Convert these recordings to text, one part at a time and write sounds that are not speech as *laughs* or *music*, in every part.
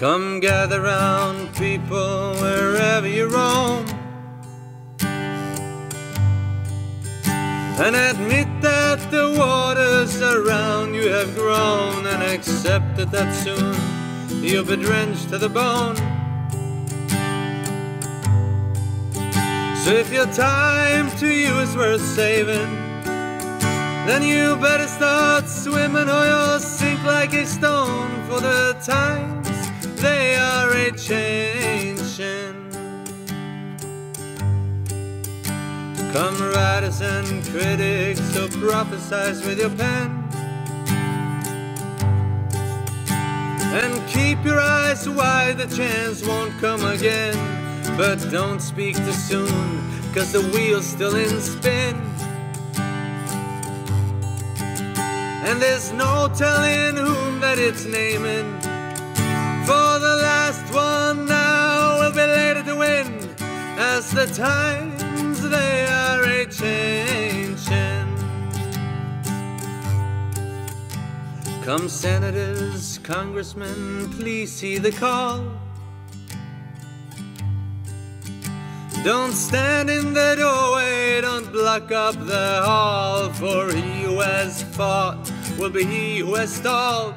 Come gather round people wherever you roam. And admit that the waters around you have grown And accept that, that soon you'll be drenched to the bone. So if your time to you is worth saving then you better start swimming or you'll sink like a stone for the times they are a changing. Come writers and critics, so prophesize with your pen. And keep your eyes wide, the chance won't come again. But don't speak too soon, cause the wheel's still in spin. And there's no telling whom that it's naming. For the last one now will be later to win, as the times they are a changing. Come, senators, congressmen, please see the call. Don't stand in the doorway, don't block up the hall, for he who has fought will be he who has stalled.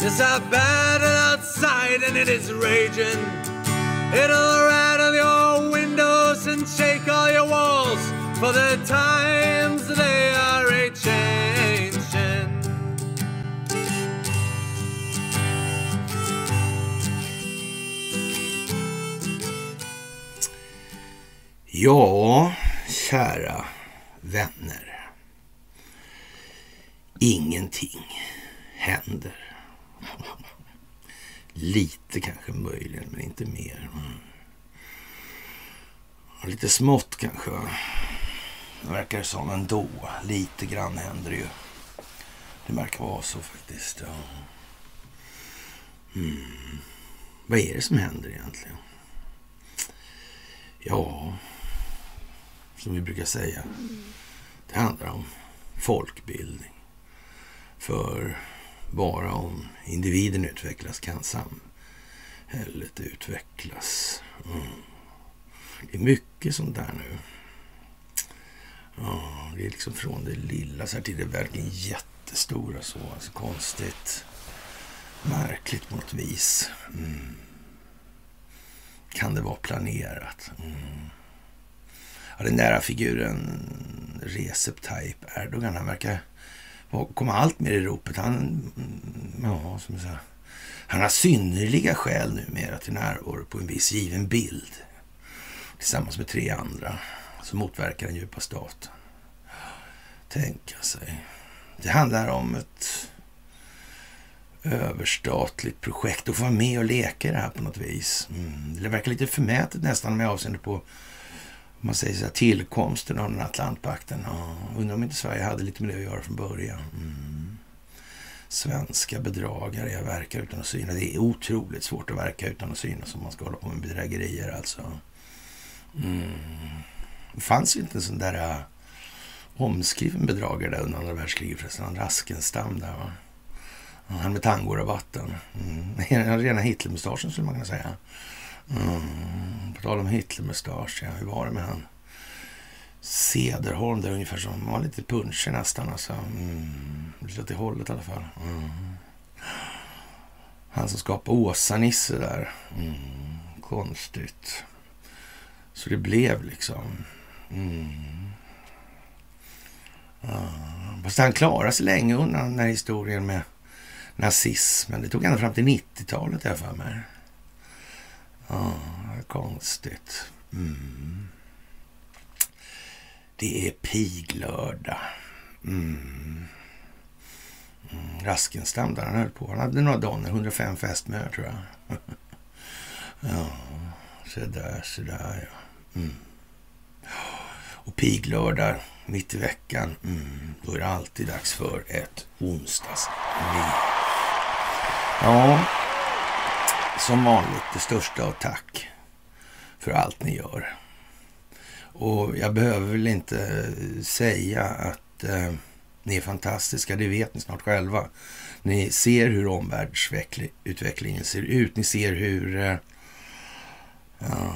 There's a battle outside and it is raging. It'll rattle your windows and shake all your walls, for the times they are a changing. Ja, kära vänner. Ingenting händer. Lite kanske möjligen, men inte mer. Mm. Lite smått kanske. Det verkar som ändå. Lite grann händer det ju. Det verkar vara så faktiskt. Ja. Mm. Vad är det som händer egentligen? Ja, som vi brukar säga. Det handlar om folkbildning. För bara om individen utvecklas kan samhället utvecklas. Mm. Det är mycket sånt där nu. Ja, det är liksom från det lilla så här till det verkligen jättestora så. Alltså konstigt. Märkligt på något vis. Mm. Kan det vara planerat? Mm. Ja, den där figuren Recep Tayyip Erdogan, han verkar kom allt mer i ropet. Han, mm, ja, som jag sa, han har synnerliga skäl numera till närvaro på en viss given bild. Tillsammans med tre andra som motverkar den djupa staten. Tänka sig. Det handlar om ett överstatligt projekt och få vara med och leka i det här på något vis. Mm. Det verkar lite förmätet nästan med avseende på man säger så här, tillkomsten av den Atlantpakten. Ja, undrar om inte Sverige hade lite med det att göra från början. Mm. Svenska bedragare, jag verkar utan att synas. Det är otroligt svårt att verka utan att synas om man ska hålla på med bedrägerier alltså. Mm. Det fanns ju inte en sån där uh, omskriven bedragare där under andra världskriget förresten. Han Raskenstam där va. Han med tangorabatten. Mm. *laughs* Rena Hitlermustaschen skulle man kunna säga. Mm. På tal om Hitlermustasch, ja. Hur var det med han? Cederholm där ungefär som, han var lite punschig nästan alltså. Mm. Lite åt det hållet i alla fall. Mm. Han som skapade Åsa-Nisse där. Mm. Konstigt. Så det blev liksom... Mm. Ja. Fast han klarade sig länge undan den här historien med nazismen. Det tog ända fram till 90-talet, jag för mig. Ja, konstigt. Mm. Det är piglördag. Mm. Mm. Raskenstam där han höll på. Han hade några dagar, 105 fästmör tror jag. *laughs* ja, så där, så där ja. Mm. Och piglördag mitt i veckan, mm, då är det alltid dags för ett onsdagsliv. Ja, som vanligt det största av tack för allt ni gör. Och jag behöver väl inte säga att eh, Ni är fantastiska, det vet ni snart själva. Ni ser hur omvärldsutvecklingen ser ut. Ni ser hur uh,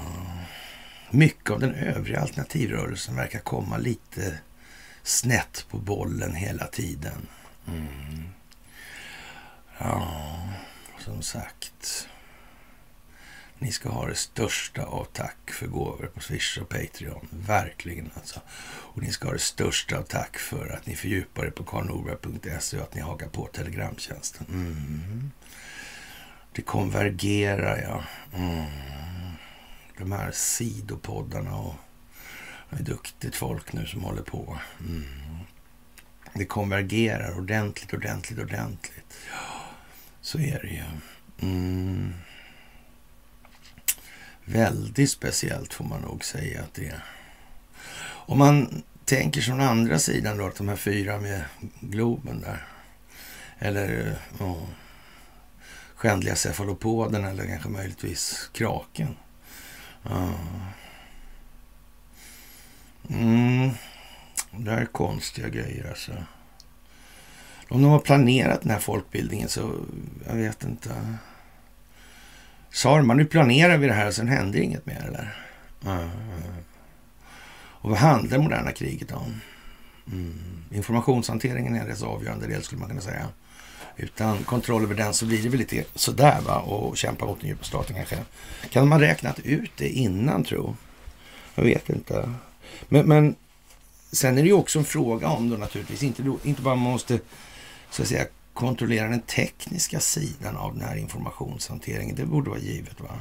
mycket av den övriga alternativrörelsen verkar komma lite snett på bollen hela tiden. Mm. Ja, som sagt. Ni ska ha det största av tack för gåvor på Swish och Patreon. Verkligen alltså. Och ni ska ha det största av tack för att ni fördjupar er på karlnorberg.se och att ni hakar på telegramtjänsten. Mm. Det konvergerar, ja. Mm. De här sidopoddarna och det är duktigt folk nu som håller på. Mm. Det konvergerar ordentligt, ordentligt, ordentligt. Ja, så är det ju. Mm. Väldigt speciellt får man nog säga att det är. Om man tänker från andra sidan då, att de här fyra med Globen där. Eller oh, skändliga cefalopoden eller kanske möjligtvis kraken. Mm. Det här är konstiga grejer alltså. Om de har planerat den här folkbildningen så, jag vet inte. Sa de nu planerar vi det här och sen händer inget mer eller? Mm. Och vad handlar det moderna kriget om? Mm. Informationshanteringen är dess avgörande del skulle man kunna säga. Utan kontroll över den så blir det väl lite sådär va och kämpa mot den djupa staten kanske. Kan man räknat ut det innan tro? Jag vet inte. Men, men sen är det ju också en fråga om då naturligtvis, inte, inte bara man måste så att säga kontrollera den tekniska sidan av den här informationshanteringen. Det borde vara givet. va?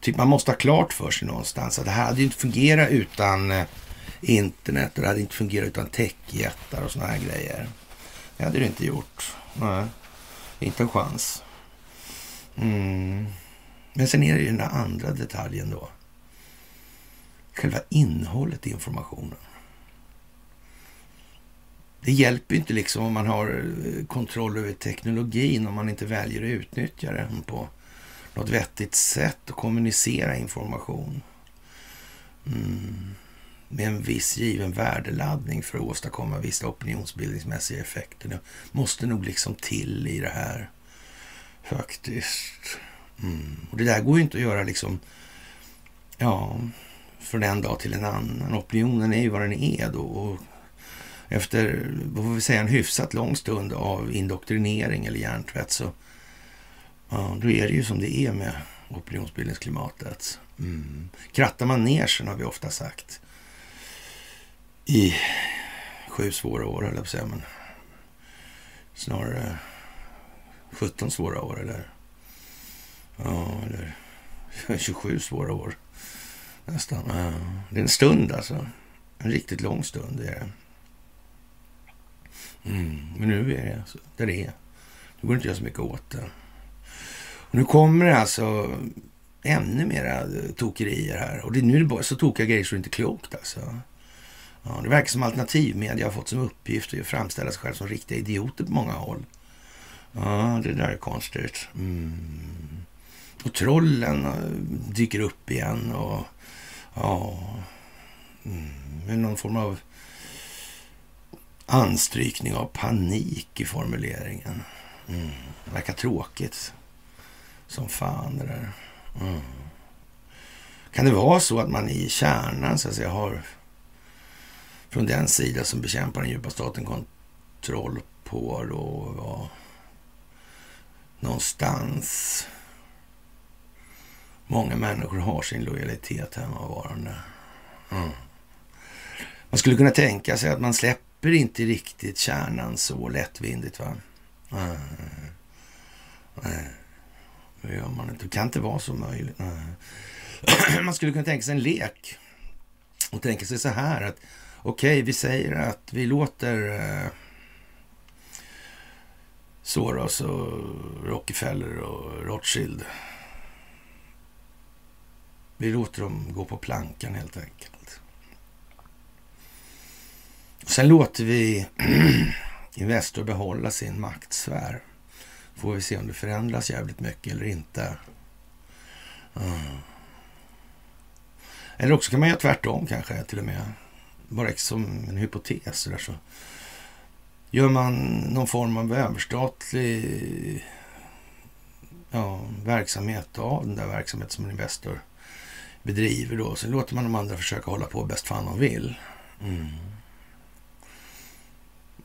Typ man måste ha klart för sig någonstans att det här hade ju inte fungerat utan eh, internet och det hade inte fungerat utan techjättar och sådana här grejer. Det hade det inte gjort. Nej, inte en chans. Mm. Men sen är det ju den där andra detaljen då. Själva innehållet i informationen. Det hjälper inte liksom om man har eh, kontroll över teknologin om man inte väljer att utnyttja den på något vettigt sätt och kommunicera information. Mm. Med en viss given värdeladdning för att åstadkomma vissa opinionsbildningsmässiga effekter. Det måste nog liksom till i det här. Faktiskt. Mm. Och det där går ju inte att göra liksom, ja, från en dag till en annan. Opinionen är ju vad den är då. Och efter, vad får vi säga, en hyfsat lång stund av indoktrinering eller hjärntvätt så ja, då är det ju som det är med opinionsbildningsklimatet. Mm. Krattar man ner sig, har vi ofta sagt, i sju svåra år, höll jag på att säga, men snarare 17 svåra år eller, ja, eller *laughs* 27 svåra år nästan. Ja, det är en stund alltså. En riktigt lång stund är det. Mm, men nu är det alltså där det är. Nu går det inte att göra så mycket åt det. Och nu kommer det alltså ännu mera tokerier här. Och det, nu är det bara så tokiga grejer så det är inte klokt alltså. Ja, det verkar som alternativmedia har fått som uppgift att framställa sig själv som riktiga idioter på många håll. Ja, det där är konstigt. Mm. Och trollen eh, dyker upp igen och ja, mm, med någon form av anstrykning av panik i formuleringen. Mm. Verkar tråkigt som fan det där. Mm. Kan det vara så att man i kärnan så att säga har från den sida som bekämpar den djupa staten kontroll på då ja, någonstans många människor har sin lojalitet hemmavarande. Mm. Man skulle kunna tänka sig att man släpper släpper inte riktigt kärnan så lättvindigt. va? Nej. Nej. Det gör man inte. Det kan inte vara så möjligt. Nej. *clears throat* Man skulle kunna tänka sig en lek och tänka sig så här att okej, okay, vi säger att vi låter eh, Soros och Rockefeller och Rothschild. Vi låter dem gå på plankan helt enkelt. Sen låter vi *clears throat* Investor behålla sin maktsfär. Får vi se om det förändras jävligt mycket eller inte. Mm. Eller också kan man göra tvärtom kanske till och med. Bara som en hypotes. Där så. Gör man någon form av överstatlig ja, verksamhet av den där verksamheten som Investor bedriver då. Sen låter man de andra försöka hålla på bäst fan de vill. Mm.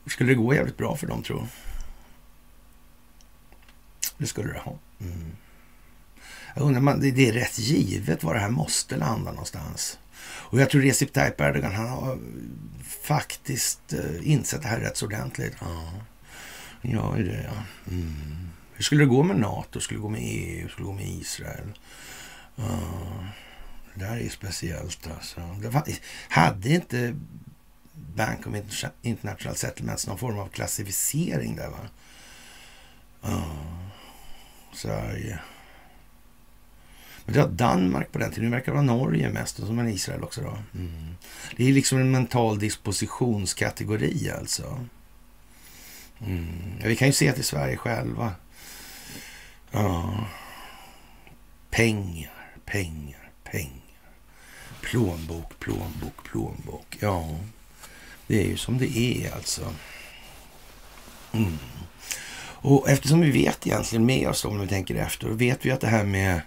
Skulle det gå jävligt bra för dem, tror Det skulle det ha. Mm. Jag undrar, man, det, det är rätt givet var det här måste landa någonstans. Och jag tror Recep Tayyip Erdogan, han har faktiskt uh, insett det här rätt så ordentligt. Ja, ja det ja. Mm. Hur skulle det gå med NATO? Skulle det gå med EU? Skulle det gå med Israel? Uh, det där är ju speciellt alltså. Var, hade inte Bank of International Settlements någon form av klassificering där va? Oh. Sverige. Men det var Danmark på den tiden. Nu verkar det vara Norge mest och så men Israel också då. Mm. Det är liksom en mental dispositionskategori alltså. Mm. Ja, vi kan ju se att i Sverige själva. Ja. Pengar, pengar, pengar. Plånbok, plånbok, plånbok. Ja, det är ju som det är alltså. Mm. Och eftersom vi vet egentligen med oss om vi tänker efter, då vet vi att det här med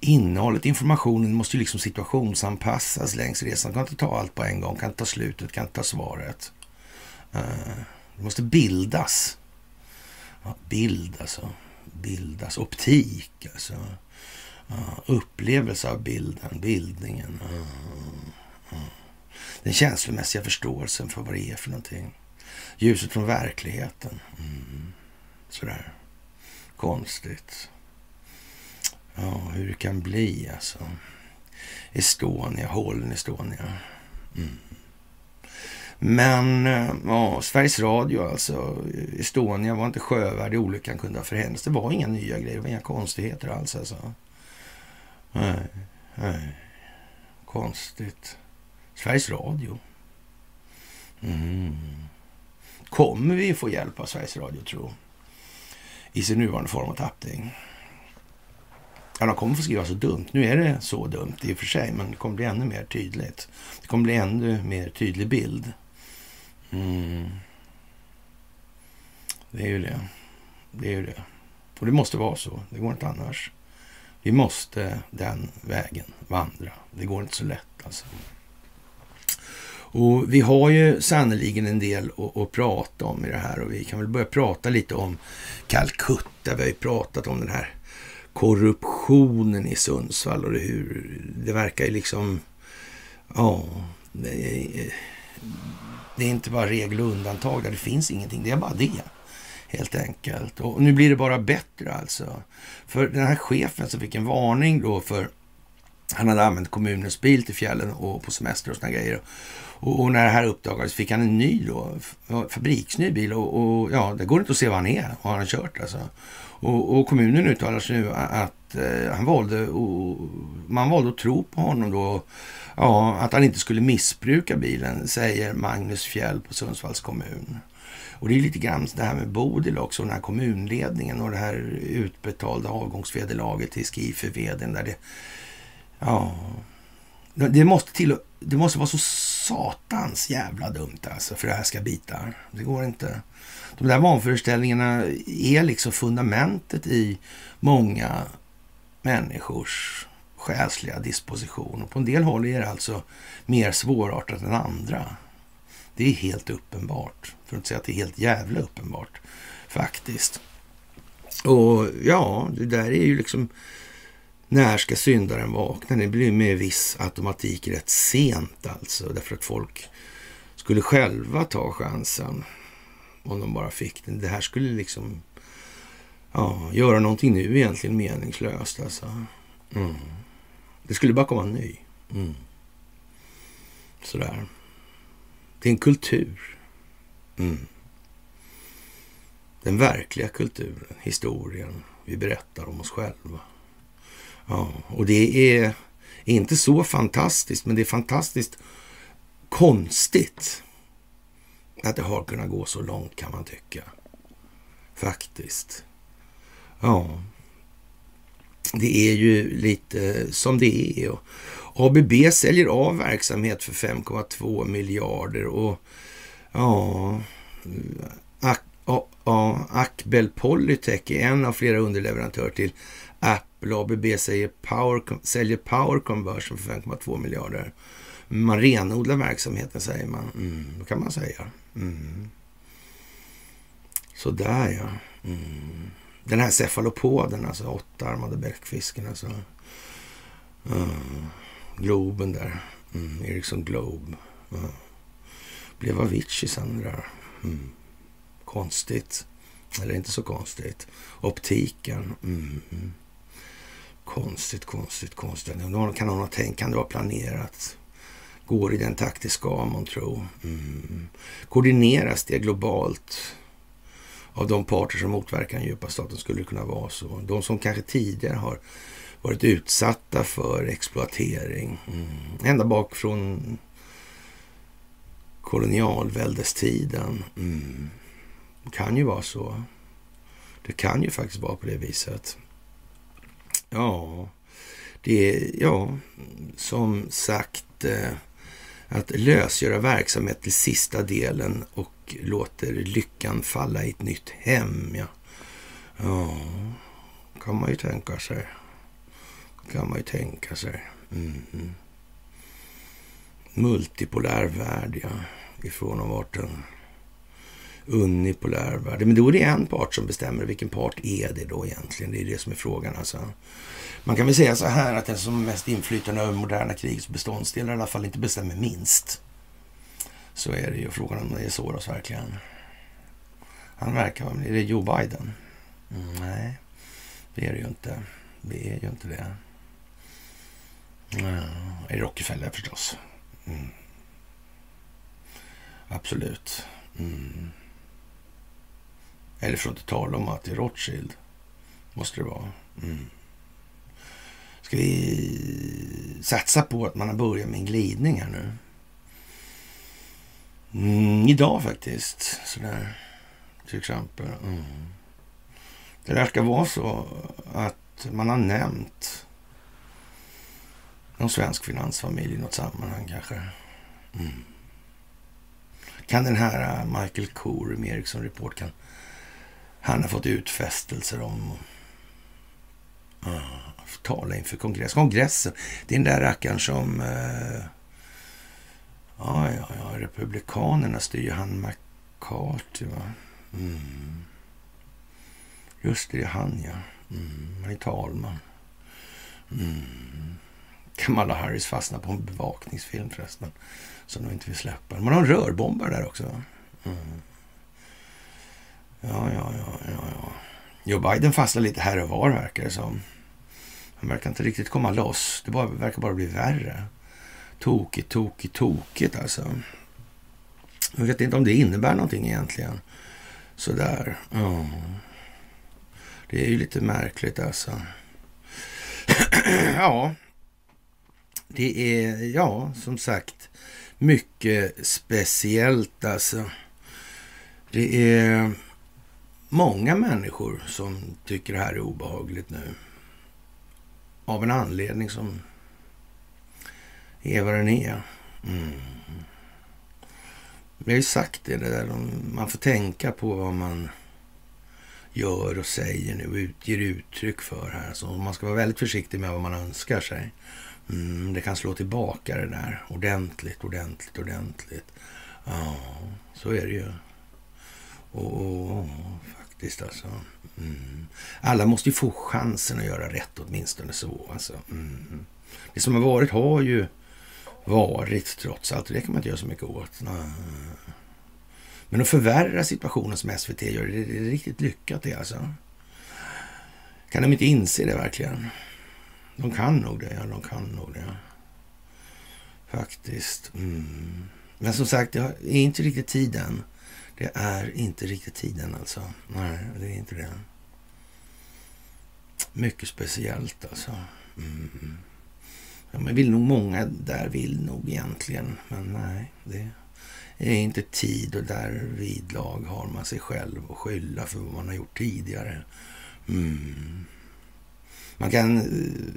innehållet, informationen måste ju liksom situationsanpassas längs resan. kan inte ta allt på en gång, kan inte ta slutet, kan inte ta svaret. Eh, det måste bildas. Ja, bild alltså. Bildas. Optik alltså. Ja, upplevelse av bilden, bildningen. Uh, den känslomässiga förståelsen för vad det är för någonting. Ljuset från verkligheten. Mm. Sådär. Konstigt. Ja, hur det kan bli alltså. Estonia, hålen Estonia. Mm. Men eh, ja, Sveriges Radio alltså. Estonia var inte sjövärd i olyckan kunde ha förhänts. Det var inga nya grejer, det var inga konstigheter alls alltså. Nej, nej. Konstigt. Sveriges Radio. Mm. Kommer vi få hjälp av Sveriges Radio, tro? I sin nuvarande form och tappning? Ja, de kommer få skriva så dumt. Nu är det så dumt i och för sig, men det kommer bli ännu mer tydligt. Det kommer bli ännu mer tydlig bild. Mm. Det är ju det. Det är ju det. Och det måste vara så. Det går inte annars. Vi måste den vägen vandra. Det går inte så lätt alltså. Och vi har ju sannoliken en del att, att, prata om i det här och vi kan väl börja prata lite om Calcutta. Vi har ju pratat om den här korruptionen i Sundsvall och hur det verkar ju liksom... Ja, det är, det är inte bara regel och undantag där. Det finns ingenting. Det är bara det. Helt enkelt. Och nu blir det bara bättre alltså. För den här chefen som fick en varning då för han hade använt kommunens bil till fjällen och på semester och såna grejer. Och, och, när det här uppdagades fick han en ny då, fabriksny bil och, och, ja, det går inte att se vad han är och han har kört alltså. Och, och kommunen uttalar sig nu att eh, han valde, och, man valde att tro på honom då. Ja, att han inte skulle missbruka bilen, säger Magnus Fjäll på Sundsvalls kommun. Och det är lite grann det här med Bodil också, den här kommunledningen och det här utbetalda avgångsvederlaget till Skife-vdn där det... Ja... Det måste, till, det måste vara så satans jävla dumt alltså för det här ska bita. Det går inte. De där vanföreställningarna är liksom fundamentet i många människors själsliga disposition. Och på en del håll är det alltså mer svårartat än andra. Det är helt uppenbart. För att inte säga att det är helt jävla uppenbart faktiskt. Och ja, det där är ju liksom när ska syndaren vakna? Det blir med viss automatik rätt sent alltså. Därför att folk skulle själva ta chansen om de bara fick den. Det här skulle liksom ja, göra någonting nu egentligen meningslöst alltså. Mm. Det skulle bara komma en ny. Mm. Sådär. Det är en kultur. Mm. Den verkliga kulturen, historien vi berättar om oss själva. Ja, och det är inte så fantastiskt, men det är fantastiskt konstigt att det har kunnat gå så långt kan man tycka. Faktiskt. Ja. Det är ju lite som det är. Och ABB säljer av verksamhet för 5,2 miljarder och ja, Akbel Polytech är en av flera underleverantörer till Apple. ABB säger power, säljer Power Conversion för 5,2 miljarder. Man renodlar verksamheten säger man. Mm, det kan man säga. Mm. Sådär ja. Mm. Den här cefalopoden, alltså åttaarmade bläckfisken. Alltså. Mm. Globen där. Mm. Ericsson Globe. Mm. Blev Avicii sen där. Mm. Konstigt. Eller inte så konstigt. Optiken. Mm. Konstigt, konstigt, konstigt. Kan hon ha tänkt, kan det vara planerat? Går i den takt det ska, man tror. Mm. Koordineras det globalt av de parter som motverkar den djupa staten skulle det kunna vara så. De som kanske tidigare har varit utsatta för exploatering. Mm. Ända bak från kolonialväldestiden. Mm. Det kan ju vara så. Det kan ju faktiskt vara på det viset. Ja, det är, ja, som sagt, eh, att lösgöra verksamhet till sista delen och låter lyckan falla i ett nytt hem. Ja, ja kan man ju tänka sig. Kan man ju tänka sig. Mm-hmm. Mm. Multipolär värld, ja. Ifrån och vart den unipolär värld. Men då är det en part som bestämmer. Vilken part är det då egentligen? Det är det som är frågan. Alltså. Man kan väl säga så här att den som har mest inflytande över moderna krigets beståndsdelar i alla fall inte bestämmer minst. Så är det ju. Frågan om det är Soros verkligen. Han verkar vara... Är det Joe Biden? Mm, nej, det är det ju inte. Det är ju inte det. Mm, är det Rockefeller förstås. Mm. Absolut. Mm. Eller för att inte tala om att det är Rothschild. Måste det vara. Mm. Ska vi satsa på att man har börjat med en glidning här nu? Mm, idag faktiskt. Sådär. Till exempel. Mm. Det verkar vara så att man har nämnt någon svensk finansfamilj i något sammanhang kanske. Mm. Kan den här Michael Corum, med Ericsson Report, kan han har fått utfästelser om uh, tala inför kongress. kongressen. Det är den där rackaren som... Uh, ja, ja, ja, Republikanerna styr han McCarthy, va? Mm. Just det, det är han, ja. Mm, han är talman. Mm. Kamala Harris fastnar på en bevakningsfilm förresten. Som de inte vill släppa. Man har en rörbombare där också. Mm. Ja, ja, ja, ja, ja. Joe Biden fastnar lite här och var verkar det som. Han verkar inte riktigt komma loss. Det bara, verkar bara bli värre. Tokigt, tokigt, tokigt alltså. Jag vet inte om det innebär någonting egentligen. Sådär. Ja. Det är ju lite märkligt alltså. *clears throat* ja. Det är, ja, som sagt, mycket speciellt alltså. Det är många människor som tycker det här är obehagligt nu. Av en anledning som är vad den är. Mm. Vi har ju sagt det, det där, man får tänka på vad man gör och säger nu och ger uttryck för här. Så man ska vara väldigt försiktig med vad man önskar sig. Mm, det kan slå tillbaka det där ordentligt, ordentligt, ordentligt. Ja, så är det ju. Och, och, faktiskt alltså. Mm. Alla måste ju få chansen att göra rätt åtminstone så. Alltså. Mm. Det som har varit har ju varit trots allt. Det kan man inte göra så mycket åt. Men att förvärra situationen som SVT gör, det är riktigt lyckat det alltså. Kan de inte inse det verkligen? De kan nog det, ja. De kan nog det. Faktiskt. Mm. Men som sagt, det är inte riktigt tiden. Det är inte riktigt tiden alltså. Nej, det är inte det. Mycket speciellt alltså. Mm. Ja, men vill nog många där vill nog egentligen. Men nej, det är inte tid och där vidlag har man sig själv att skylla för vad man har gjort tidigare. Mm. Man kan eh,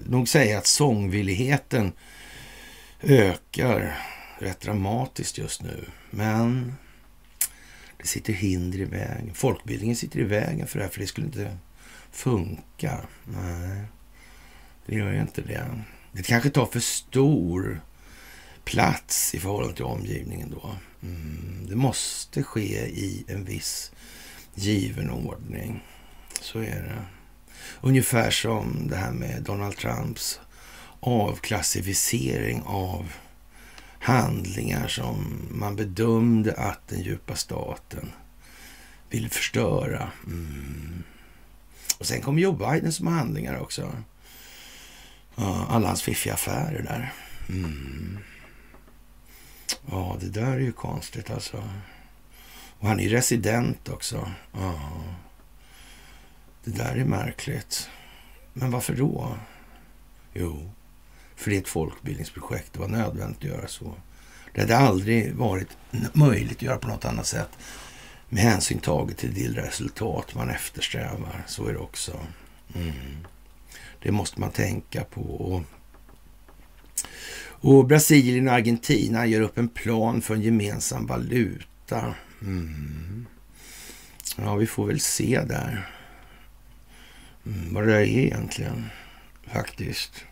nog säga att sångvilligheten ökar rätt dramatiskt just nu. Men det sitter hinder i vägen. Folkbildningen sitter i vägen för det här, för det skulle inte funka. Nej, det gör ju inte det. Det kanske tar för stor plats i förhållande till omgivningen då. Mm, det måste ske i en viss given ordning. Så är det. Ungefär som det här med Donald Trumps avklassificering av handlingar som man bedömde att den djupa staten ville förstöra. Mm. Och sen kom Joe Biden som handlingar också. alla hans fiffiga affärer där. Mm. Ja, det där är ju konstigt alltså. Och han är ju resident också. Ja. Det där är märkligt. Men varför då? Jo, för det är ett folkbildningsprojekt. Det var nödvändigt att göra så. Det hade aldrig varit möjligt att göra på något annat sätt med hänsyn taget till det resultat man eftersträvar. Så är det också. Mm. Det måste man tänka på. Och, och Brasilien och Argentina gör upp en plan för en gemensam valuta. Mm. Ja, vi får väl se där mm, vad det är egentligen faktiskt.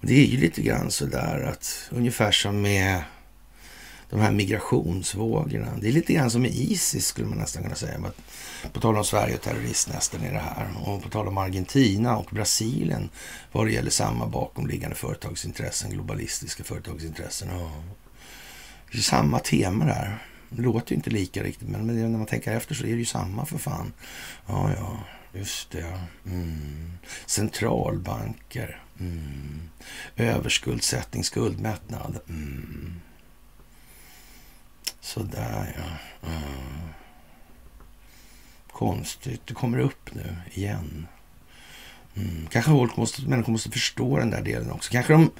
Det är ju lite grann så där att ungefär som med de här migrationsvågorna. Det är lite grann som med Isis skulle man nästan kunna säga. På tal om Sverige och terroristnästen i det här. Och på tal om Argentina och Brasilien vad det gäller samma bakomliggande företagsintressen, globalistiska företagsintressen. Ja. Det är samma tema där. Det låter ju inte lika riktigt, men när man tänker efter så är det ju samma för fan. Ja, ja, just det. Mm. Centralbanker. Mm. Överskuldsättning, skuldmättnad. Mm. Sådär ja. Mm. Konstigt. Det kommer upp nu igen. Mm. Kanske folk måste, människor måste förstå den där delen också. Kanske de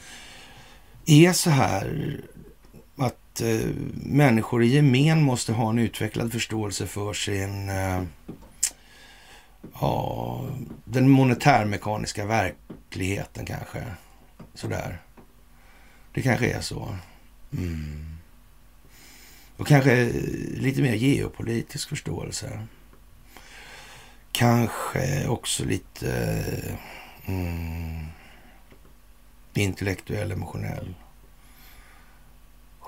är så här att eh, människor i gemen måste ha en utvecklad förståelse för sin eh, ja, den monetärmekaniska verkligheten kanske. Sådär. Det kanske är så. Mm. Och kanske eh, lite mer geopolitisk förståelse. Kanske också lite eh, mm, intellektuell, emotionell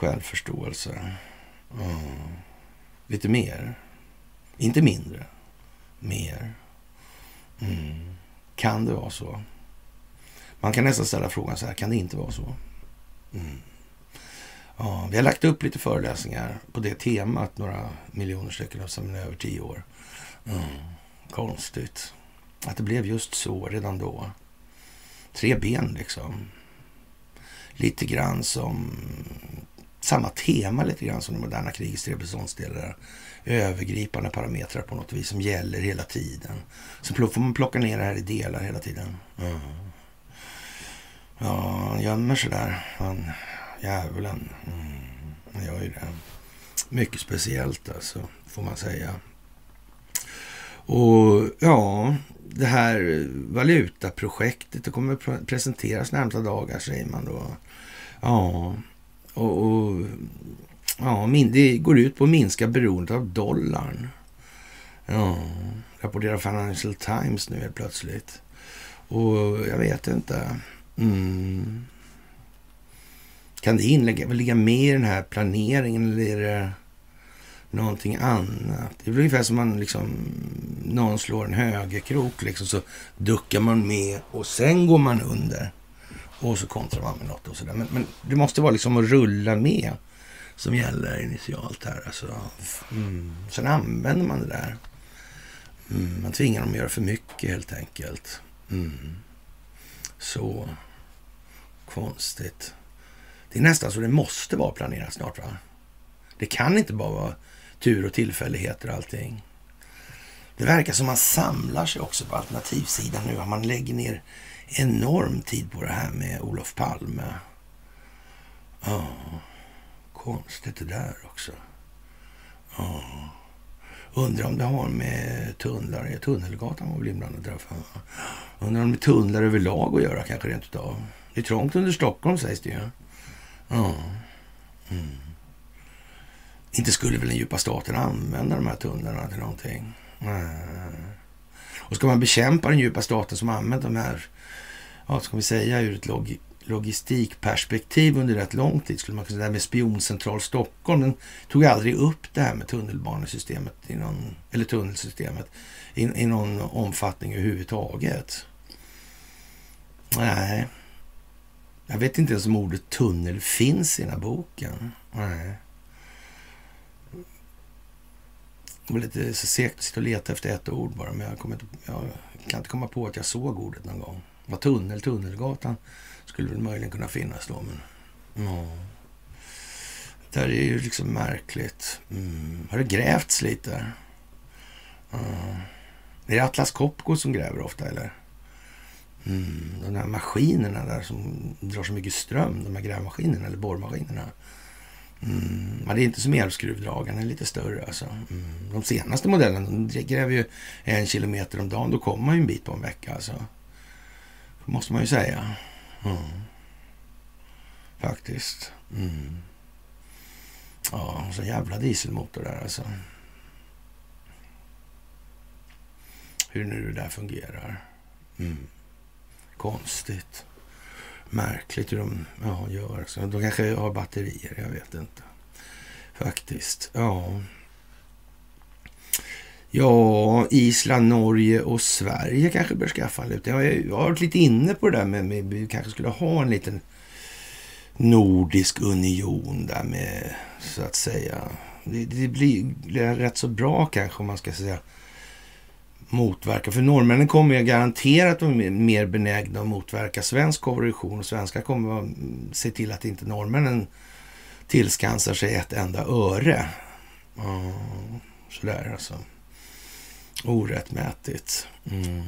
självförståelse. Mm. Lite mer. Inte mindre. Mer. Mm. Kan det vara så? Man kan nästan ställa frågan så här, kan det inte vara så? Mm. Ja, vi har lagt upp lite föreläsningar på det temat, några miljoner stycken, alltså, sedan över tio år. Mm. Konstigt att det blev just så redan då. Tre ben liksom. Lite grann som samma tema lite grann som det moderna krigets tre beståndsdelar. Övergripande parametrar på något vis som gäller hela tiden. Så får man plocka ner det här i delar hela tiden. Mm. Ja, han gömmer sig där. Han, djävulen. Mm, han gör ju det. Mycket speciellt alltså, får man säga. Och ja, det här valutaprojektet det kommer presenteras närmsta dagar säger man då. Ja, och, och ja, det går ut på att minska beroendet av dollarn. Ja, rapporterar Financial Times nu helt plötsligt. Och jag vet inte. Mm. Kan det inlägga, ligga med i den här planeringen eller är det någonting annat? Det är ungefär som man liksom, någon slår en högerkrok liksom, så duckar man med och sen går man under. Och så kontrar man med något och sådär. Men, men det måste vara liksom att rulla med som gäller initialt här. Alltså, mm. Sen använder man det där. Mm. Man tvingar dem att göra för mycket helt enkelt. Mm. Så konstigt. Det är nästan så det måste vara planerat snart va? Det kan inte bara vara tur och tillfälligheter och allting. Det verkar som man samlar sig också på alternativsidan nu. Man lägger ner enorm tid på det här med Olof Palme. Ja, konstigt det där också. Ja. Undrar om det har med tunnlar, Tunnelgatan var väl inblandad där. Undrar om det med tunnlar överlag att göra kanske rent utav. Det är trångt under Stockholm sägs det ju. Ja. Mm. inte skulle väl den djupa staten använda de här tunnlarna till någonting. Och ska man bekämpa den djupa staten som använt de här, ja, ska vi säga ur ett log logistikperspektiv under rätt lång tid, skulle man kunna säga Det här med spioncentral Stockholm, den tog aldrig upp det här med tunnelbanesystemet, i någon, eller tunnelsystemet, i, i någon omfattning överhuvudtaget. Nej. Jag vet inte ens om ordet tunnel finns i den här boken. Nej. Det var lite så segt att sitta och leta efter ett ord bara, men jag, inte, jag kan inte komma på att jag såg ordet någon gång. Vad tunnel, Tunnelgatan skulle väl möjligen kunna finnas då, men ja. Det där är ju liksom märkligt. Mm. Har det grävts lite? Ja. Är det Atlas Copco som gräver ofta, eller? Mm. De där maskinerna där som drar så mycket ström, de här grävmaskinerna eller borrmaskinerna. Mm, Men det är inte som elskruvdragaren, den är lite större alltså. Mm. De senaste modellerna de gräver ju en kilometer om dagen. Då kommer man ju en bit på en vecka alltså. Måste man ju säga. Mm. Faktiskt. Mm. Ja, så jävla dieselmotor där alltså. Hur nu det där fungerar. Mm. Konstigt märkligt hur de ja, gör. Så de kanske har batterier, jag vet inte. Faktiskt. Ja. Ja, Island, Norge och Sverige kanske bör skaffa lite. Jag har varit lite inne på det där med, med vi kanske skulle ha en liten nordisk union där med, så att säga. Det, det blir rätt så bra kanske om man ska säga motverka. För norrmännen kommer ju garanterat vara mer benägna att motverka svensk korruption och svenskar kommer att se till att inte norrmännen tillskansar sig ett enda öre. Mm, sådär alltså. Orättmätigt. Mm.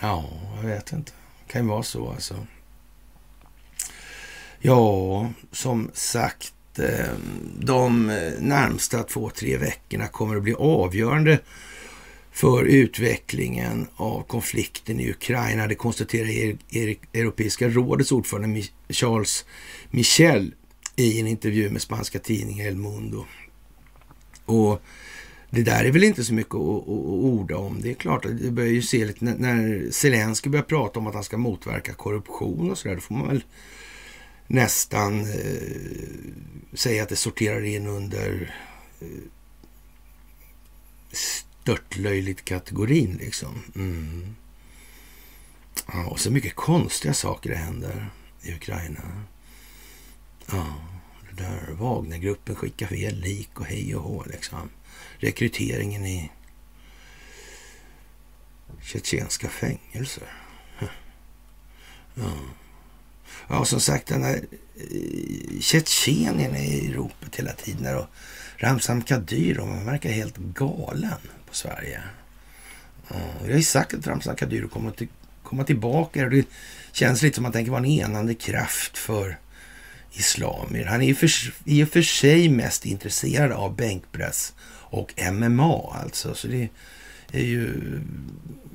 Ja, jag vet inte. Det kan ju vara så alltså. Ja, som sagt, eh, de närmsta två, tre veckorna kommer att bli avgörande för utvecklingen av konflikten i Ukraina. Det konstaterar Europeiska rådets ordförande Charles Michel i en intervju med spanska tidningen El Mundo. Och det där är väl inte så mycket att, orda om. Det är klart det börjar ju se lite när Zelenskyj börjar prata om att han ska motverka korruption och sådär. Då får man väl nästan eh, säga att det sorterar in under eh, störtlöjligt kategorin liksom. Mm. Ja, och så mycket konstiga saker det händer i Ukraina. Ja, det där Wagnergruppen skickar fel lik och hej och hå liksom. Rekryteringen i tjetjenska fängelser. Ja. ja, som sagt den här eh, Tjetjenien är i ropet hela tiden. Och Ramzan Kadyrov, man verkar helt galen på Sverige. Jag har ju sagt att Ramzan Kadyrov kommer att komma tillbaka. Det känns lite som att han tänker vara en enande kraft för islamier. Han är ju för, i och för sig mest intresserad av bänkpress och MMA alltså. Så det är ju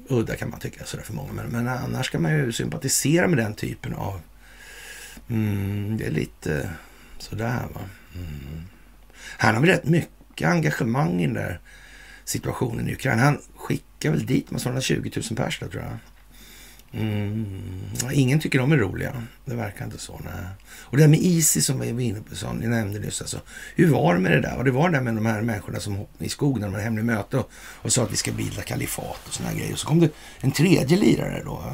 udda kan man tycka sådär för många. Men, men annars kan man ju sympatisera med den typen av... Mm, det är lite sådär va. Mm. Han har väl rätt mycket engagemang i den där situationen i Ukraina. Han skickar väl dit med 20 000 pers tror jag. Mm. Ingen tycker de är roliga. Det verkar inte så. Nej. Och det där med Isis som vi var inne på, som ni nämnde nyss. Alltså, hur var det med det där? Och det var det där med de här människorna som hoppade i skogen när de hade hemligt möte och, och sa att vi ska bilda kalifat och såna grejer. Och så kom det en tredje lirare då.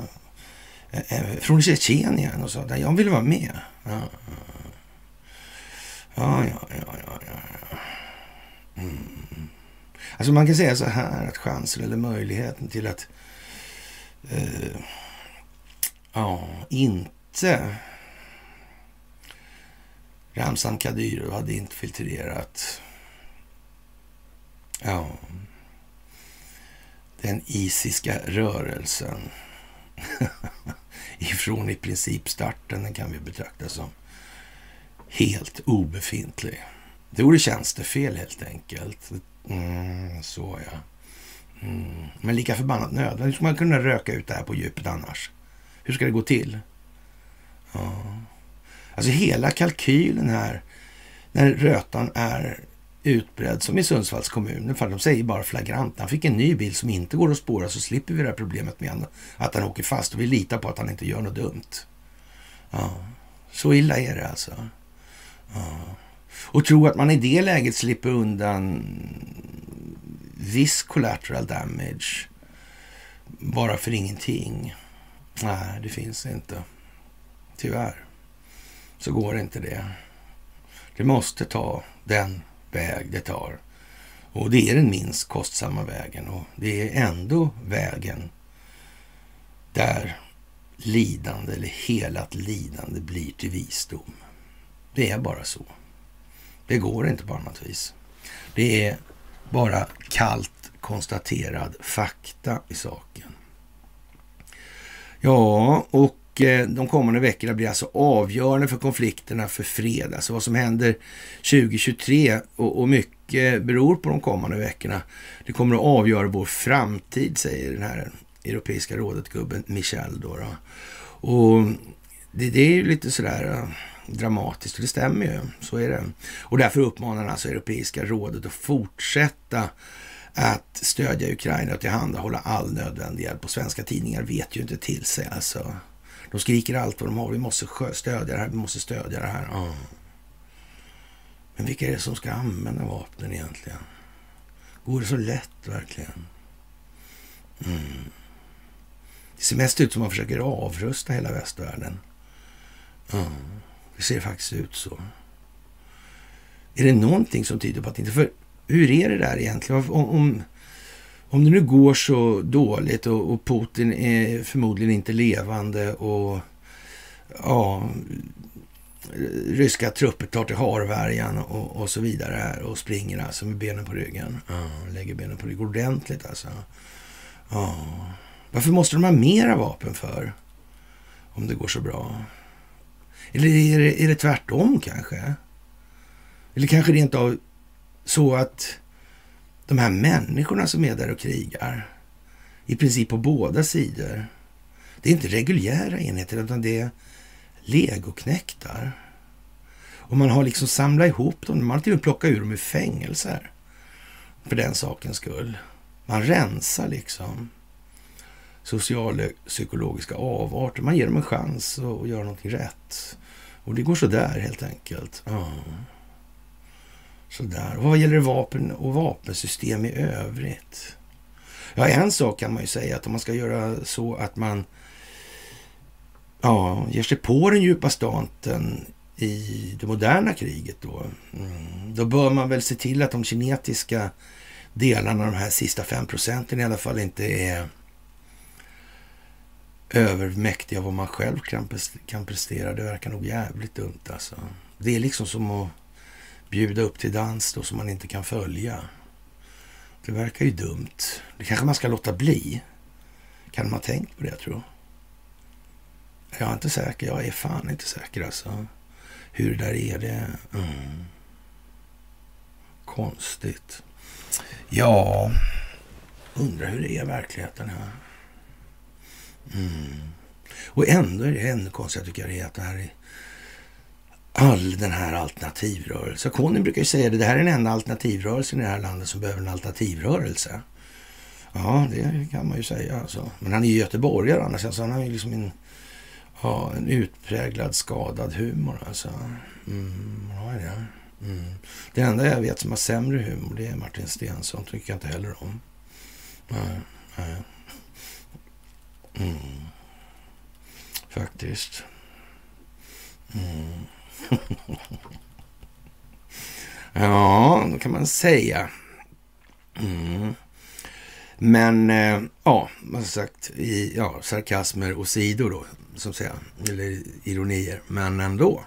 Eh, eh, från Tjetjenien och sa att jag vill vara med. Ja, ja, ja, ja, ja. ja. Mm. Alltså man kan säga så här att chansen eller möjligheten till att eh, ja, inte Ramzan Kadyrov hade infiltrerat ja, den isiska rörelsen *laughs* ifrån i princip starten, den kan vi betrakta som helt obefintlig. Det vore tjänstefel helt enkelt. Mm, så ja. Mm. Men lika förbannat nödvändigt. Hur ska man kunna röka ut det här på djupet annars? Hur ska det gå till? Ja. Alltså hela kalkylen här när rötan är utbredd som i Sundsvalls kommun. För de säger bara flagrant. Han fick en ny bil som inte går att spåra så slipper vi det här problemet med att han åker fast och vi litar på att han inte gör något dumt. Ja, så illa är det alltså. Ja. Och tro att man i det läget slipper undan viss collateral damage bara för ingenting. Nej, det finns inte. Tyvärr så går inte det. Det måste ta den väg det tar. Och det är den minst kostsamma vägen och det är ändå vägen där lidande eller helat lidande blir till visdom. Det är bara så. Det går inte på annat vis. Det är bara kallt konstaterad fakta i saken. Ja, och eh, de kommande veckorna blir alltså avgörande för konflikterna för fred. Alltså vad som händer 2023 och, och mycket beror på de kommande veckorna. Det kommer att avgöra vår framtid, säger den här Europeiska rådet-gubben Michel. Då, då. Och det, det, är ju lite sådär eh, dramatiskt och det stämmer ju. Så är det. Och därför uppmanar alltså Europeiska rådet att fortsätta att stödja Ukraina och tillhandahålla all nödvändig hjälp. Och svenska tidningar vet ju inte till sig alltså. De skriker allt vad de har. Vi måste stödja det här, vi måste stödja det här. Oh. Men vilka är det som ska använda vapnen egentligen? Går det så lätt verkligen? Mm. Det ser mest ut som att man försöker avrusta hela västvärlden. Mm. Det ser faktiskt ut så. Är det någonting som tyder på att inte... För hur är det där egentligen? Om, om, om det nu går så dåligt och, och, Putin är förmodligen inte levande och ja, ryska trupper tar till harvärjan och, och, så vidare här och springer alltså med benen på ryggen. Ja, lägger benen på ryggen ordentligt alltså. Ja. Varför måste de ha mera vapen för? Om det går så bra. Eller är det, är det tvärtom kanske? Eller kanske rent av så att de här människorna som är där och krigar, i princip på båda sidor, det är inte reguljära enheter utan det är legoknäktar. Och man har liksom samlat ihop dem, man har till och med plockat ur dem ur fängelser. För den sakens skull. Man rensar liksom socialpsykologiska avarter. Man ger dem en chans att göra någonting rätt. Och det går så där helt enkelt. Mm. Sådär. Och vad gäller vapen och vapensystem i övrigt? Ja, en sak kan man ju säga att om man ska göra så att man ja, ger sig på den djupa staten i det moderna kriget då, mm, då bör man väl se till att de kinetiska delarna, de här sista fem procenten i alla fall, inte är övermäktiga vad man själv kan prestera. Det verkar nog jävligt dumt alltså. Det är liksom som att bjuda upp till dans då som man inte kan följa. Det verkar ju dumt. Det kanske man ska låta bli. Kan man ha tänkt på det, jag tror Jag är inte säker. Jag är fan inte säker alltså. Hur det där är det... Mm. Konstigt. Ja, undrar hur det är i verkligheten här. Mm. Och ändå är det ännu konstigare. tycker jag det är att det här är all den här alternativrörelsen. Konin brukar ju säga det, det här är den enda alternativrörelsen i det här landet som behöver en alternativrörelse. Ja, det kan man ju säga alltså. Men han är ju göteborgare annars, alltså han har ju liksom en, ja, en utpräglad skadad humor alltså. Mm, ja, det. Mm. Det enda jag vet som har sämre humor, det är Martin Stensson. tycker jag inte heller om. Nej, nej. Mm. Faktiskt. Mm. *laughs* ja, då kan man säga. Mm. Men äh, ja, man sagt, i, ja, sarkasmer och sidor då, som säga, eller ironier, men ändå.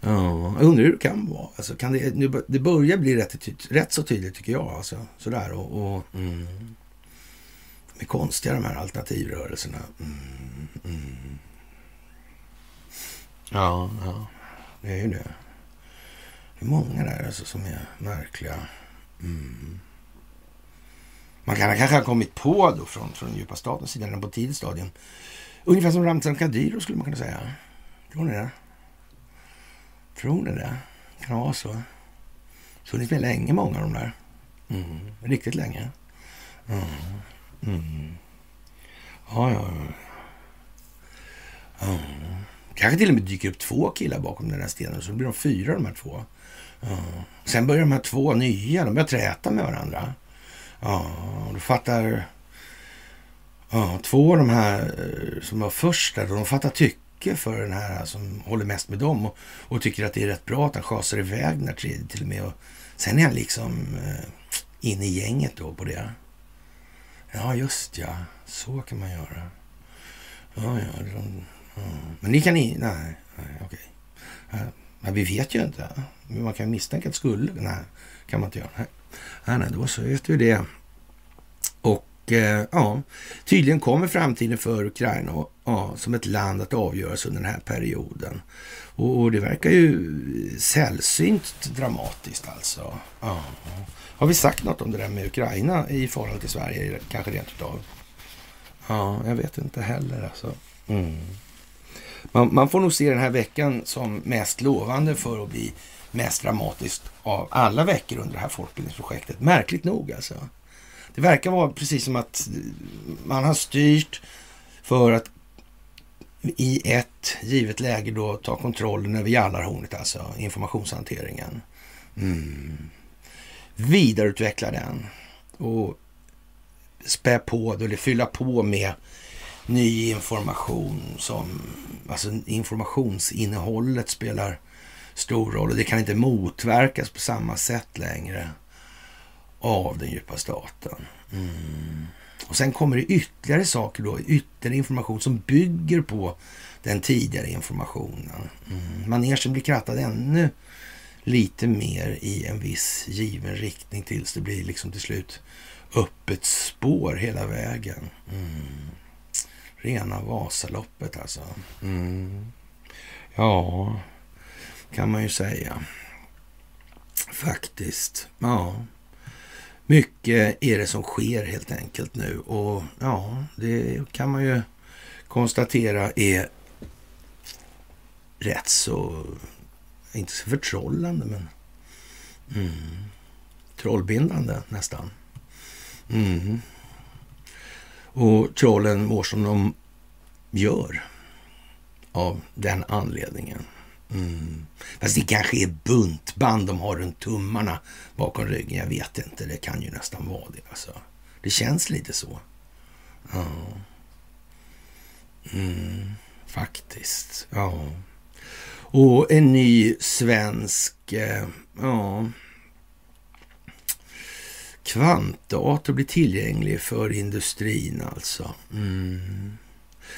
Ja, jag undrar hur det kan vara. Alltså, kan det, nu, det börjar bli rätt, rätt så tydligt tycker jag. Alltså, sådär, och, och mm. De är konstiga de här alternativrörelserna. Mm, mm. Ja, ja. Det är ju det. Det är många där alltså som är märkliga. Mm. Man kan kanske ha kommit på då från, från djupa statens sida på tidigt stadium. Ungefär som Ramzan Kadyrov skulle man kunna säga. Tror ni det? Tror ni det? Kan vara så? Funnits med länge, många av de där. Mm. Riktigt länge. Mm. Mm. Ja, ja, ja. ja. Kanske till och med dyker upp två killar bakom den där stenen, så blir de fyra de här två. Ja. Sen börjar de här två nya, de börjar träta med varandra. Ja, då fattar... Ja, två av de här eh, som var först där, de fattar tycke för den här som håller mest med dem och, och tycker att det är rätt bra att han schasar iväg den här tredje till och med. Och sen är han liksom eh, inne i gänget då på det. Ja, just ja. Så kan man göra. Ja, ja. De, ja. Mm. Men ni kan ni... Nej, nej okej. Eh, men vi vet ju inte. Men man kan misstänka att det skulle... Nej, kan man inte göra. Nej, nej, nej då så vet vi det. Och eh, ja, tydligen kommer framtiden för Ukraina och, ja, som ett land att avgöras under den här perioden. Och, och det verkar ju sällsynt dramatiskt alltså. Ja. Har vi sagt något om det där med Ukraina i förhållande till Sverige? Kanske rent utav? Ja, jag vet inte heller alltså. Mm. Man, man, får nog se den här veckan som mest lovande för att bli mest dramatiskt av alla veckor under det här folkbildningsprojektet. Märkligt nog alltså. Det verkar vara precis som att man har styrt för att i ett givet läge då ta kontrollen över Jallarhornet, alltså informationshanteringen. Mm vidareutveckla den och spä på eller fylla på med ny information som, alltså informationsinnehållet spelar stor roll och det kan inte motverkas på samma sätt längre av den djupa staten. Mm. Och sen kommer det ytterligare saker då, ytterligare information som bygger på den tidigare informationen. Mm. Manegen blir krattad ännu lite mer i en viss given riktning tills det blir liksom till slut öppet spår hela vägen. Mm. Rena Vasaloppet alltså. Mm. Ja, kan man ju säga. Faktiskt. Ja. Mycket är det som sker helt enkelt nu och ja, det kan man ju konstatera är rätt så inte så förtrollande, men mm, trollbindande nästan. Mm. Och trollen mår som de gör av den anledningen. Mm. Fast det kanske är buntband de har runt tummarna bakom ryggen. Jag vet inte. Det kan ju nästan vara det. Alltså. Det känns lite så. Ja. Mm. Faktiskt. Ja. Och en ny svensk, eh, ja, kvantdator blir tillgänglig för industrin alltså. Mm.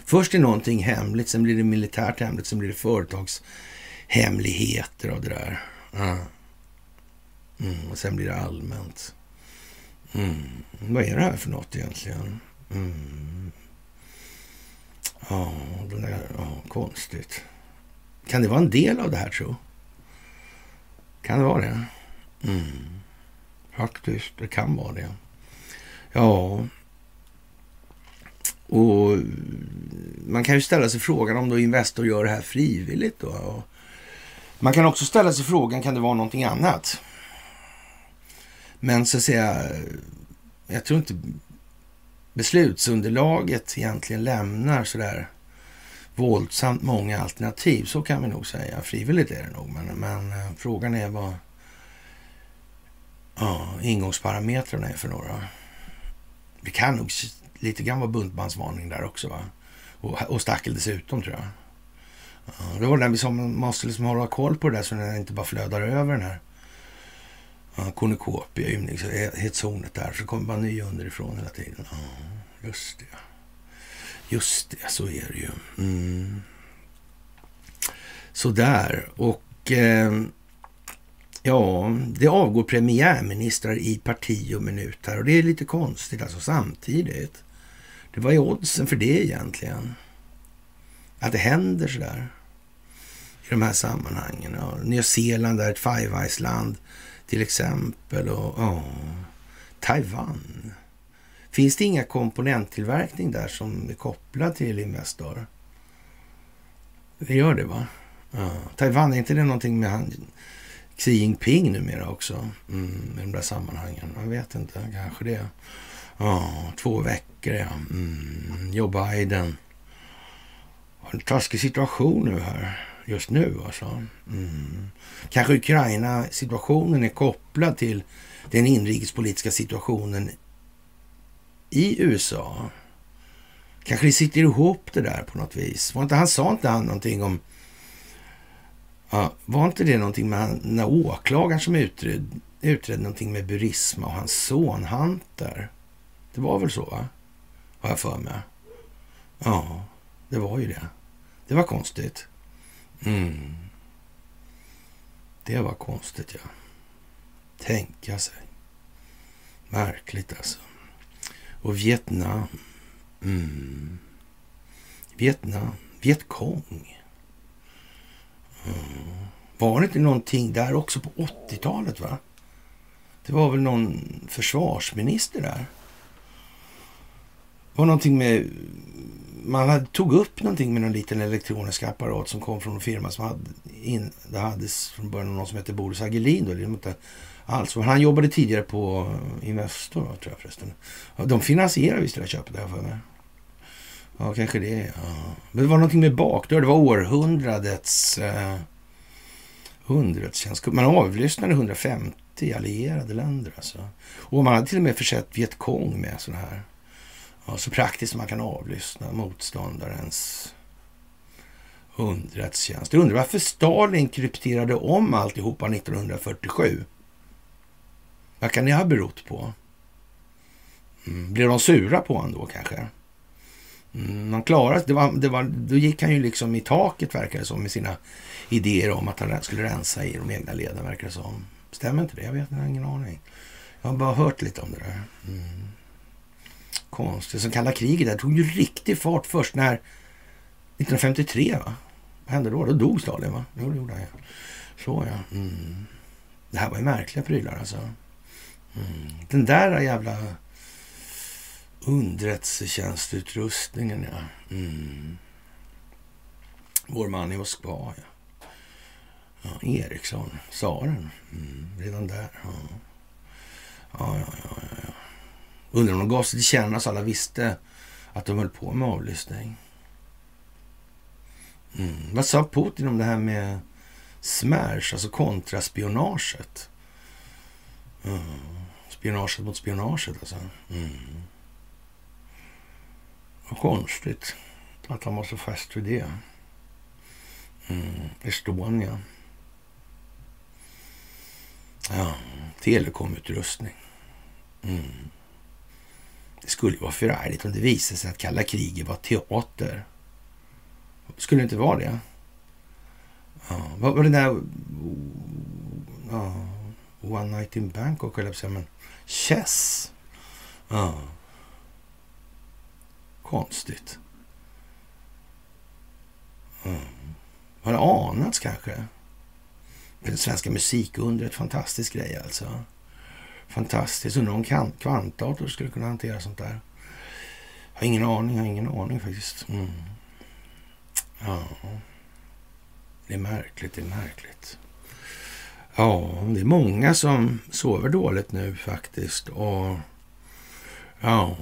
Först är någonting hemligt, sen blir det militärt hemligt, sen blir det företagshemligheter av det där. Mm, och sen blir det allmänt. Mm. Vad är det här för något egentligen? Mm. Ja, det där, ja, konstigt. Kan det vara en del av det här, tro? Kan det vara det? Mm. Faktiskt, det kan vara det. Ja. Och man kan ju ställa sig frågan om då Investor gör det här frivilligt då. Man kan också ställa sig frågan, kan det vara någonting annat? Men så att säga, jag tror inte beslutsunderlaget egentligen lämnar sådär våldsamt många alternativ. Så kan vi nog säga. Frivilligt är det nog, men, men eh, frågan är vad ja, ingångsparametrarna är för några. Det kan nog lite grann vara buntbandsvarning där också. Va? Och, och stackel dessutom tror jag. Ja, det var den vi som måste liksom hålla koll på det där så den inte bara flödar över den här ja, Cornucopia, ymnighetshornet där. Så kommer bara nya underifrån hela tiden. Ja, just det. Just det, så är det ju. Mm. Sådär. Och eh, ja, det avgår premiärministrar i parti och minut här. Och det är lite konstigt alltså samtidigt. Det var ju oddsen för det egentligen. Att det händer sådär i de här sammanhangen. Ja, Nya Zeeland är ett Five Eyes-land till exempel. Och ja, Taiwan. Finns det inga komponenttillverkning där som är kopplad till Investor? Det gör det va? Ja. Taiwan, är inte det någonting med han, Xi Jinping numera också mm, i de där sammanhangen. Jag vet inte, kanske det. Ja, två veckor ja. Mm, Joe Biden. En taskig situation nu här, just nu alltså. Mm. Kanske Ukraina-situationen är kopplad till den inrikespolitiska situationen i USA. Kanske det sitter ihop det där på något vis. Var inte, han sa inte han någonting om... Ja, var inte det någonting med han, när åklagaren som utredde, utredde någonting med Burisma och hans son Hunter? Det var väl så, va? Har jag för mig. Ja, det var ju det. Det var konstigt. Mm. Det var konstigt, ja. Tänka sig. Märkligt alltså. Och Vietnam. Mm. Vietnam. Vietkong. Mm. Var det inte någonting där också på 80-talet? va? Det var väl någon försvarsminister där? Det var någonting med... Man hade, tog upp någonting med någon liten elektronisk apparat som kom från en firma som hade... In, det hades från början någon som hette Boris Agelin. Då, det inte alls. Han jobbade tidigare på eh, Investor, tror jag förresten. De finansierade visst det där köpet, har jag för mig. Ja, kanske det. Ja. Men det var någonting med bakdörr. Det var århundradets... Eh, hundradstjänst. Man avlyssnade 150 allierade länder. Alltså. Och man hade till och med försett Vietkong med sådana här. Ja, så praktiskt som man kan avlyssna motståndarens underrättelsetjänst. Jag undrar varför Stalin krypterade om alltihopa 1947. Vad kan det ha berott på? Mm. Blev de sura på honom då kanske? Mm, Man klarade det var, det var, Då gick han ju liksom i taket verkar det som med sina idéer om att han skulle rensa i de egna leden verkar det som. Stämmer inte det? Jag vet inte, jag har ingen aning. Jag har bara hört lite om det där. Mm. Konstigt. Som kalla kriget där tog ju riktig fart först när 1953 va? Vad hände då? Då dog Stalin va? Jo, det gjorde han ja. Så ja. Mm. Det här var ju märkliga prylar alltså. Mm. Den där jävla underrättelsetjänstutrustningen, ja. Mm. Vår man i Moskva, ja. ja Eriksson, tsaren. Mm. Redan där. Ja. Ja, ja, ja, ja. Undrar om de gav sig till känna så alla visste att de höll på med avlyssning. Mm. Vad sa Putin om det här med smash, alltså kontraspionaget? Mm. Spionaget mot spionaget alltså. Mm. Vad konstigt att han var så fast vid det. Mm. Estonia. Ja, telekomutrustning. Mm. Det skulle vara förargligt om det visade sig att kalla kriget var teater. Skulle det inte vara det? Ja, vad var det där... Ja, One Night in Bangkok, höll jag på att men Chess. Ja. Konstigt. Mm. Har det anats kanske? Det svenska musikundret, fantastisk grej alltså. Fantastiskt. Undrar om kvantdator skulle kunna hantera sånt där. Jag har ingen aning, jag har ingen aning faktiskt. Mm. Ja. Det är märkligt, det är märkligt. Ja, det är många som sover dåligt nu faktiskt. Och ja,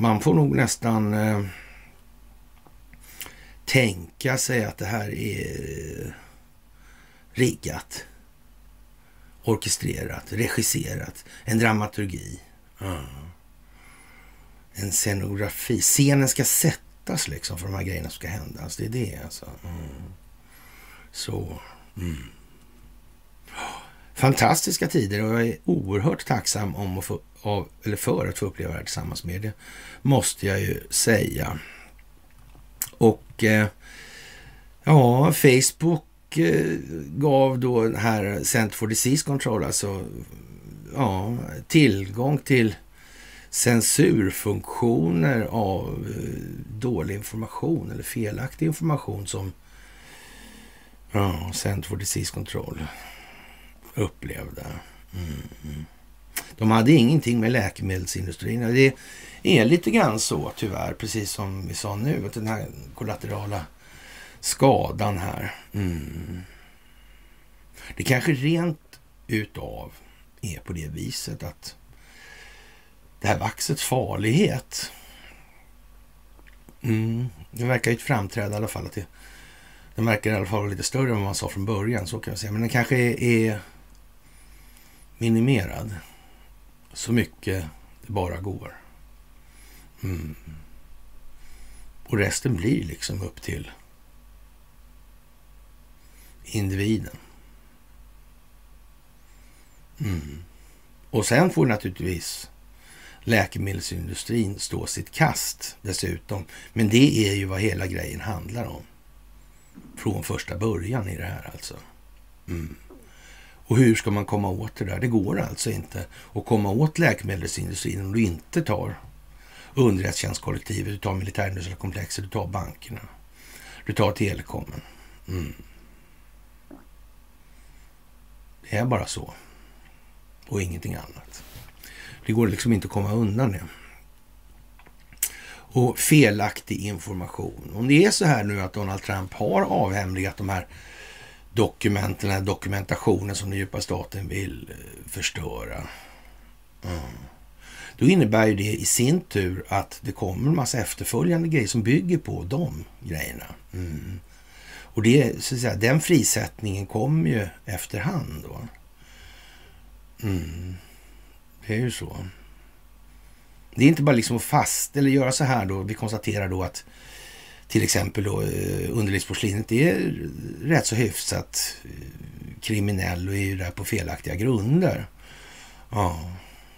man får nog nästan eh, tänka sig att det här är riggat, orkestrerat, regisserat, en dramaturgi. Ja. En scenografi. Scenen ska sättas liksom för de här grejerna som ska hända. Alltså det är det alltså. Mm. Så. Mm fantastiska tider och jag är oerhört tacksam om att få, av, eller för att få uppleva det här tillsammans med det, måste jag ju säga. Och eh, ja, Facebook eh, gav då här Center for Disease Control, alltså ja, tillgång till censurfunktioner av eh, dålig information eller felaktig information som ja, Center for Disease Control upplevde. Mm. mm. De hade ingenting med läkemedelsindustrin. Det är lite grann så tyvärr, precis som vi sa nu, att den här kollaterala skadan här. Mm. Det kanske rent utav är på det viset att det här vaxets farlighet, mm, det verkar ju framträda i alla fall. att det, Den verkar i alla fall vara lite större än vad man sa från början, så kan jag säga. Men den kanske är, är minimerad så mycket det bara går. Mm. Och resten blir liksom upp till individen. Mm. Och sen får naturligtvis läkemedelsindustrin stå sitt kast dessutom. Men det är ju vad hela grejen handlar om. Från första början i det här alltså. Mm. Och hur ska man komma åt det där? Det går alltså inte att komma åt läkemedelsindustrin om du inte tar underrättelsetjänstkollektivet, du tar militärindustriella komplexet, du tar bankerna, du tar telekomen. Mm. Det är bara så. Och ingenting annat. Det går liksom inte att komma undan det. Och felaktig information. Om det är så här nu att Donald Trump har avhemligat de här dokumenten, den här dokumentationen som den djupa staten vill eh, förstöra. Mm. Då innebär ju det i sin tur att det kommer en massa efterföljande grejer som bygger på de grejerna. Mm. Och det, så att säga, den frisättningen kommer ju efterhand då. Mm. Det är ju så. Det är inte bara liksom att fast eller göra så här då. Vi konstaterar då att till exempel då eh, underlivsporslinet är rätt så hyfsat eh, kriminell och är ju där på felaktiga grunder. Ja.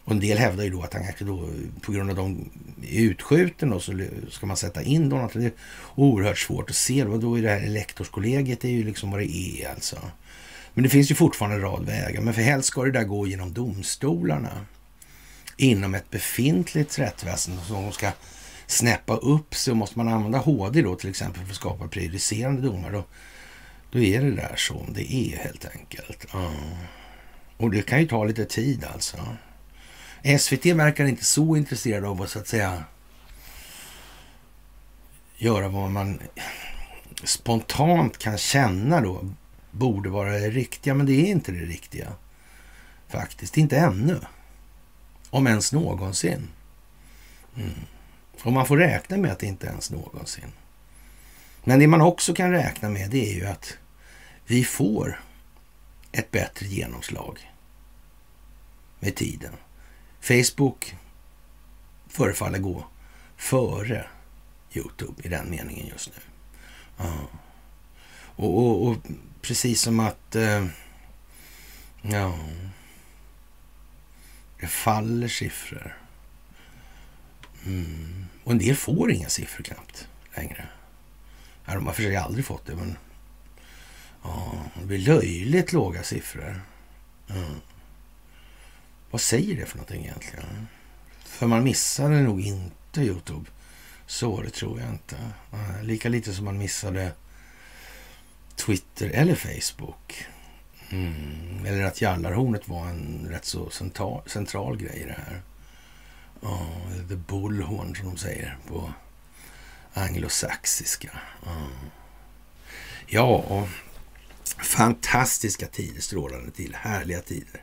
Och en del hävdar ju då att han kanske då på grund av de är utskjuten då, så ska man sätta in dem. Det är oerhört svårt att se. Då, då är det här elektorskollegiet det är ju liksom vad det är alltså. Men det finns ju fortfarande en rad vägar. Men för helst ska det där gå genom domstolarna. Inom ett befintligt rättsväsende. som ska snäppa upp sig. måste man använda HD då till exempel för att skapa prejudicerande domar. Då, då är det där som det är helt enkelt. Ja. Och det kan ju ta lite tid alltså. SVT verkar inte så intresserade av att så att säga göra vad man spontant kan känna då borde vara det riktiga, men det är inte det riktiga. Faktiskt, inte ännu. Om ens någonsin. Mm. Och man får räkna med att det inte ens någonsin. Men det man också kan räkna med det är ju att vi får ett bättre genomslag med tiden. Facebook förefaller gå före Youtube i den meningen just nu. Ja. Och, och, och, precis som att... Eh, ja... Det faller siffror. Mm. Och en del får inga siffror knappt längre. Ja, de har för sig aldrig fått det, men... Ja, det blir löjligt låga siffror. Mm. Vad säger det för någonting egentligen? För man missade nog inte Youtube. Så det tror jag inte. Lika lite som man missade Twitter eller Facebook. Mm. Eller att Jallarhornet var en rätt så central, central grej i det här. Oh, the bullhorn som de säger på anglosaxiska. Oh. Ja, fantastiska tider, strålande till, härliga tider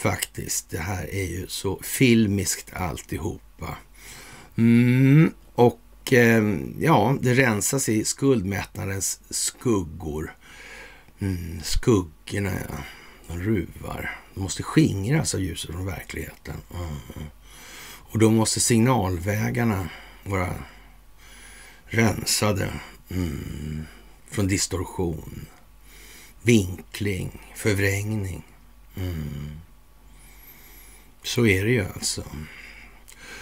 faktiskt. Det här är ju så filmiskt alltihopa. Mm, och eh, ja, det rensas i skuldmättnadens skuggor. Mm, skuggorna, ja. De ruvar. De måste skingras av ljuset från verkligheten. Mm. Och då måste signalvägarna vara rensade mm, från distorsion, vinkling, förvrängning. Mm. Så är det ju alltså.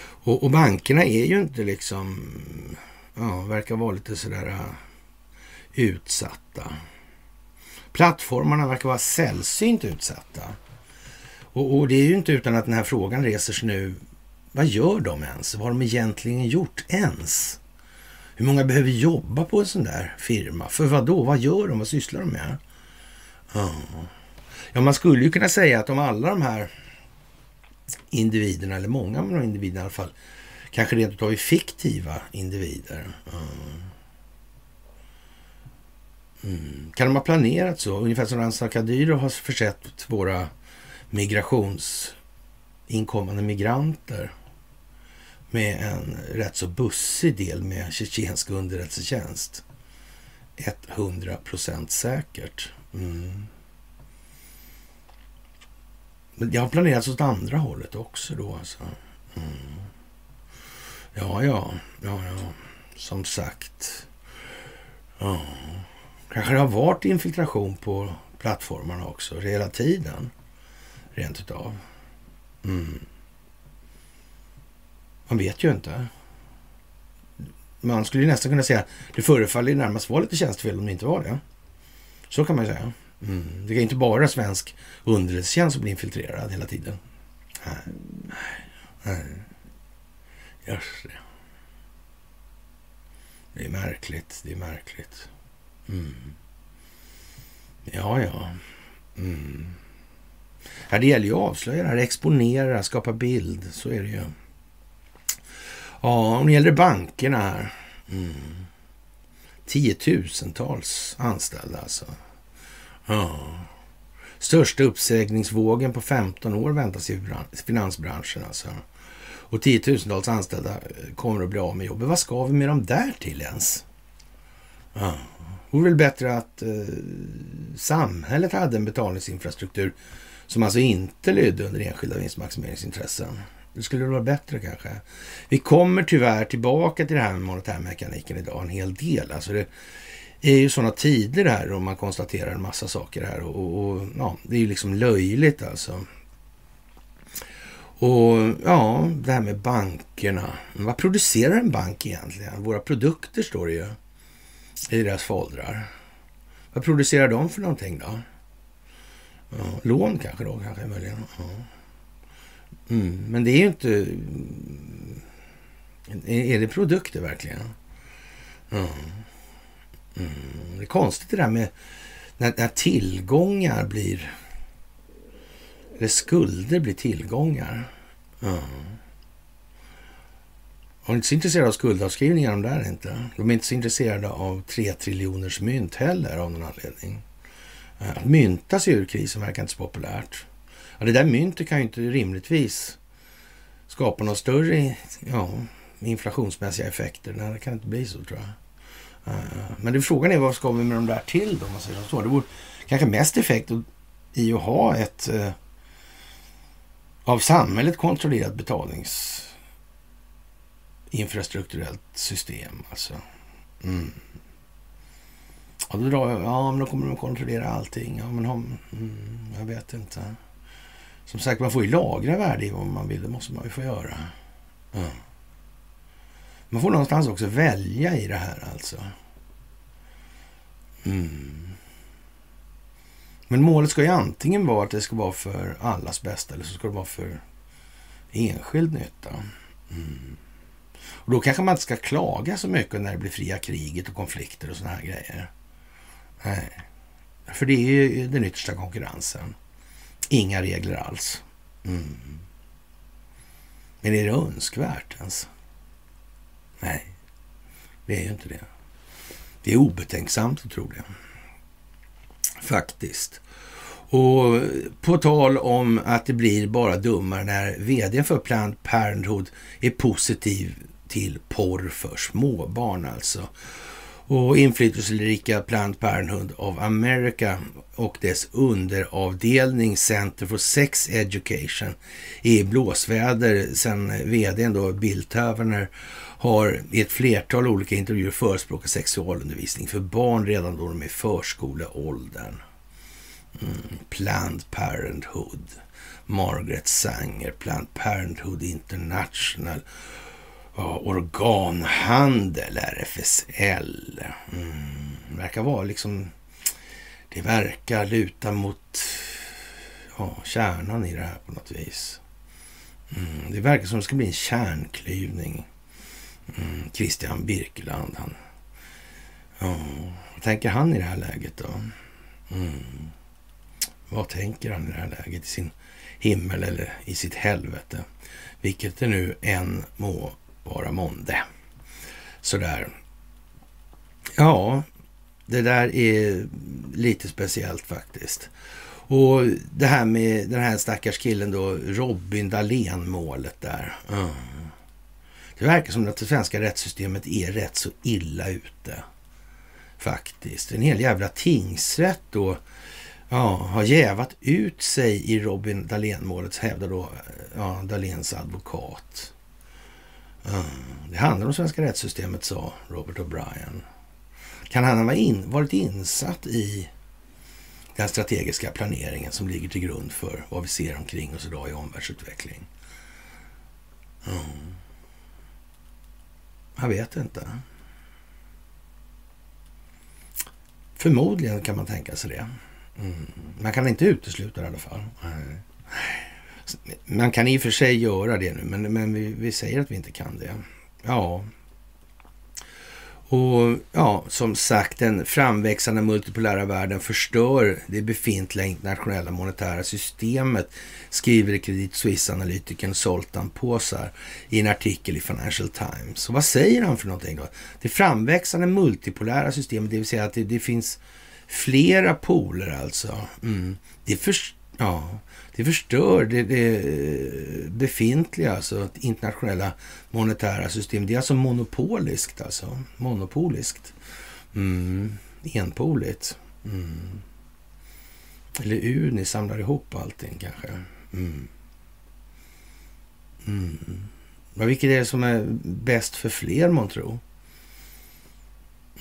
Och, och bankerna är ju inte liksom, ja, verkar vara lite sådär uh, utsatta. Plattformarna verkar vara sällsynt utsatta. Och, och, det är ju inte utan att den här frågan reser sig nu. Vad gör de ens? Vad har de egentligen gjort ens? Hur många behöver jobba på en sån där firma? För vad då? Vad gör de? Vad sysslar de med? Ja, ja man skulle ju kunna säga att om alla de här individerna, eller många av de individerna i alla fall, kanske rent utav är fiktiva individer. Mm. Mm. Kan de ha planerat så? Ungefär som Ransa Kadyrov har försett våra migrationsinkommande migranter med en rätt så bussig del med tjetjensk underrättelsetjänst. 100 procent säkert. Mm. Men det har planerats åt andra hållet också då alltså. Mm. Ja, ja, ja, ja, som sagt. Ja. Kanske det har varit infiltration på plattformarna också hela tiden. Rent utav. Mm. Man vet ju inte. Man skulle ju nästan kunna säga att det förefaller närmast vara lite tjänstefel om det inte var det. Så kan man ju säga. Mm. Det är inte bara svensk underrättelsetjänst som blir infiltrerad hela tiden. Nej. Nej. Just det. Det är märkligt. Det är märkligt. Mm. Ja, ja. Mm. ja. Det gäller ju att avslöja det här, exponera, skapa bild. Så är det ju. Ja, om det gäller bankerna här. Mm. Tiotusentals anställda alltså. Ja. Största uppsägningsvågen på 15 år väntas i finansbranschen alltså. Och tiotusentals anställda eh, kommer att bli av med jobbet. Vad ska vi med dem där till ens? Ja. Det vore väl bättre att eh, samhället hade en betalningsinfrastruktur som alltså inte lydde under enskilda vinstmaximeringsintressen. Det skulle vara bättre kanske. Vi kommer tyvärr tillbaka till det här med monetärmekaniken idag en hel del. Alltså det är ju sådana tider här och man konstaterar en massa saker här och, och ja, det är ju liksom löjligt alltså. Och ja, det här med bankerna. Vad producerar en bank egentligen? Våra produkter står det ju i deras foldrar. Vad producerar de för någonting då? Ja, lån kanske då, kanske möjligen. Ja. Mm, men det är ju inte... Är det produkter verkligen? Mm. Mm. Det är konstigt det där med när, när tillgångar blir... Eller skulder blir tillgångar. Mm. De är inte så intresserade av skuldavskrivningar de där inte. De är inte så intresserade av tre triljoners mynt heller av någon anledning. Att mynta sig ur krisen verkar inte så populärt. Ja, det där myntet kan ju inte rimligtvis skapa några större ja, inflationsmässiga effekter. Nej, det kan inte bli så tror jag. Eh, men det, frågan är vad ska vi med de där till då? Man säger så. Det vore kanske mest effekt i att ha ett eh, av samhället kontrollerat betalningsinfrastrukturellt system. Alltså. Mm. Ja, då drar jag, ja, men då kommer de kontrollera allting. Ja, men mm, jag vet inte. Som sagt, man får ju lagra värde i vad man vill. Det måste man ju få göra. Mm. Man får någonstans också välja i det här alltså. Mm. Men målet ska ju antingen vara att det ska vara för allas bästa eller så ska det vara för enskild nytta. Mm. Och då kanske man inte ska klaga så mycket när det blir fria kriget och konflikter och sådana här grejer. Nej. För det är ju den yttersta konkurrensen. Inga regler alls. Mm. Men är det önskvärt ens? Nej, det är ju inte det. Det är obetänksamt att tro det. Faktiskt. Och på tal om att det blir bara dummare när vd för Planned Parenthood är positiv till porr för småbarn alltså. Och inflytelserika Planned Parenthood of America och dess underavdelning Center for Sex Education är i blåsväder sen vdn då Bill Taverner har i ett flertal olika intervjuer förespråkat sexualundervisning för barn redan då de är i förskoleåldern. Mm. Planned Parenthood, Margaret Sanger, Planned Parenthood International, ja, organhandel, RFSL. Mm. Det verkar vara liksom, det verkar luta mot ja, kärnan i det här på något vis. Mm. Det verkar som det ska bli en kärnklyvning Mm, Christian Birkeland. Han, ja, vad tänker han i det här läget då? Mm. Vad tänker han i det här läget? I sin himmel eller i sitt helvete? Vilket det nu än må vara månde. Sådär. Ja, det där är lite speciellt faktiskt. Och det här med den här stackars killen då, Robin Dahlén-målet där. Mm. Det verkar som att det svenska rättssystemet är rätt så illa ute. Faktiskt. En hel jävla tingsrätt då ja, har jävat ut sig i Robin Dahlén-målet, hävdar då ja, Dahléns advokat. Mm. Det handlar om svenska rättssystemet, sa Robert O'Brien. Kan han ha in, varit insatt i den strategiska planeringen som ligger till grund för vad vi ser omkring oss idag i omvärldsutveckling? Mm. Jag vet inte. Förmodligen kan man tänka sig det. Mm. Man kan inte utesluta det i alla fall. Man kan i och för sig göra det nu, men, men vi, vi säger att vi inte kan det. Ja, och ja, som sagt, den framväxande multipolära världen förstör det befintliga internationella monetära systemet, skriver Credit Suisse-analytikern Zoltan Påsar i en artikel i Financial Times. Och vad säger han för någonting då? Det framväxande multipolära systemet, det vill säga att det, det finns flera poler alltså. Mm. Det, för, ja, det förstör det, det befintliga, alltså internationella monetära system. Det är alltså monopoliskt, alltså. Monopoliskt. Mm. Enpoligt. Mm. Eller uni samlar ihop allting kanske. Mm. Mm. Men vilket är det som är bäst för fler, man tror?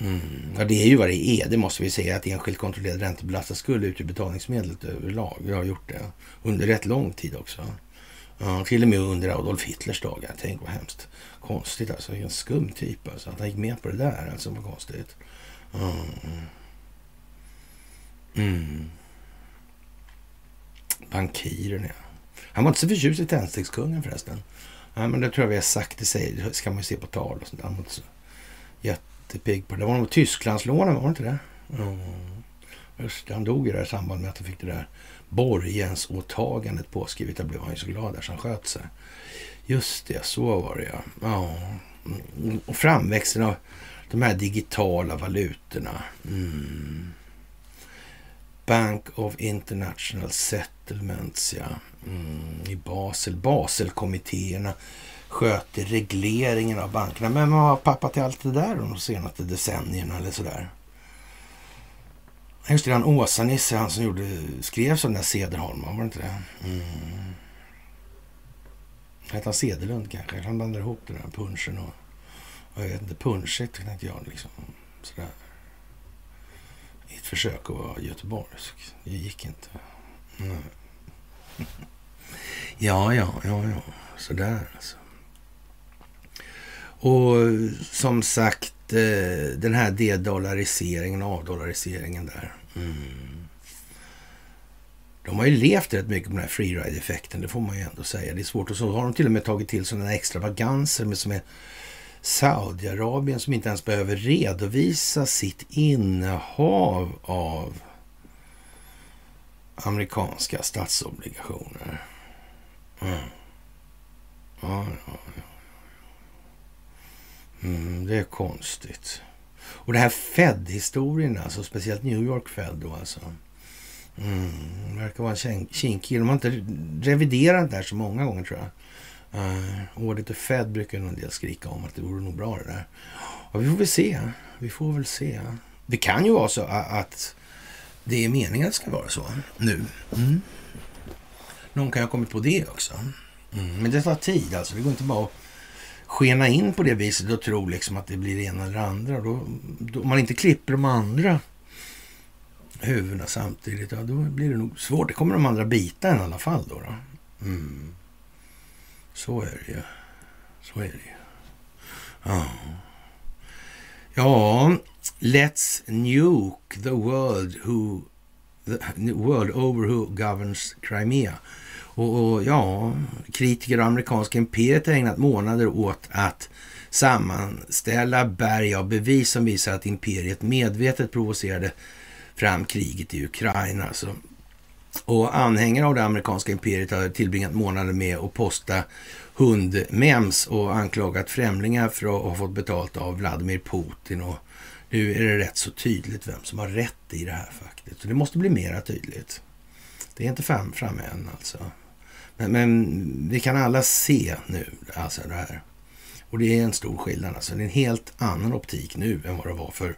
Mm. Ja, det är ju vad det är. Det måste vi säga att enskilt kontrollerad räntebelastad skuld utgör betalningsmedlet överlag. Vi har gjort det under rätt lång tid också. Ja, till och med under Adolf Hitlers dagar. Tänk vad hemskt konstigt alltså. En skum typ alltså. Att han gick med på det där alltså. Vad konstigt. Mm. Mm. Bankiren ja. Han var inte så förtjust i tändstickskungen förresten. Nej, men det tror jag vi har sagt. Det säger, det ska man ju se på tal och sånt. Han var inte så jättepigg på det. Det var nog Tysklandslånen, var det inte det? Mm. Just det, han dog i det här samband med att han fick det där borgensåtagandet påskrivet. Där blev han ju så glad där så han sköt sig. Just det, så var det ja. ja. Och framväxten av de här digitala valutorna. Mm. Bank of International Settlements, ja. Mm, I Basel. Baselkommittéerna sköter regleringen av bankerna. Men vad har pappa till allt det där de senaste decennierna eller sådär? Just det, han Åsa-Nisse, han som gjorde, skrev så den där Cederholm, var det inte det? Mm. Hette han Cederlund kanske? Han blandade ihop det där, punschen och, och jag vet inte, punschigt tänkte jag liksom. Sådär. I ett försök att vara göteborgsk. Det gick inte. Mm. *laughs* ja, ja, ja, ja. Sådär alltså. Och som sagt, eh, den här dedollariseringen, avdollariseringen där. Mm. De har ju levt rätt mycket på den här freeride-effekten, det får man ju ändå säga. Det är svårt. Och så har de till och med tagit till sådana extravaganser med som är Saudiarabien som inte ens behöver redovisa sitt innehav av amerikanska statsobligationer. Mm. Ja, ja, ja. Mm, det är konstigt. Och det här Fed-historien, alltså speciellt New York Fed då alltså. Mm, verkar vara kinkig. De har inte reviderat det här så många gånger tror jag. Uh, ordet och Fed brukar en del skrika om att det vore nog bra det där. Ja, vi får väl se. Vi får väl se. Det kan ju vara så att det är meningen att det ska vara så nu. Mm. Någon kan ha kommit på det också. Mm. Men det tar tid alltså. Det går inte bara att skena in på det viset och tro liksom att det blir det ena eller det andra. Då, då, om man inte klipper de andra huvudena samtidigt, ja, då blir det nog svårt. Det kommer de andra bita i alla fall. Då, då. Mm. Så är det ju. Så är det ju. Ja. Ja, let's nuke the world who the world over who governs Crimea. Och, och ja, kritiker av amerikanska imperiet har ägnat månader åt att sammanställa berg av bevis som visar att imperiet medvetet provocerade fram kriget i Ukraina. Alltså. Och anhängare av det amerikanska imperiet har tillbringat månader med att posta hundmems och anklagat främlingar för att ha fått betalt av Vladimir Putin och Nu är det rätt så tydligt vem som har rätt i det här faktiskt. Så det måste bli mera tydligt. Det är inte fram, framme än alltså. Men, vi kan alla se nu alltså det här. Och det är en stor skillnad. Alltså. Det är en helt annan optik nu än vad det var för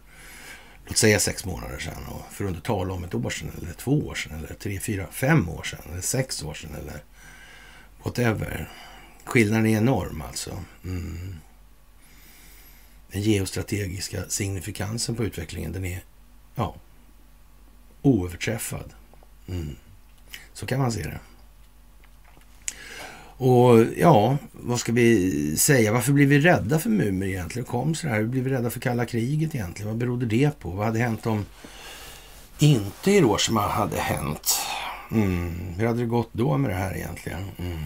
låt säga sex månader sedan. Och för att inte tala om ett år sedan, eller två år sedan, eller tre, fyra, fem år sedan, eller sex år sedan, eller whatever. Skillnaden är enorm alltså. Mm. Den geostrategiska signifikansen på utvecklingen, den är ja, oöverträffad. Mm. Så kan man se det. Och ja, vad ska vi säga? Varför blev vi rädda för mumier egentligen? kom så här? Hur blev vi rädda för kalla kriget egentligen? Vad berodde det på? Vad hade hänt om inte Hiroshima hade hänt? Mm. Hur hade det gått då med det här egentligen? Mm.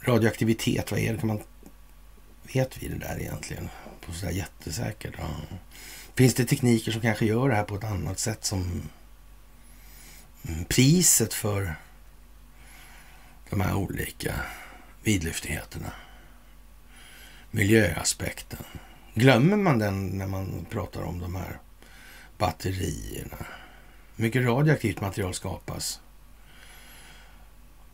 Radioaktivitet, vad är det? Kan man... Vet vi det där egentligen? På sådär jättesäkert? Ja. Finns det tekniker som kanske gör det här på ett annat sätt som mm, priset för de här olika vidlyftigheterna. Miljöaspekten. Glömmer man den när man pratar om de här batterierna? Hur mycket radioaktivt material skapas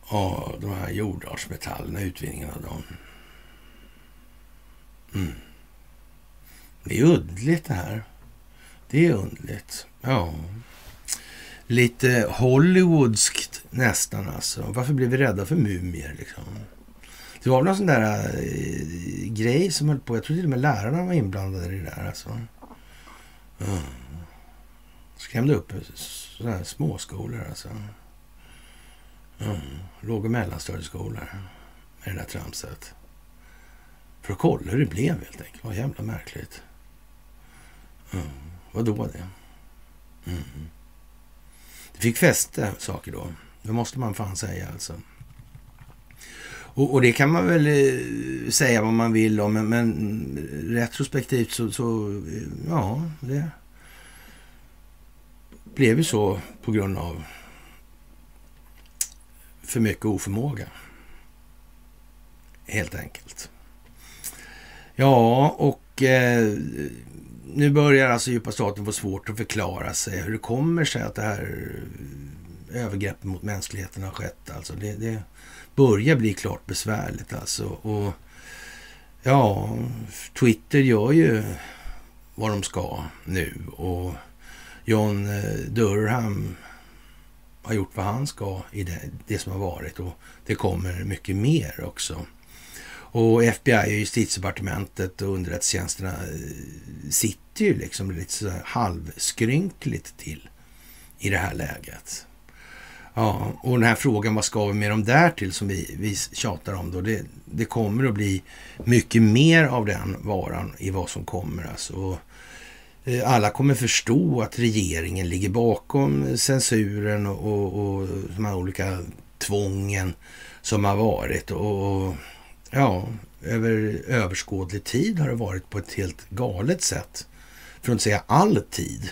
av de här jordartsmetallerna, utvinningen av dem? Mm. Det är undligt det här. Det är undligt. Ja. Lite Hollywoodskt nästan alltså. Varför blev vi rädda för mumier liksom? Det var väl någon sån där äh, grej som höll på. Jag tror till och med lärarna var inblandade i det där alltså. Mm. Skrämde upp eh, sådana här småskolor alltså. Mm. Låg och mellanstadieskolor med det där tramset. För att kolla hur det blev helt enkelt. Vad jävla märkligt. Mm. Vad då det? Mm. Det fick fäste saker då. Det måste man fan säga alltså. Och, och, det kan man väl eh, säga vad man vill om, men, men retrospektivt så, så, eh, ja, det blev ju så på grund av för mycket oförmåga. Helt enkelt. Ja, och eh, nu börjar alltså djupa staten få svårt att förklara sig hur det kommer sig att det här övergrepp mot mänskligheten har skett. Alltså det, det börjar bli klart besvärligt alltså. Och ja, Twitter gör ju vad de ska nu och John eh, Durham har gjort vad han ska i det, det som har varit och det kommer mycket mer också. Och FBI och justitiedepartementet och underrättelsetjänsterna eh, sitter ju liksom lite så halvskrynkligt till i det här läget. Ja, och den här frågan, vad ska vi med dem där till som vi, vi tjatar om då? Det, det kommer att bli mycket mer av den varan i vad som kommer alltså. Och, eh, alla kommer förstå att regeringen ligger bakom censuren och, och, och de här olika tvången som har varit. Och, och ja, över överskådlig tid har det varit på ett helt galet sätt. För att inte säga all tid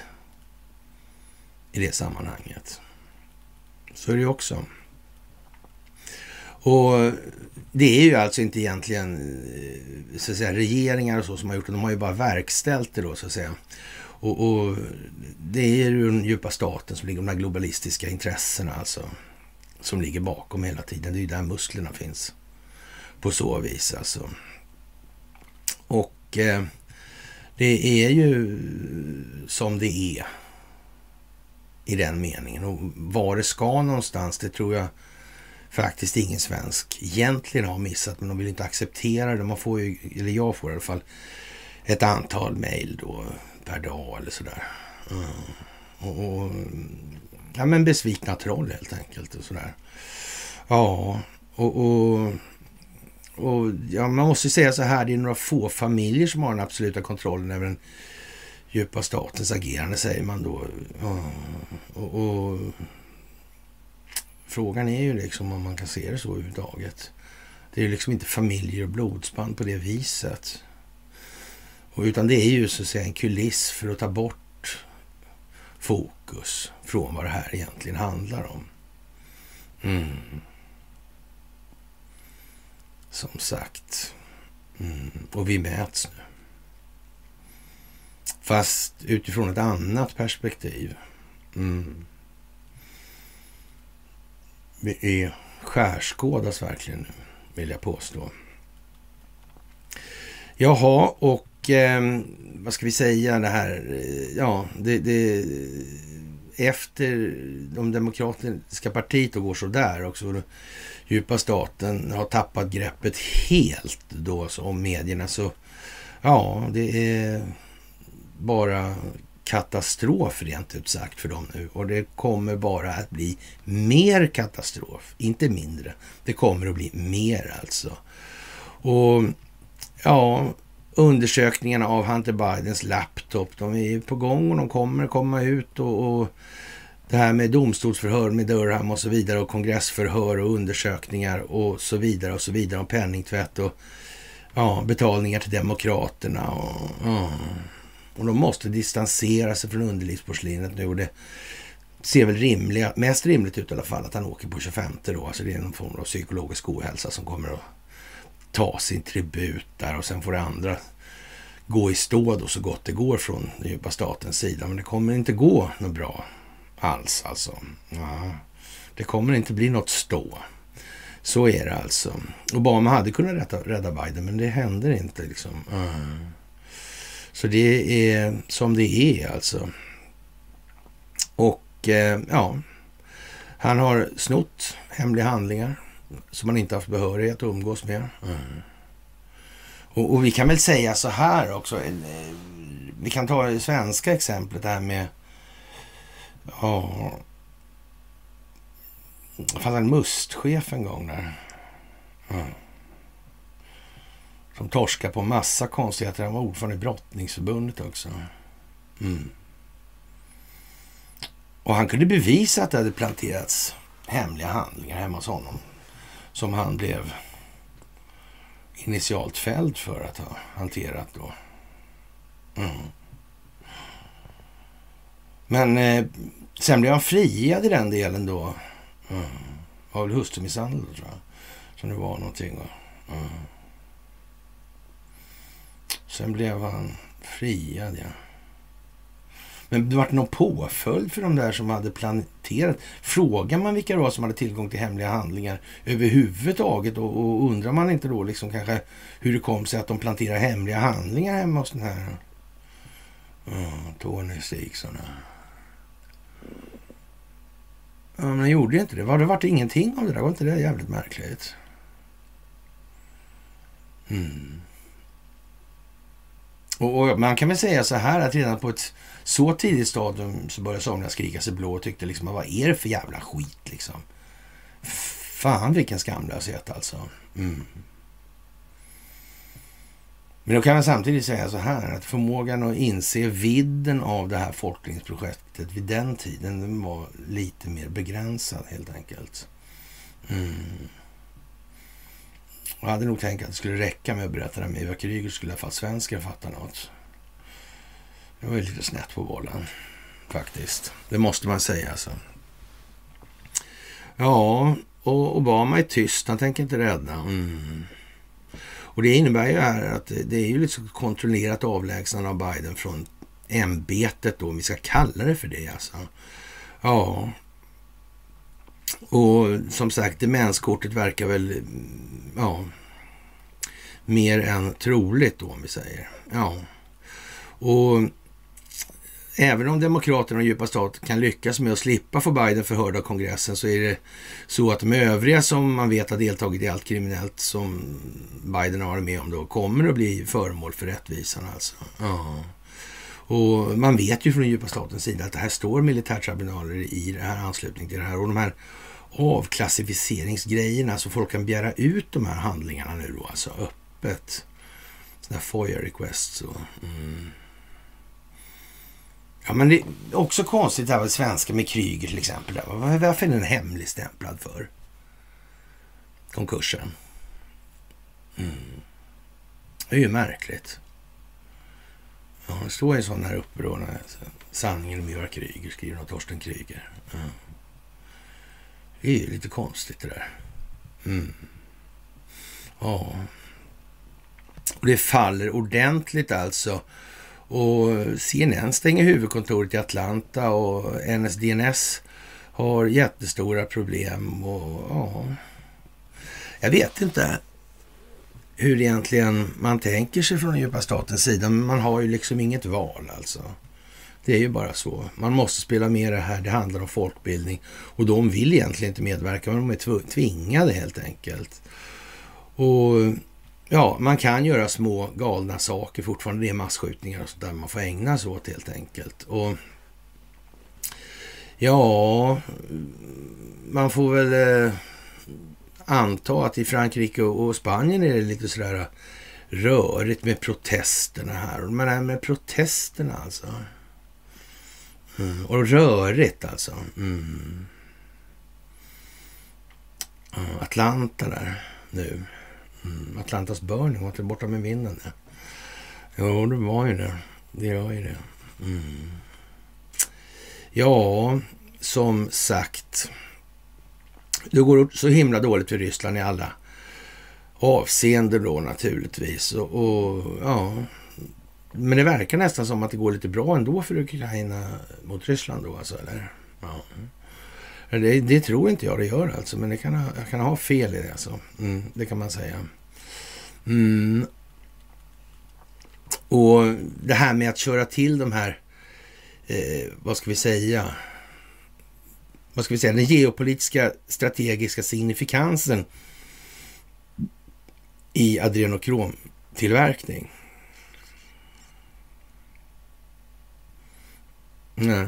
i det sammanhanget. Så är det ju också. Och det är ju alltså inte egentligen eh, så att säga, regeringar och så som har gjort det. De har ju bara verkställt det då så att säga. Och, och det är ju den djupa staten som ligger, de här globalistiska intressena alltså. Som ligger bakom hela tiden. Det är ju där musklerna finns. På så vis alltså. Och eh, det är ju som det är i den meningen. Och var det ska någonstans, det tror jag faktiskt ingen svensk egentligen har missat, men de vill inte acceptera det. Man får ju, eller jag får i alla fall, ett antal mejl då per dag eller sådär. Mm. Och, och, ja, men besvikna troll helt enkelt och sådär. Ja, och, och, och ja, man måste säga så här, det är några få familjer som har den absoluta kontrollen över den djupa statens agerande, säger man då. Och, och, frågan är ju liksom om man kan se det så överhuvudtaget. Det är ju liksom inte familjer och blodsband på det viset. Och, utan det är ju så att säga en kuliss för att ta bort fokus från vad det här egentligen handlar om. Mm. Som sagt. Mm. Och vi mäts nu. Fast utifrån ett annat perspektiv. Mm. Det är skärskådas verkligen nu, vill jag påstå. Jaha, och eh, vad ska vi säga det här? Ja, det, det, efter de demokratiska partiet och går så där också. Djupa staten har tappat greppet helt då så, om medierna. Så ja, det är bara katastrof rent ut sagt för dem nu. Och det kommer bara att bli mer katastrof, inte mindre. Det kommer att bli mer alltså. Och ja, undersökningarna av Hunter Bidens laptop, de är på gång och de kommer komma ut och, och det här med domstolsförhör med Durham och så vidare och kongressförhör och undersökningar och så vidare och så vidare om penningtvätt och ja, betalningar till demokraterna och, ja och de måste distansera sig från underlivsporslinet nu och det ser väl rimliga, mest rimligt ut i alla fall att han åker på 25 då, alltså det är någon form av psykologisk ohälsa som kommer att ta sin tribut där och sen får det andra gå i stå då så gott det går från den djupa statens sida. Men det kommer inte gå något bra alls alltså. Ja, det kommer inte bli något stå. Så är det alltså. Obama hade kunnat rädda, rädda Biden, men det händer inte. liksom. Mm. Så det är som det är alltså. Och eh, ja, han har snott hemliga handlingar som man inte haft behörighet att umgås med. Mm. Och, och, vi kan väl säga så här också. Eh, vi kan ta det svenska exemplet här med Ja. Det fanns en mustchef en gång där. Mm. Som torskade på massa konstigheter. Han var ordförande i brottningsförbundet också. Mm. Och han kunde bevisa att det hade planterats hemliga handlingar hemma hos honom. Som han blev initialt fälld för att ha hanterat då. Mm. Men eh, sen blev han friad i den delen då. Mm. Var väl hustrumisshandel tror jag. Som det var någonting. Mm. Sen blev han friad, ja. Men det var någon påföljd för de där som hade planterat. Frågar man vilka det var som hade tillgång till hemliga handlingar överhuvudtaget och, och undrar man inte då liksom kanske hur det kom sig att de planterar hemliga handlingar hemma hos den här oh, Tony Stigson? Ja, men han gjorde inte det. Var det vart ingenting av det där? Var inte det jävligt märkligt? Mm. Och, och, man kan väl säga så här att redan på ett så tidigt stadium så började somliga skrika sig blå och tyckte liksom vad är det för jävla skit liksom? Fan vilken skamlöshet alltså. Mm. Men då kan man samtidigt säga så här att förmågan att inse vidden av det här folklingsprojektet vid den tiden den var lite mer begränsad helt enkelt. Mm. Jag hade nog tänkt att det skulle räcka med att berätta det med Eva Kryger skulle i alla fall svenskar fatta något. Det var ju lite snett på bollen faktiskt. Det måste man säga alltså. Ja, och Obama är tyst. Han tänker inte rädda. Mm. Och det innebär ju här att det är ju lite kontrollerat avlägsnande av Biden från ämbetet då, om vi ska kalla det för det alltså. Ja. Och som sagt, demenskortet verkar väl, ja, mer än troligt då om vi säger. Ja. Och även om Demokraterna och djupa stat kan lyckas med att slippa få Biden förhörd av kongressen så är det så att de övriga som man vet har deltagit i allt kriminellt som Biden har varit med om då kommer att bli föremål för rättvisan alltså. Ja. Och man vet ju från djupa statens sida att det här står militärtribunaler i det här anslutning till det här och de här avklassificeringsgrejerna så folk kan begära ut de här handlingarna nu då alltså öppet. Sådana här FOIA requests och mm. Ja, men det är också konstigt det här med svenska med Kryger till exempel. Varför är den hemligstämplad för? Konkursen. Mm. Det är ju märkligt. Ja, det står en sån här uppe då. Sanningen om Göran Kryger skriver av Torsten Kryger. Mm. Det är ju lite konstigt det där. Mm. Ja. Och det faller ordentligt alltså Och CNN stänger huvudkontoret i Atlanta och NSDNS har jättestora problem. och ja, Jag vet inte hur egentligen man tänker sig från den djupa statens sida, men man har ju liksom inget val alltså. Det är ju bara så. Man måste spela med det här. Det handlar om folkbildning och de vill egentligen inte medverka, men de är tvingade helt enkelt. Och ja, man kan göra små galna saker fortfarande. Det är masskjutningar och sånt där man får ägna sig åt helt enkelt. Och ja, man får väl eh, anta att i Frankrike och Spanien är det lite sådär rörigt med protesterna här. Men det här med protesterna alltså. Mm. Och rörigt alltså. Mm. Atlanta där nu. Mm. Atlantas burning, var borta med vinden. Jo, det var ju det. Det var ju det. Mm. Ja, som sagt. Det går så himla dåligt för Ryssland i alla avseenden då naturligtvis. Och, och, ja, men det verkar nästan som att det går lite bra ändå för Ukraina mot Ryssland då alltså, eller? Ja. Det, det, tror inte jag det gör alltså, men det kan, jag kan ha fel i det alltså. Mm, det kan man säga. Mm. Och det här med att köra till de här, eh, vad ska vi säga, vad ska vi säga, den geopolitiska strategiska signifikansen i adrenokromtillverkning. Nej.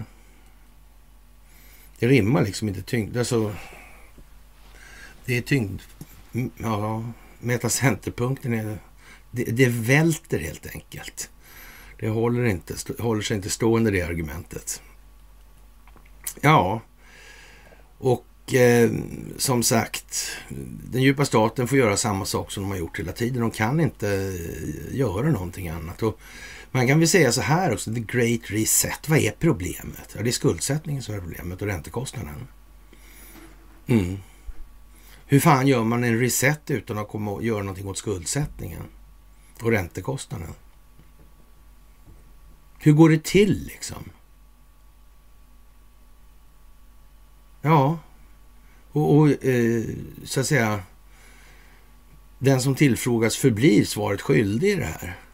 Det rimmar liksom inte tyngd. Alltså, det är tyngd... Ja, metacenterpunkten är... Det, det välter helt enkelt. Det håller, inte, håller sig inte stående det argumentet. Ja, och eh, som sagt, den djupa staten får göra samma sak som de har gjort hela tiden. De kan inte eh, göra någonting annat. Och man kan väl säga så här också, the great reset. Vad är problemet? Ja, det är skuldsättningen som är problemet och räntekostnaden. Mm. Hur fan gör man en reset utan att komma och göra någonting åt skuldsättningen och räntekostnaden? Hur går det till liksom? Ja, och, och eh, så att säga den som tillfrågas förblir svaret skyldig i det här.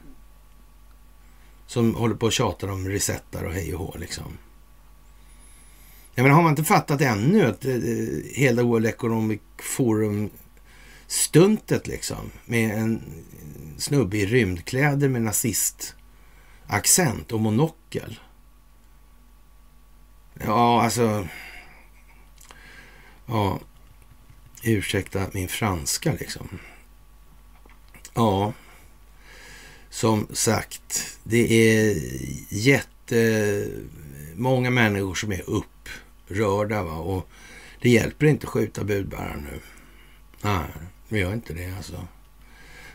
Som håller på och tjatar om resettar och hej och hå liksom. Jag menar, har man inte fattat ännu att eh, hela World Economic Forum stuntet liksom med en snubbe i rymdkläder med nazistaccent och monokel. Ja, alltså. Ja, ursäkta min franska liksom. Ja, som sagt, det är jättemånga människor som är upprörda. Va? Och det hjälper inte att skjuta budbäraren nu. Nej, det gör inte det alltså.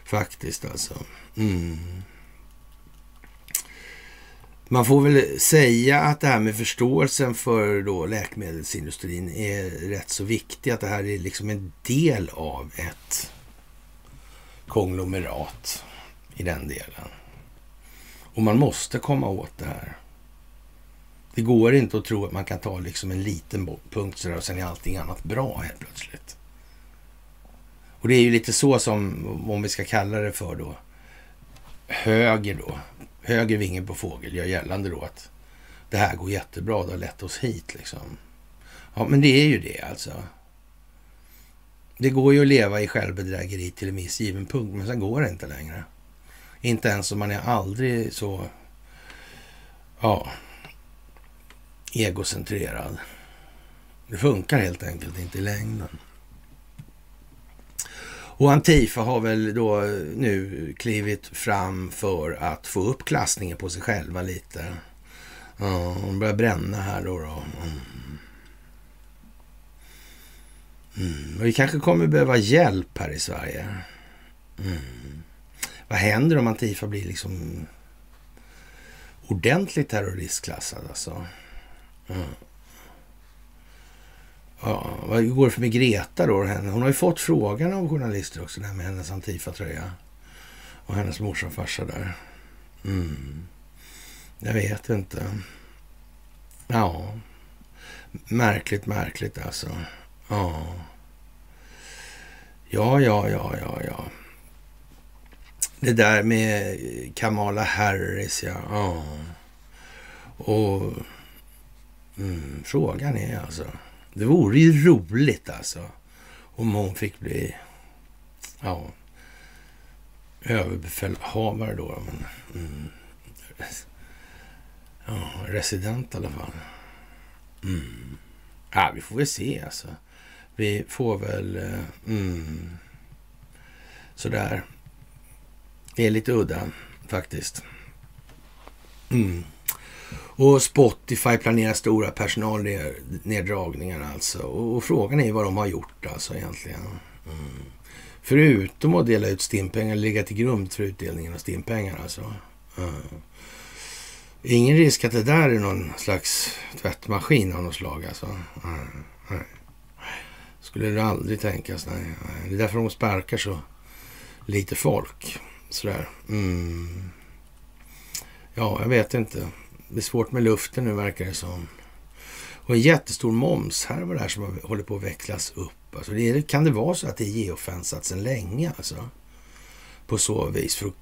Faktiskt alltså. Mm. Man får väl säga att det här med förståelsen för då läkemedelsindustrin är rätt så viktig. Att det här är liksom en del av ett konglomerat i den delen. Och man måste komma åt det här. Det går inte att tro att man kan ta liksom en liten punkt sådär och sen är allting annat bra helt plötsligt. Och det är ju lite så som, om vi ska kalla det för då, höger då, höger vinge på fågel gör gällande då att det här går jättebra, det har lett oss hit liksom. Ja, men det är ju det alltså. Det går ju att leva i självbedrägeri till en viss given punkt, men sen går det inte längre. Inte ens om man är aldrig så ja, egocentrerad. Det funkar helt enkelt inte i längden. Och Antifa har väl då nu klivit fram för att få upp klassningen på sig själva lite. Ja, de börjar bränna här då. då. Mm. Mm. vi kanske kommer behöva hjälp här i Sverige. Mm. Vad händer om Antifa blir liksom ordentligt terroristklassad alltså? Mm. Ja, vad går det för med Greta då? Hon har ju fått frågan av journalister också, det här med hennes Antifa-tröja. Och hennes morsa och farsa där. Mm. Jag vet inte. Ja, märkligt, märkligt alltså. Ja. Ja, ja, ja, ja, ja. Det där med Kamala Harris, ja. ja. Och mm, frågan är alltså. Det vore ju roligt alltså. Om hon fick bli ja, överbefälhavare då. Men, mm, ja, resident i alla fall. Mm. Ja, vi får väl se alltså. Vi får väl... Eh, mm, sådär. Det är lite udda faktiskt. Mm. Och Spotify planerar stora personalneddragningar alltså. Och, frågan är vad de har gjort alltså egentligen. Mm. Förutom att dela ut stimpengar, ligga till grund för utdelningen av stimpengar alltså. Mm. Ingen risk att det där är någon slags tvättmaskin av något slag alltså. Mm. Nej. Skulle det aldrig tänkas. Nej. Det är därför de sparkar så lite folk. Sådär. Mm. Ja, jag vet inte. Det är svårt med luften nu verkar det som. Och en jättestor moms här var det här som håller på att växlas upp. Alltså det, kan det vara så att det är geofensat sedan länge alltså? På så vis för att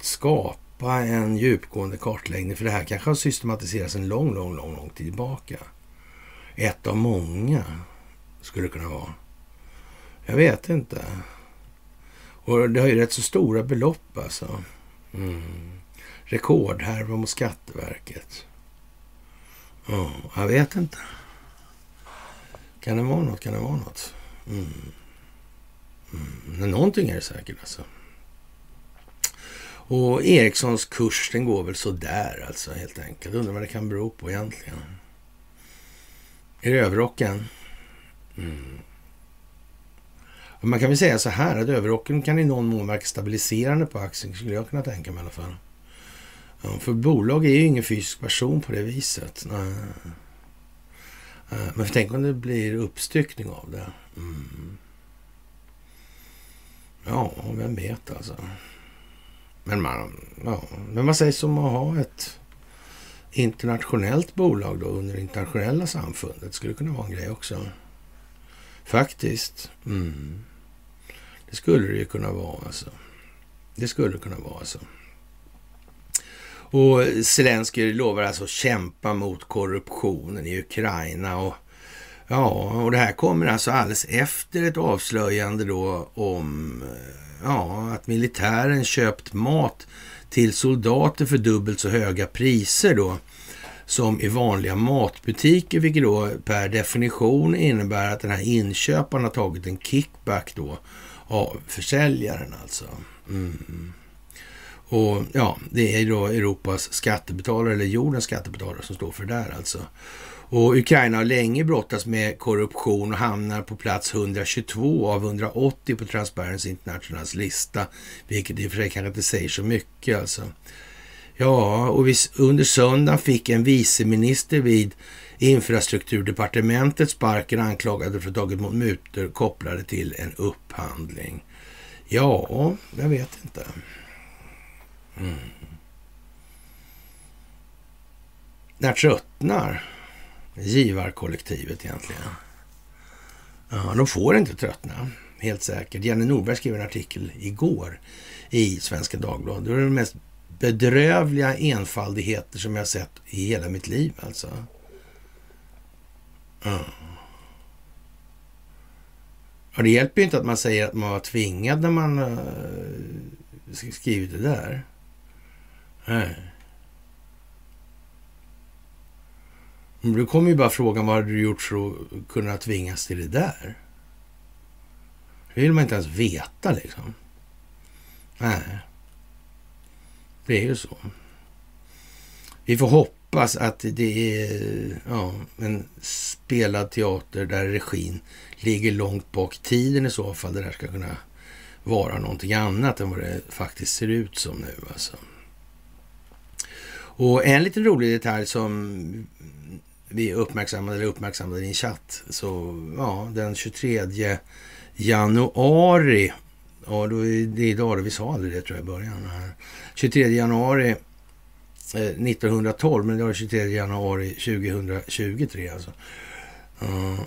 skapa en djupgående kartläggning. För det här kanske har systematiserats en lång, lång, lång, lång tid tillbaka. Ett av många skulle det kunna vara. Jag vet inte. Och det har ju rätt så stora belopp alltså. Mm. Rekordhärva mot Skatteverket. Ja, jag vet inte. Kan det vara något? Kan det vara något? Mm. Mm. Men någonting är det säkert alltså. Och Ericssons kurs den går väl sådär alltså helt enkelt. Undrar vad det kan bero på egentligen. Är det överrocken? Mm. Man kan väl säga så här att överrocken kan i någon mån verka stabiliserande på aktien, skulle jag kunna tänka mig i alla fall. Ja, för bolag är ju ingen fysisk person på det viset. Nej. Eh, men tänk om det blir uppstyckning av det. Mm. Ja, vem vet alltså. Men, man, ja. Men vad sägs om att ha ett internationellt bolag då under internationella samfundet? Skulle kunna vara en grej också. Faktiskt. Mm. Det skulle det ju kunna vara alltså. Det skulle kunna vara alltså. Och Zelenskyj lovar alltså kämpa mot korruptionen i Ukraina. Och, ja, och det här kommer alltså alldeles efter ett avslöjande då om eh, ja, att militären köpt mat till soldater för dubbelt så höga priser då som i vanliga matbutiker, vilket då per definition innebär att den här inköparen har tagit en kickback då av försäljaren alltså. Mm. Och ja, det är då Europas skattebetalare, eller jordens skattebetalare som står för det där alltså. Och Ukraina har länge brottats med korruption och hamnar på plats 122 av 180 på Transparency Internationals lista, vilket i och för sig kanske inte säger så mycket alltså. Ja, och under söndagen fick en viceminister vid infrastrukturdepartementet sparken anklagade för att ha tagit mot mutor kopplade till en upphandling. Ja, jag vet inte. Mm. När tröttnar givarkollektivet egentligen? Ja, de får inte tröttna, helt säkert. Janne Norberg skrev en artikel igår i Svenska Dagbladet. Det var den mest bedrövliga enfaldigheter som jag sett i hela mitt liv alltså. Ja. Och det hjälper ju inte att man säger att man var tvingad när man uh, skrivit det där. Nej. Men då kommer ju bara frågan, vad hade du gjort för att kunna tvingas till det där? Det vill man inte ens veta liksom. Nej. Det är ju så. Vi får hoppas att det är ja, en spelad teater där regin ligger långt bak i tiden i så fall. Det där ska kunna vara någonting annat än vad det faktiskt ser ut som nu. Alltså. Och en liten rolig detalj som vi uppmärksammade, eller uppmärksammade i en chatt. Så ja, den 23 januari Ja, då är det idag, vi sa aldrig det tror jag i början. 23 januari eh, 1912, men det var 23 januari 2023 alltså. Uh,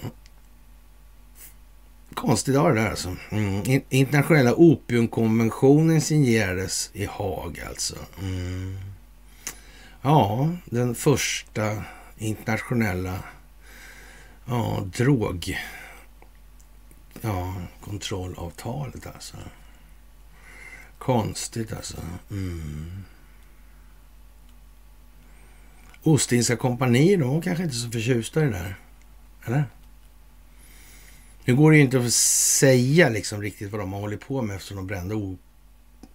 konstig dag det där alltså. Mm. Internationella opiumkonventionen signerades i Haag alltså. Mm. Ja, den första internationella ja, drog ja, kontrollavtalet alltså. Konstigt alltså. Mm. Ostindiska kompanier, de kanske inte så förtjusta i det där. Eller? Nu går det ju inte att säga liksom riktigt vad de har hållit på med eftersom de brände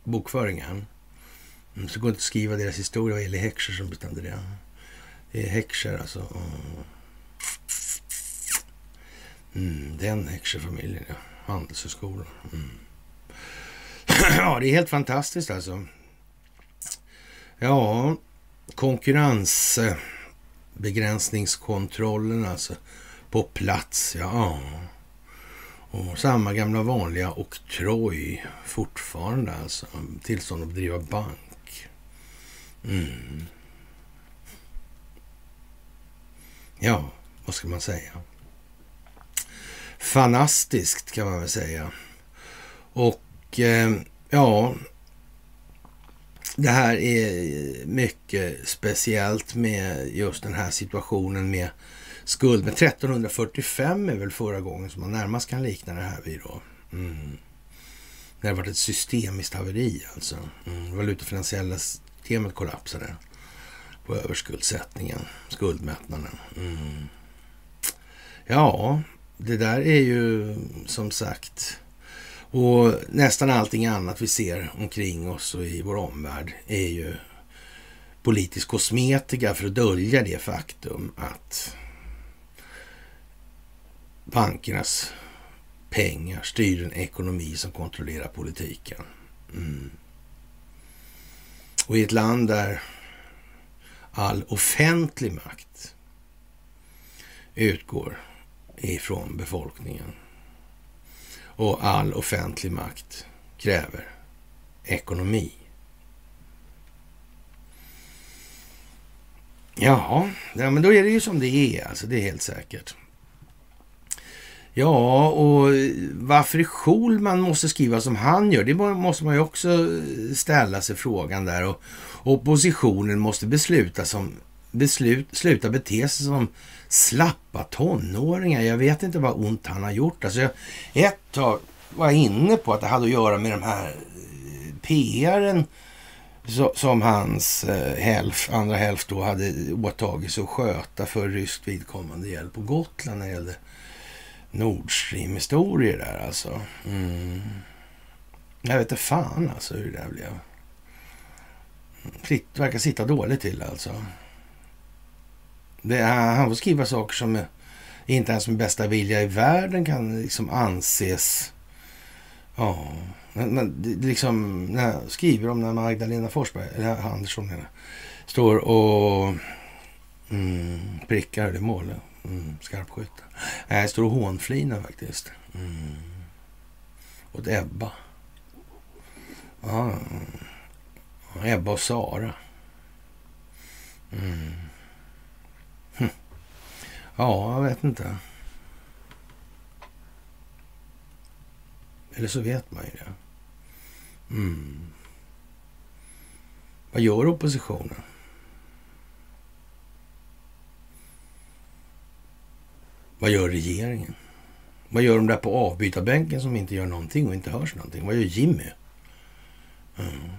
bokföringen. Mm, så det går inte att skriva deras historia. Det var Eli Heckscher som bestämde det. Det är Heckscher alltså. Mm, Mm, den Heckscher-familjen, ja. Handelshögskolan. Mm. *clears throat* ja, det är helt fantastiskt alltså. Ja, konkurrensbegränsningskontrollen alltså. På plats, ja. Och samma gamla vanliga oktroj fortfarande alltså. Tillstånd att driva bank. Mm. Ja, vad ska man säga? Fanastiskt kan man väl säga. Och eh, ja, det här är mycket speciellt med just den här situationen med skuld. Men 1345 är väl förra gången som man närmast kan likna det här vid då. Mm. Det har varit ett systemiskt haveri alltså. Mm. Valutafinansiella systemet kollapsade på överskuldsättningen, skuldmättnaden. Mm. Ja, det där är ju som sagt och nästan allting annat vi ser omkring oss och i vår omvärld är ju politisk kosmetika för att dölja det faktum att bankernas pengar styr en ekonomi som kontrollerar politiken. Mm. Och i ett land där all offentlig makt utgår ifrån befolkningen och all offentlig makt kräver ekonomi. Jaha, ja, men då är det ju som det är, alltså det är helt säkert. Ja, och varför Schulman måste skriva som han gör, det måste man ju också ställa sig frågan där. Och oppositionen måste besluta som, beslut, sluta bete sig som slappa tonåringar. Jag vet inte vad ont han har gjort. Alltså jag, ett tag var jag inne på att det hade att göra med de här eh, PRen som hans eh, hälf, andra hälft då hade åtagit sig att sköta för ryskt vidkommande hjälp på Gotland när det gällde Nord Stream-historier där alltså. Mm. Jag vet inte fan alltså hur det där blev. Fritt verkar sitta dåligt till alltså. Det, han får skriva saker som inte ens med bästa vilja i världen kan liksom anses... Ja, men, men liksom när jag skriver om när Magdalena Forsberg, eller Andersson menar, står och mm, prickar det målet. Mm, skarpskytte. Nej, jag står och hånflinar faktiskt. Mm. Åt Ebba. Ja, Ebba och Sara. Mm. Ja, jag vet inte. Eller så vet man ju det. Mm. Vad gör oppositionen? Vad gör regeringen? Vad gör de där på avbytarbänken som inte gör någonting och inte hörs någonting? Vad gör Jimmy? Mm.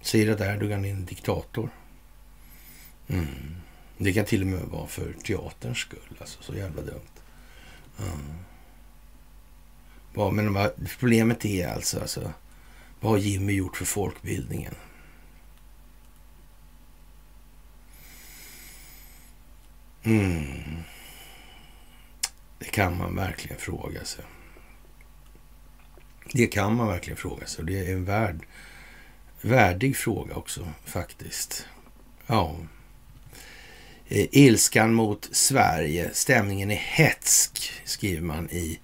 Säger att Erdogan är en diktator. Mm. Det kan till och med vara för teaterns skull. Alltså, så jävla dumt. Mm. Men vad, problemet är alltså, alltså, vad har Jimmy gjort för folkbildningen? Mm. Det kan man verkligen fråga sig. Det kan man verkligen fråga sig. Det är en värd, värdig fråga också faktiskt. Ja. Eh, ilskan mot Sverige. Stämningen är hetsk, skriver man i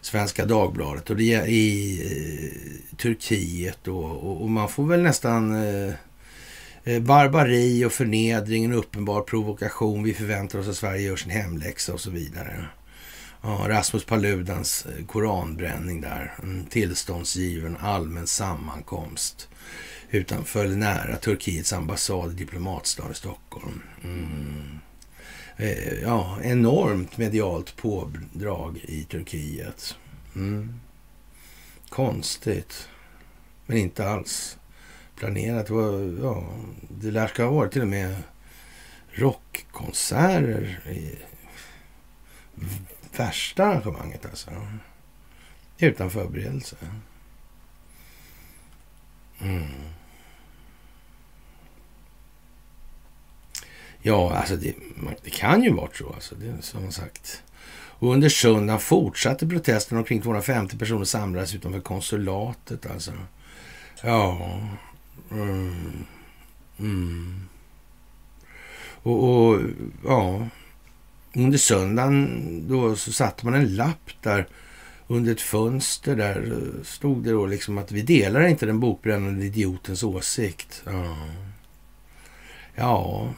Svenska Dagbladet. Och det är i eh, Turkiet och, och, och, man får väl nästan eh, eh barbari och förnedring, en uppenbar provokation. Vi förväntar oss att Sverige gör sin hemläxa och så vidare. Ja, Rasmus Paludans eh, koranbränning där. En tillståndsgiven allmän sammankomst utanför nära Turkiets ambassad i diplomatstaden i Stockholm. Mm. Eh, ja, enormt medialt pådrag i Turkiet. Mm. Konstigt, men inte alls planerat. Det, var, ja, det lär ska ha varit till och med rockkonserter i värsta arrangemanget alltså. Utan förberedelse. Mm. Ja, alltså det, det, kan ju vara så. Alltså, det som sagt. Och under söndagen fortsatte protesterna. Omkring 250 personer samlades utanför konsulatet. Alltså. Ja. Mm. Mm. Och, och, ja, under söndagen då så satte man en lapp där under ett fönster där eh, stod det då liksom att vi delar inte den bokbrännande idiotens åsikt. Ja. ja.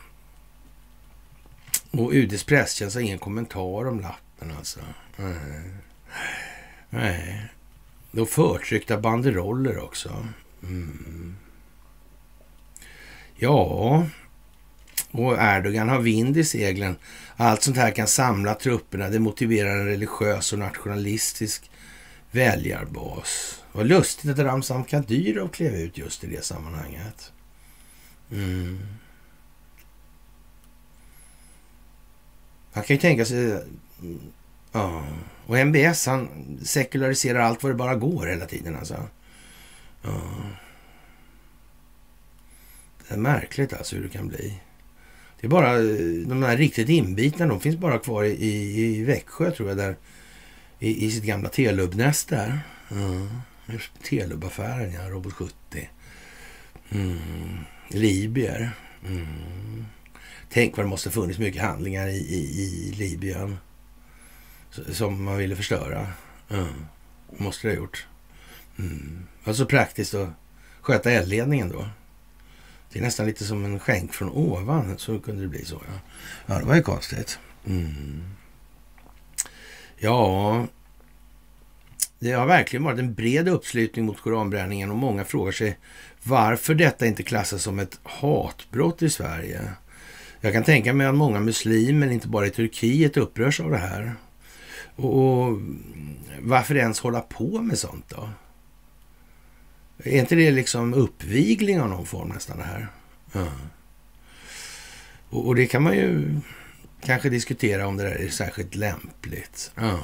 Och UDs presstjänst har ingen kommentar om lappen alltså. Nej. Nej. Och förtryckta banderoller också. Mm. Ja, och Erdogan har vind i seglen. Allt sånt här kan samla trupperna. Det motiverar en religiös och nationalistisk väljarbas. Vad lustigt att Ramzan Kadyrov klev ut just i det sammanhanget. Mm. Han kan ju tänka sig... Ja. Och MBS, han sekulariserar allt vad det bara går hela tiden alltså. Ja. Det är märkligt alltså hur det kan bli. Det är bara de här riktigt inbitna, de finns bara kvar i, i Växjö tror jag, där i, i sitt gamla Telub-näst där. Mm. Telub-affären, ja, Robot 70. Mm. Libyer. Mm. Tänk vad det måste funnits mycket handlingar i, i, i Libyen som man ville förstöra. Mm. Måste det ha gjort. Mm. Alltså praktiskt att sköta eldledningen då. Det är nästan lite som en skänk från ovan. Så kunde det bli så. Ja, ja det var ju konstigt. Mm. Ja, det har verkligen varit en bred uppslutning mot koranbränningen och många frågar sig varför detta inte klassas som ett hatbrott i Sverige. Jag kan tänka mig att många muslimer, inte bara i Turkiet, upprörs av det här. Och, och varför ens hålla på med sånt då? Är inte det liksom uppvigling av någon form nästan det här? Mm. Och, och, det kan man ju kanske diskutera om det där är särskilt lämpligt. Mm.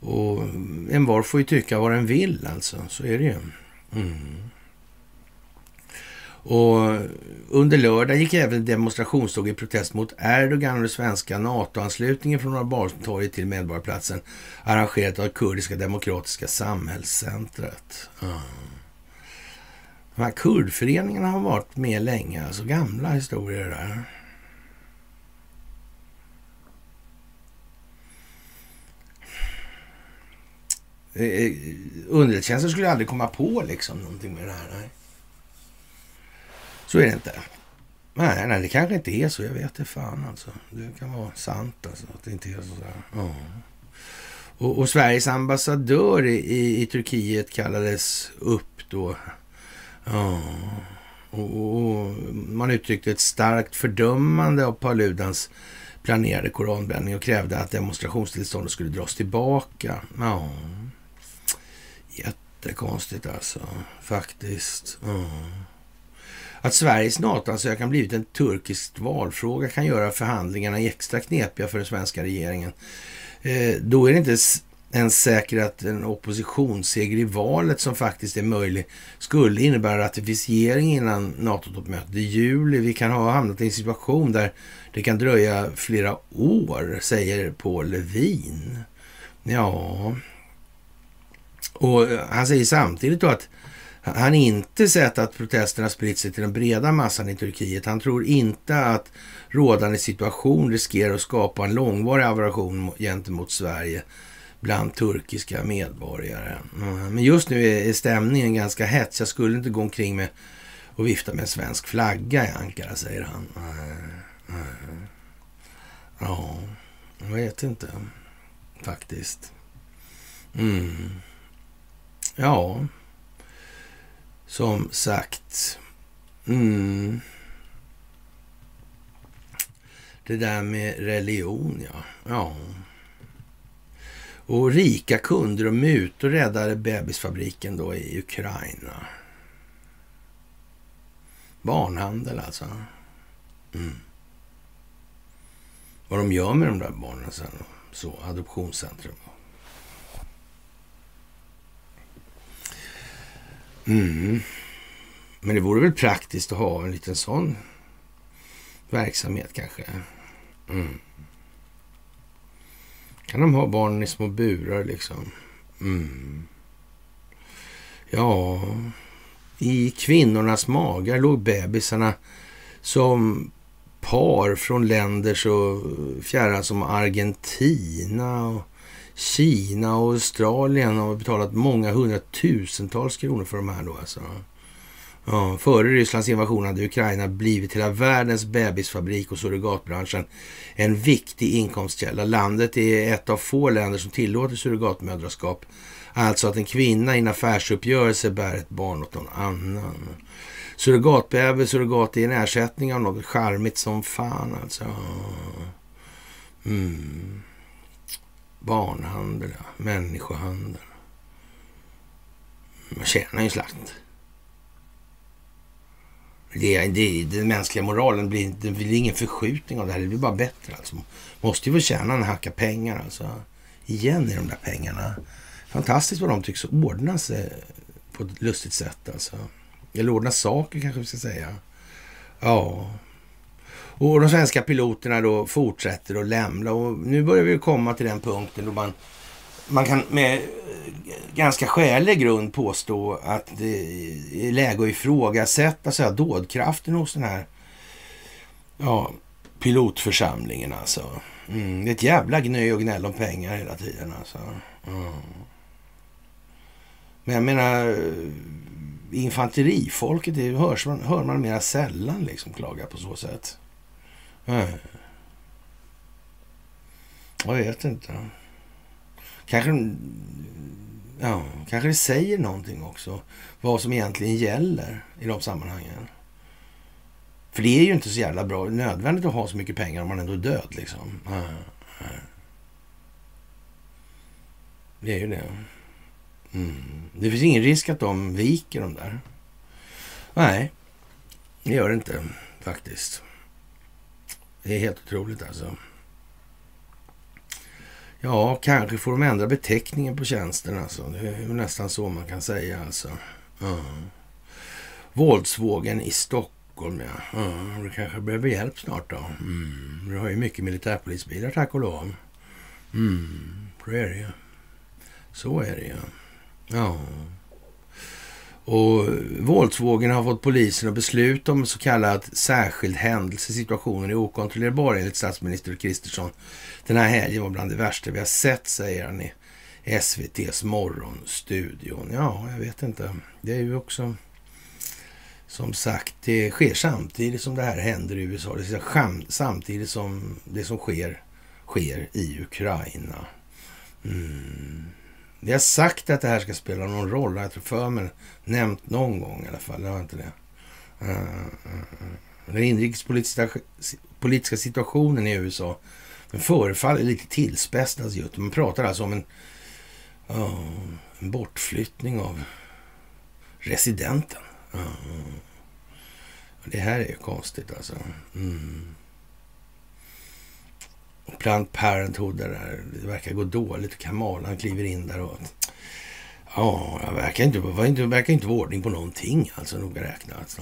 Och en var får ju tycka vad den vill alltså, så är det ju. Mm. Och under lördag gick även demonstrationståg i protest mot Erdogan och den svenska NATO-anslutningen från Norrmalmstorget till Medborgarplatsen arrangerat av Kurdiska demokratiska samhällscentret. Mm. De här kurdföreningarna har varit med länge, alltså gamla historier där. Eh, eh, underrättelsetjänsten skulle aldrig komma på liksom någonting med det här. Nej. Så är det inte. Nej, nej, det kanske inte är så. Jag vet det fan alltså. Det kan vara sant alltså. Att det inte är så där. Ja. Och, och, Sveriges ambassadör i, i, Turkiet kallades upp då. Ja. Och, och, man uttryckte ett starkt fördömande av Paludans planerade koranbränning och krävde att demonstrationstillståndet skulle dras tillbaka. Ja. Jättekonstigt alltså, faktiskt. Ja. Att Sveriges NATO-ansökan alltså blivit en turkisk valfråga kan göra förhandlingarna extra knepiga för den svenska regeringen. Eh, då är det inte ens säkert att en oppositionsseger i valet som faktiskt är möjlig skulle innebära ratificering innan NATO-toppmötet i juli. Vi kan ha hamnat i en situation där det kan dröja flera år, säger Paul Levin. Ja, och eh, han säger samtidigt då att han inte sett att protesterna spritt sig till den breda massan i Turkiet. Han tror inte att rådande situation riskerar att skapa en långvarig aversion gentemot Sverige bland turkiska medborgare. Mm, men just nu är stämningen ganska hets. Jag skulle inte gå omkring med och vifta med en svensk flagga i Ankara, säger han. Mm, mm, ja, jag vet inte faktiskt. Mm. Ja, som sagt. Mm. Det där med religion, ja. ja. Och rika kunder och mutor räddade bebisfabriken då i Ukraina. Barnhandel alltså. Mm. Vad de gör med de där barnen sen. Så, adoptionscentrum. Mm. Men det vore väl praktiskt att ha en liten sån verksamhet kanske. Mm. Kan de ha barnen i små burar liksom? Mm. Ja, i kvinnornas magar låg bebisarna som par från länder så fjärran som Argentina och Kina och Australien har betalat många hundratusentals kronor för de här då alltså. Ja, före Rysslands invasion hade Ukraina blivit hela världens bebisfabrik och surrogatbranschen en viktig inkomstkälla. Landet är ett av få länder som tillåter surrogatmödraskap. Alltså att en kvinna i en affärsuppgörelse bär ett barn åt någon annan. Surrogatbebis, surrogat är en ersättning av något charmigt som fan alltså. Mm. Barnhandel, ja. människohandel. Man tjänar ju slakt. Det, det, den mänskliga moralen blir, det blir ingen förskjutning av det här. Det blir bara bättre. Alltså. Måste ju få tjäna en hacka pengar alltså. Igen i de där pengarna. Fantastiskt vad de tycks ordna sig på ett lustigt sätt alltså. Eller ordna saker kanske vi ska säga. Ja. Och de svenska piloterna då fortsätter att lämna och nu börjar vi komma till den punkten då man, man kan med eh, ganska skälig grund påstå att det är läge att ifrågasätta så här, dådkraften hos den här ja, pilotförsamlingen alltså. Mm, det är ett jävla gnö och gnäll om pengar hela tiden alltså. Mm. Men jag menar, eh, infanterifolket det hörs man, hör man mera sällan liksom klaga på så sätt. Jag vet inte. Kanske, ja, kanske det säger någonting också. Vad som egentligen gäller i de sammanhangen. För det är ju inte så jävla bra, nödvändigt att ha så mycket pengar om man ändå är död liksom. Det är ju det. Mm. Det finns ingen risk att de viker de där. Nej, det gör det inte faktiskt. Det är helt otroligt alltså. Ja, kanske får de ändra beteckningen på tjänsten alltså. Det är nästan så man kan säga alltså. Mm. Våldsvågen i Stockholm, ja. Mm. Det kanske behöver hjälp snart då. Mm. Du har ju mycket militärpolisbilar, tack och lov. Mm. Så är det ju. Så är det ju. Ja. Och våldsvågen har fått polisen att besluta om så kallad särskild händelse. Situationen är okontrollerbar enligt statsminister Kristersson. Den här helgen var bland det värsta vi har sett, säger han i SVTs morgonstudion. Ja, jag vet inte. Det är ju också som sagt, det sker samtidigt som det här händer i USA. Det är samtidigt som det som sker, sker i Ukraina. Mm. Vi har sagt att det här ska spela någon roll. Jag tror för mig nämnt någon gång i alla fall. Det var inte det. Eh, eh, eh. Den inrikespolitiska politiska situationen i USA den förefaller lite tillspetsad just. Man pratar alltså om en, oh, en bortflyttning av residenten. Oh. Det här är ju konstigt alltså. Mm. Planned Parenthood där det verkar gå dåligt. Kamal han kliver in där och... Ja, det verkar inte, det verkar inte vara ordning på någonting alltså noga räknat.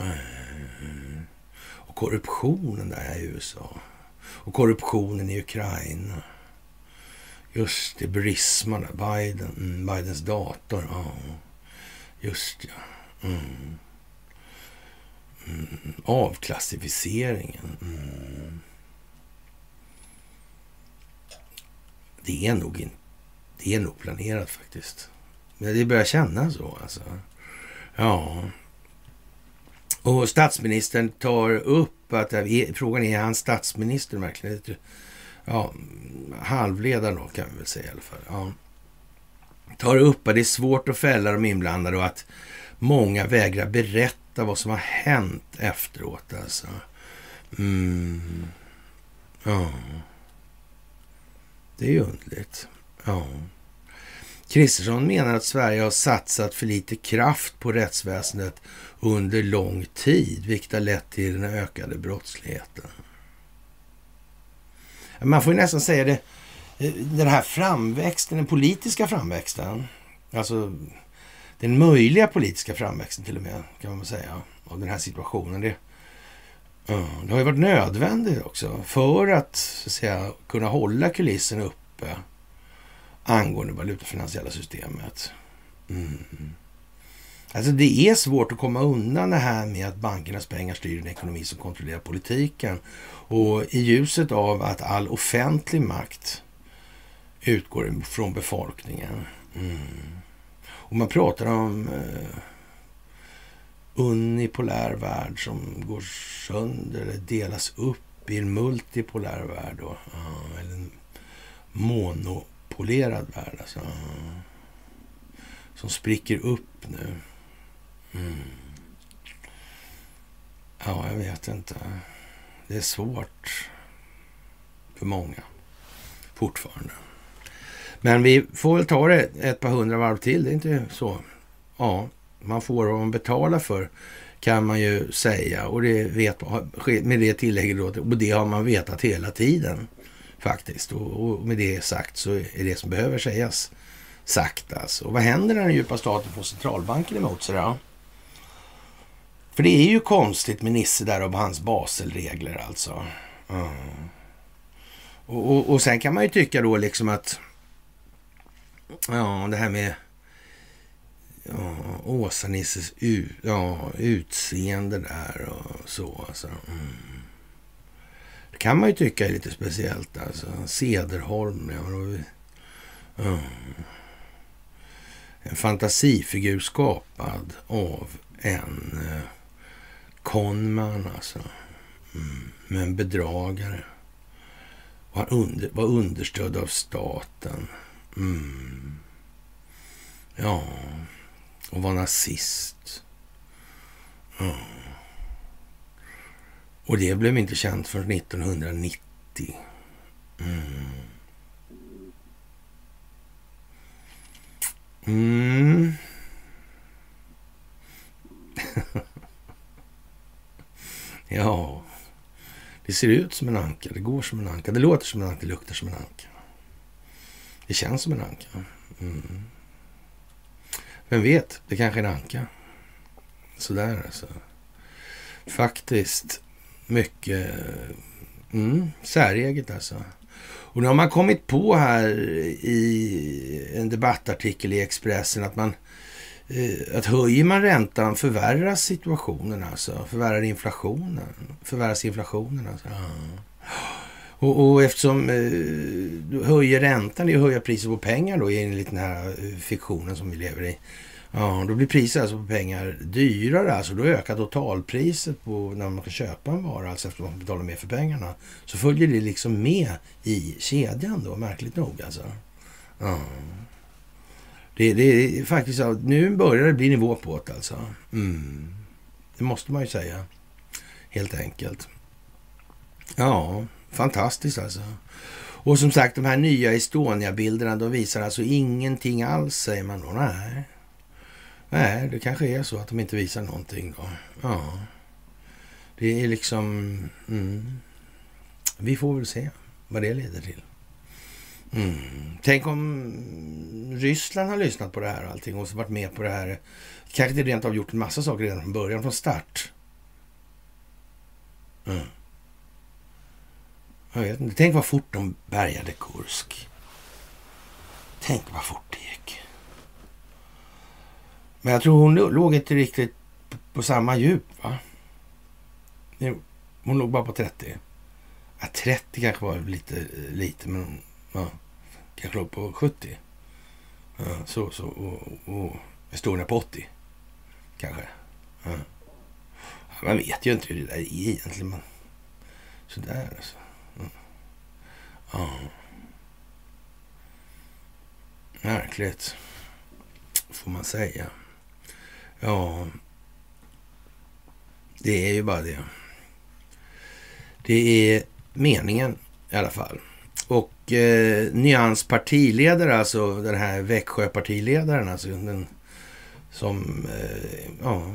Och korruptionen där i USA. Och korruptionen i Ukraina. Just det, Brisman, Biden, mm, Bidens dator. Ja. Just ja. Mm. Mm. Avklassificeringen. Mm. Det är nog in, det är nog planerat faktiskt. Men det börjar kännas så alltså. Ja. Och statsministern tar upp att frågan är, är han statsminister verkligen? Ja, halvledare då kan vi väl säga i alla fall. Ja. Tar upp att det är svårt att fälla de inblandade och att många vägrar berätta vad som har hänt efteråt. Alltså. Mm. Ja. Det är ju underligt. Ja. Kristersson menar att Sverige har satsat för lite kraft på rättsväsendet under lång tid, vilket har lett till den ökade brottsligheten. Man får ju nästan säga det, eh, den här framväxten, den politiska framväxten, alltså den möjliga politiska framväxten till och med, kan man säga, av den här situationen. Det, det har ju varit nödvändigt också för att, så att säga, kunna hålla kulissen uppe angående valutafinansiella systemet. Mm. Alltså det är svårt att komma undan det här med att bankernas pengar styr en ekonomi som kontrollerar politiken. Och i ljuset av att all offentlig makt utgår från befolkningen. Mm. Och man pratar om eh, unipolär värld som går sönder eller delas upp i en multipolär värld. Då. Eller en monopolerad värld. Alltså. Som spricker upp nu. Mm. Ja, jag vet inte. Det är svårt för många fortfarande. Men vi får väl ta det ett par hundra varv till. Det är inte så. Ja, man får vad man betalar för kan man ju säga. Och det vet med det tillägget då, och det har man vetat hela tiden faktiskt. Och, och med det sagt så är det som behöver sägas sagt alltså. Och vad händer när den djupa staten får centralbanken emot sig då? För det är ju konstigt med Nisse där och hans Baselregler alltså. Mm. Och, och, och, sen kan man ju tycka då liksom att ja, det här med ja, Åsa-Nisses ja, utseende där och så. Alltså. Mm. Det kan man ju tycka är lite speciellt. Alltså. Cederholm, ja, ja. En fantasifigur skapad av en eh, konman alltså. Mm. Men en bedragare. Han under, var understödd av staten. Mm. Ja, och var nazist. Och det blev inte känt förrän 1990. Mm. Mm. *laughs* ja, det ser ut som en anka, det går som en anka, det låter som en anka, det luktar som en anka. Det känns som en anka. Mm. Vem vet, det kanske är en anka. Sådär alltså. Faktiskt mycket mm, säreget alltså. Och nu har man kommit på här i en debattartikel i Expressen att man eh, att höjer man räntan förvärras situationen alltså. Förvärrar inflationen. Förvärras inflationen alltså. Ja. Och, och eftersom eh, du höjer räntan, det är att höja priset på pengar då enligt den här eh, fiktionen som vi lever i. Ja, då blir priset alltså på pengar dyrare. Alltså då ökar totalpriset på när man kan köpa en vara, alltså eftersom man betalar mer för pengarna. Så följer det liksom med i kedjan då, märkligt nog alltså. Ja. Det, det är faktiskt så nu börjar det bli nivå på det alltså. Mm. Det måste man ju säga, helt enkelt. Ja, fantastiskt alltså. Och som sagt, de här nya Estonia-bilderna, de visar alltså ingenting alls, säger man då. Nej. Nej, det kanske är så att de inte visar någonting då. Ja. Det är liksom... Mm. Vi får väl se vad det leder till. Mm. Tänk om Ryssland har lyssnat på det här och allting och varit med på det här. Kanske det rent av gjort en massa saker redan från början, från start. Mm. Jag vet inte. Tänk vad fort de bärgade Kursk. Tänk vad fort det gick. Men jag tror hon låg inte riktigt på samma djup, va? Hon låg bara på 30. Ja, 30 kanske var lite lite, men ja, kanske låg på 70. Ja, så, så. Och, och Estonia på 80. Kanske. Ja. Man vet ju inte hur det där är egentligen. Men sådär alltså. Ja. Märkligt, får man säga. Ja, det är ju bara det. Det är meningen i alla fall. Och eh, Nyans partiledare, alltså den här Växjö-partiledaren, alltså den som, eh, ja,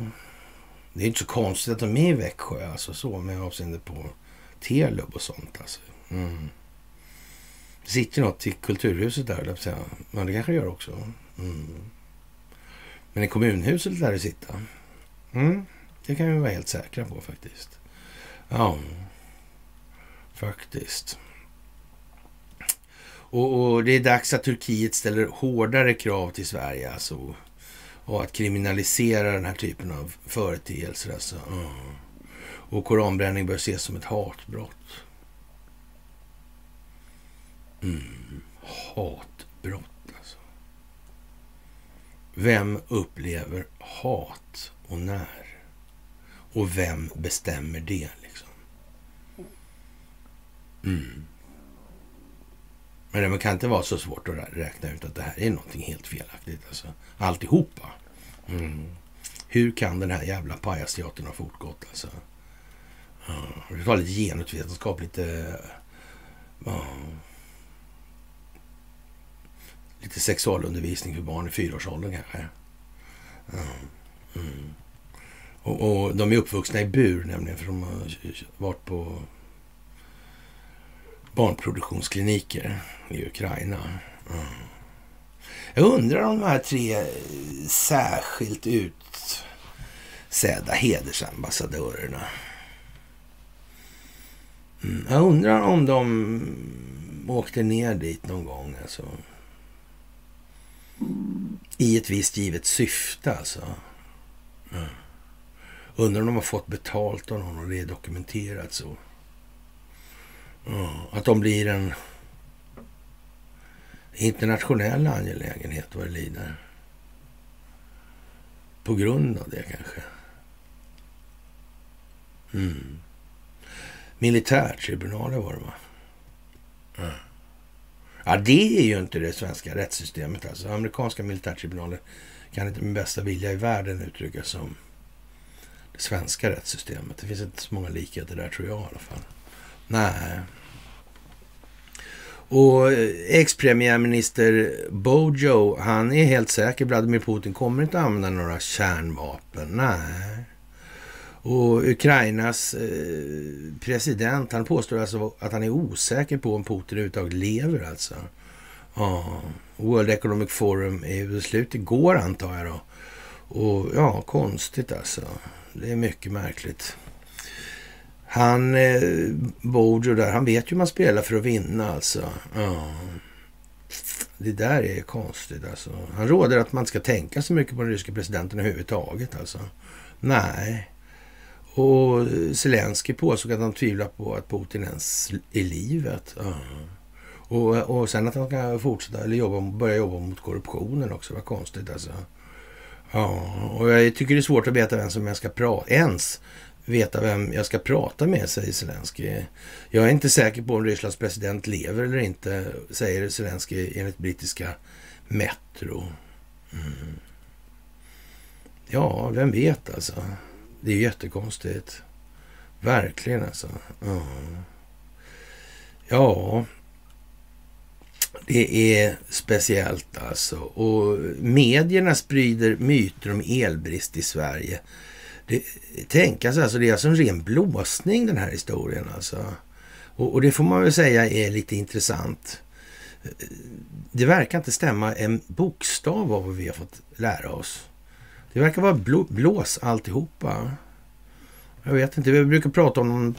det är inte så konstigt att de är i Växjö, alltså så med avseende på Telub och sånt alltså. Mm. Sitter något i Kulturhuset där, säga. Men det kanske det gör också. Mm. Men i kommunhuset lär det sitta. Mm. Det kan vi vara helt säkra på faktiskt. Ja, faktiskt. Och, och, det är dags att Turkiet ställer hårdare krav till Sverige alltså. Och att kriminalisera den här typen av företeelser alltså. Mm. Och koranbränning bör ses som ett hatbrott. Mm. Hatbrott alltså. Vem upplever hat och när? Och vem bestämmer det liksom? Mm. Men det kan inte vara så svårt att räkna ut att det här är någonting helt felaktigt. Alltså, alltihopa. Mm. Hur kan den här jävla pajasteatern ha fortgått? Alltså? Ja, vi tar lite genusvetenskap, lite... Ja, lite sexualundervisning för barn i fyraårsåldern kanske. Mm. mm. och, och, de är uppvuxna i bur nämligen, för de har varit på barnproduktionskliniker i Ukraina. Mm. Jag undrar om de här tre särskilt utsedda hedersambassadörerna. Mm. Jag undrar om de åkte ner dit någon gång. Alltså. I ett visst givet syfte alltså. Mm. Undrar om de har fått betalt av någon och det är dokumenterat så. Mm. att de blir en internationell angelägenhet vad det lider. På grund av det kanske. Mm. Militärtribunaler var det va? Mm ja, det är ju inte det svenska rättssystemet. Alltså, amerikanska militärtribunaler kan inte med bästa vilja i världen uttryckas som det svenska rättssystemet. Det finns inte så många likheter där tror jag i alla fall. Nej. Och eh, ex-premiärminister Bojo, han är helt säker. Vladimir Putin kommer inte använda några kärnvapen. Nej. Och Ukrainas eh, president, han påstår alltså att han är osäker på om Putin överhuvudtaget lever alltså. Ja, World Economic Forum är slut igår antar jag då. Och ja, konstigt alltså. Det är mycket märkligt. Han, eh, Bojo där, han vet ju hur man spelar för att vinna alltså. Ja. Det där är konstigt alltså. Han råder att man ska tänka så mycket på den ryska presidenten överhuvudtaget alltså. Nej. Och Zelensky påstod att han tvivlar på att Putin ens är livet. Uh. Och, och sen att han kan fortsätta eller jobba, börja jobba mot korruptionen också. Vad konstigt alltså. Ja, och jag tycker det är svårt att veta vem som jag ska prata ens veta vem jag ska prata med, säger Zelensky. Jag är inte säker på om Rysslands president lever eller inte, säger Zelensky enligt brittiska Metro. Mm. Ja, vem vet alltså. Det är jättekonstigt. Verkligen alltså. Ja. ja. Det är speciellt alltså. Och medierna sprider myter om elbrist i Sverige. Det, tänkas alltså, alltså, det är alltså en ren blåsning den här historien alltså. Och, och, det får man väl säga är lite intressant. Det verkar inte stämma en bokstav av vad vi har fått lära oss. Det verkar vara blå, blås alltihopa. Jag vet inte, vi brukar prata om någon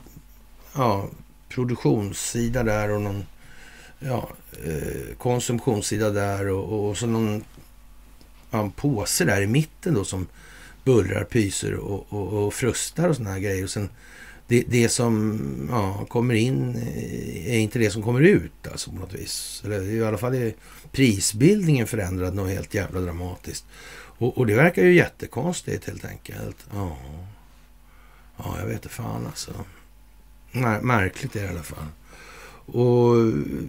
ja, produktionssida där och någon ja, eh, konsumtionssida där och, och så någon ja, påse där i mitten då som bullrar, pyser och, och, och frustar och såna här grejer. Och sen det, det som ja, kommer in är inte det som kommer ut alltså på något vis. Eller i alla fall är prisbildningen förändrad något helt jävla dramatiskt. Och, och det verkar ju jättekonstigt helt enkelt. Ja. jag vet inte fan alltså. Märkligt är det i alla fall. Och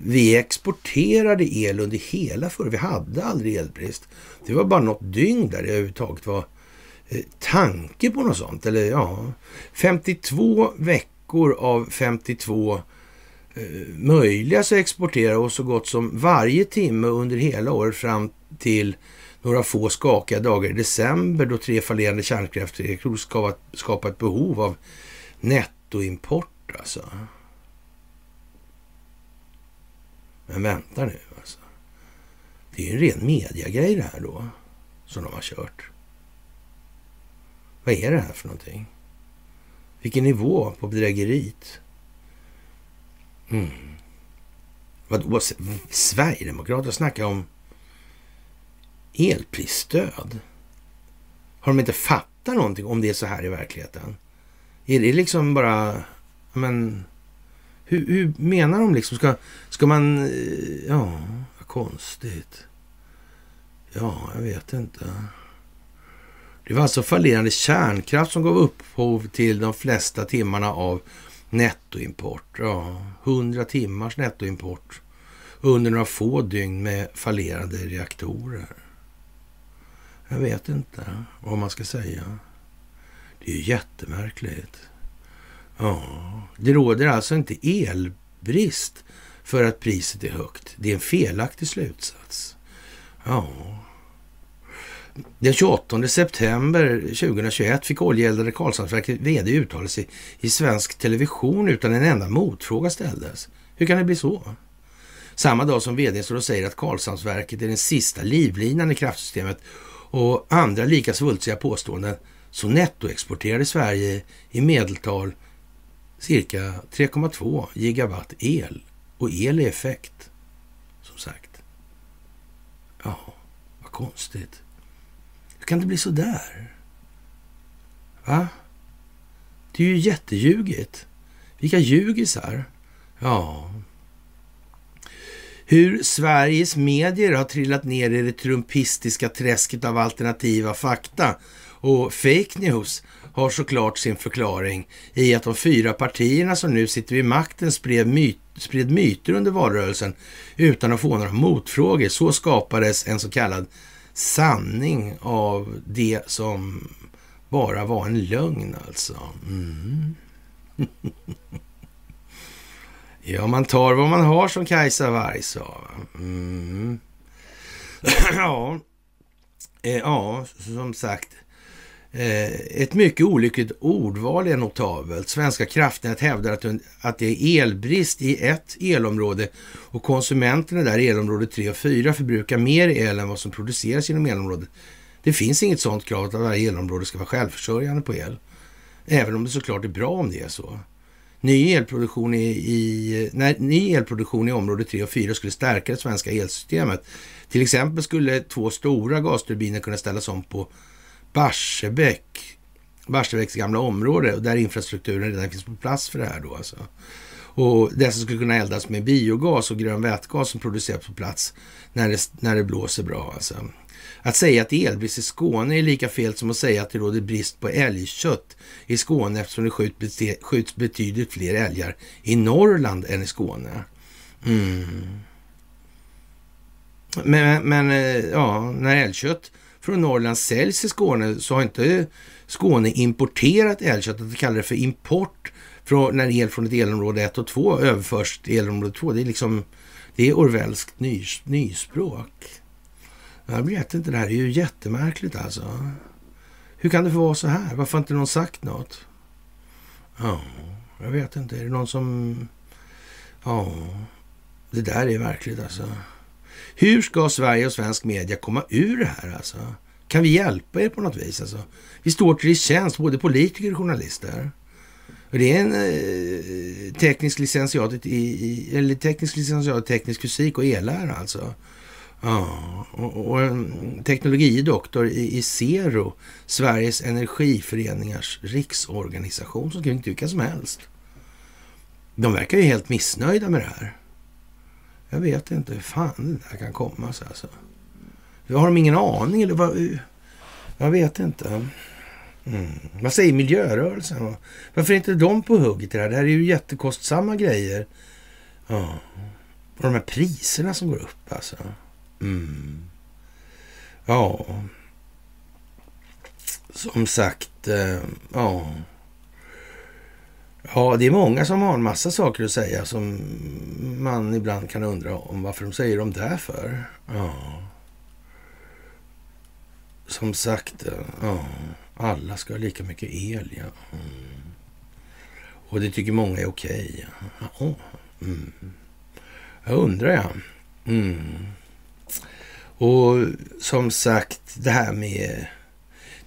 vi exporterade el under hela förra... Vi hade aldrig elbrist. Det var bara något dygn där det överhuvudtaget var eh, tanke på något sånt. Eller ja, 52 veckor av 52 eh, möjliga så exportera och så gott som varje timme under hela året fram till några få skakiga dagar i december då tre fallerande kärnkraftsreaktorer skapat, skapat ett behov av nettoimport alltså. Men vänta nu alltså. Det är ju en ren mediagrej det här då, som de har kört. Vad är det här för någonting? Vilken nivå på bedrägeriet? Mm. Vadå, Sverigedemokrater snackar om elprisstöd? Har de inte fattat någonting om det är så här i verkligheten? Är det liksom bara, men hur, hur, menar de liksom? Ska, ska man... Eh, ja, vad konstigt. Ja, jag vet inte. Det var alltså fallerande kärnkraft som gav upphov till de flesta timmarna av nettoimport. Ja, 100 timmars nettoimport under några få dygn med fallerande reaktorer. Jag vet inte vad man ska säga. Det är ju jättemärkligt. Ja, det råder alltså inte elbrist för att priset är högt. Det är en felaktig slutsats. Ja. Den 28 september 2021 fick oljeeldade Karlshamnsverket vd uttala sig i svensk television utan en enda motfråga ställdes. Hur kan det bli så? Samma dag som vd står och säger att Karlshamnsverket är den sista livlinan i kraftsystemet och andra lika svulstiga påståenden så nettoexporterade Sverige i medeltal cirka 3,2 gigawatt el. Och el är effekt, som sagt. Ja, vad konstigt. Hur kan det bli så där? Va? Det är ju jätteljugigt. Vilka ljugisar. Ja. Hur Sveriges medier har trillat ner i det trumpistiska träsket av alternativa fakta och fake news har såklart sin förklaring i att de fyra partierna som nu sitter vid makten spred, myt, spred myter under valrörelsen utan att få några motfrågor. Så skapades en så kallad sanning av det som bara var en lögn alltså. Mm. *laughs* ja, man tar vad man har som Kajsa Warg sa. Mm. *clears throat* ja. Eh, ja, som sagt. Eh, ett mycket olyckligt ordval är notabelt. Svenska kraftnät hävdar att, att det är elbrist i ett elområde och konsumenterna där i elområde 3 och 4 förbrukar mer el än vad som produceras inom elområdet. Det finns inget sådant krav att varje elområde ska vara självförsörjande på el. Även om det såklart är bra om det är så. Ny elproduktion i, i, när ny elproduktion i område 3 och 4 skulle stärka det svenska elsystemet. Till exempel skulle två stora gasturbiner kunna ställas om på Barsebäck, Barsebäcks gamla område, där infrastrukturen redan finns på plats för det här då alltså. Och dessa skulle kunna eldas med biogas och grön vätgas som produceras på plats när det, när det blåser bra alltså. Att säga att det är elbrist i Skåne är lika fel som att säga att det råder brist på älgkött i Skåne eftersom det skjuts, betydligt fler älgar i Norrland än i Skåne. Mm. Men, men eh, ja, när älgkött från Norrland säljs i Skåne så har inte Skåne importerat älgkött. Att kallar det för import från, när el från ett elområde 1 och 2 överförs till elområde 2. Det är liksom det är orwellskt ny, nyspråk. Jag vet inte, det här är ju jättemärkligt alltså. Hur kan det få vara så här? Varför har inte någon sagt något? Ja, jag vet inte. Är det någon som... Ja, det där är verkligt alltså. Hur ska Sverige och svensk media komma ur det här alltså? Kan vi hjälpa er på något vis? Alltså? Vi står till tjänst, både politiker och journalister. Och det är en eh, teknisk licentiat i, i, eller teknisk licentiat i teknisk fysik och elära alltså. Ja, och, och en teknologidoktor i, i Zero, Sveriges energiföreningars riksorganisation, som kan inte vilka som helst. De verkar ju helt missnöjda med det här. Jag vet inte hur fan det där kan komma sig alltså. Har de ingen aning eller vad? Jag vet inte. Mm. Vad säger miljörörelsen? Varför är inte de på hugget i det här? Det här är ju jättekostsamma grejer. Ja. Och de här priserna som går upp alltså. Mm. Ja. Som sagt, eh, ja. Ja, det är många som har en massa saker att säga som man ibland kan undra om varför de säger de där för. Ja. Som sagt, eh, ja, alla ska ha lika mycket el. Ja. Mm. Och det tycker många är okej. Ja. Mm. Jag undrar, ja. Mm. Och som sagt, det här med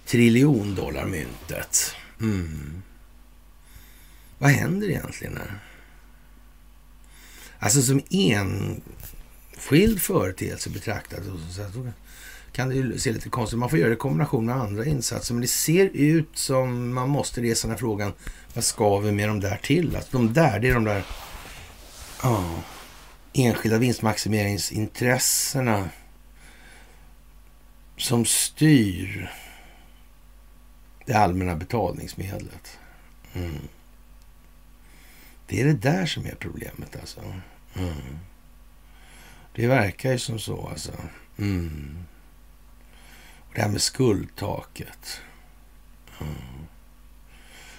triljondollarmyntet. Mm. Vad händer egentligen där? Alltså som enskild företeelse betraktat så kan det ju se lite konstigt Man får göra det i kombination med andra insatser. Men det ser ut som man måste resa den här frågan. Vad ska vi med de där till? Alltså de där, det är de där oh, enskilda vinstmaximeringsintressena som styr det allmänna betalningsmedlet. Mm. Det är det där som är problemet alltså. Mm. Det verkar ju som så alltså. Mm. Och det här med skuldtaket. Mm.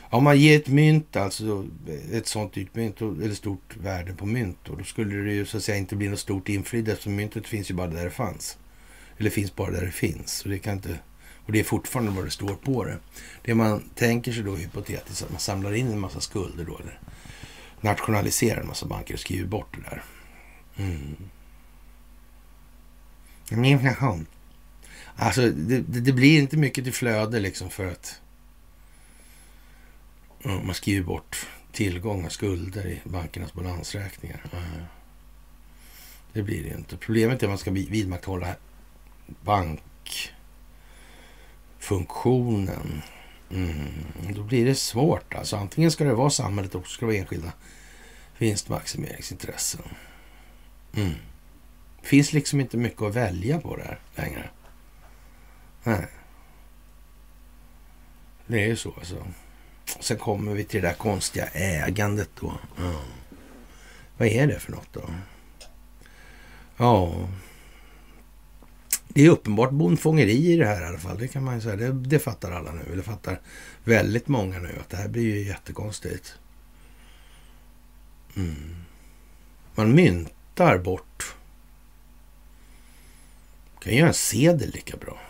Om man ger ett mynt, alltså ett sånt dyrt mynt, eller stort värde på mynt, då, då skulle det ju så att säga inte bli något stort inflytande eftersom myntet finns ju bara där det fanns. Eller finns bara där det finns. Och det, kan inte, och det är fortfarande vad det står på det. Det man tänker sig då hypotetiskt att man samlar in en massa skulder då, eller nationaliserar en massa banker och skriver bort det där. Mm. Men inflation. Alltså, det, det, det, blir inte mycket till flöde liksom för att ja, man skriver bort tillgångar, skulder i bankernas balansräkningar. Det blir det inte. Problemet är att man ska vidmakthålla bankfunktionen. Mm. Då blir det svårt. Alltså, antingen ska det vara samhället och ska det vara enskilda vinstmaximeringsintressen. Mm. finns liksom inte mycket att välja på där längre. Nej. Det är ju så alltså. Sen kommer vi till det där konstiga ägandet då. Mm. Vad är det för något då? Ja, det är uppenbart bondfångeri i det här i alla fall. Det kan man ju säga. Det, det fattar alla nu. Det fattar väldigt många nu att det här blir ju jättekonstigt. Mm. Man myntar bort. Man kan göra en sedel lika bra.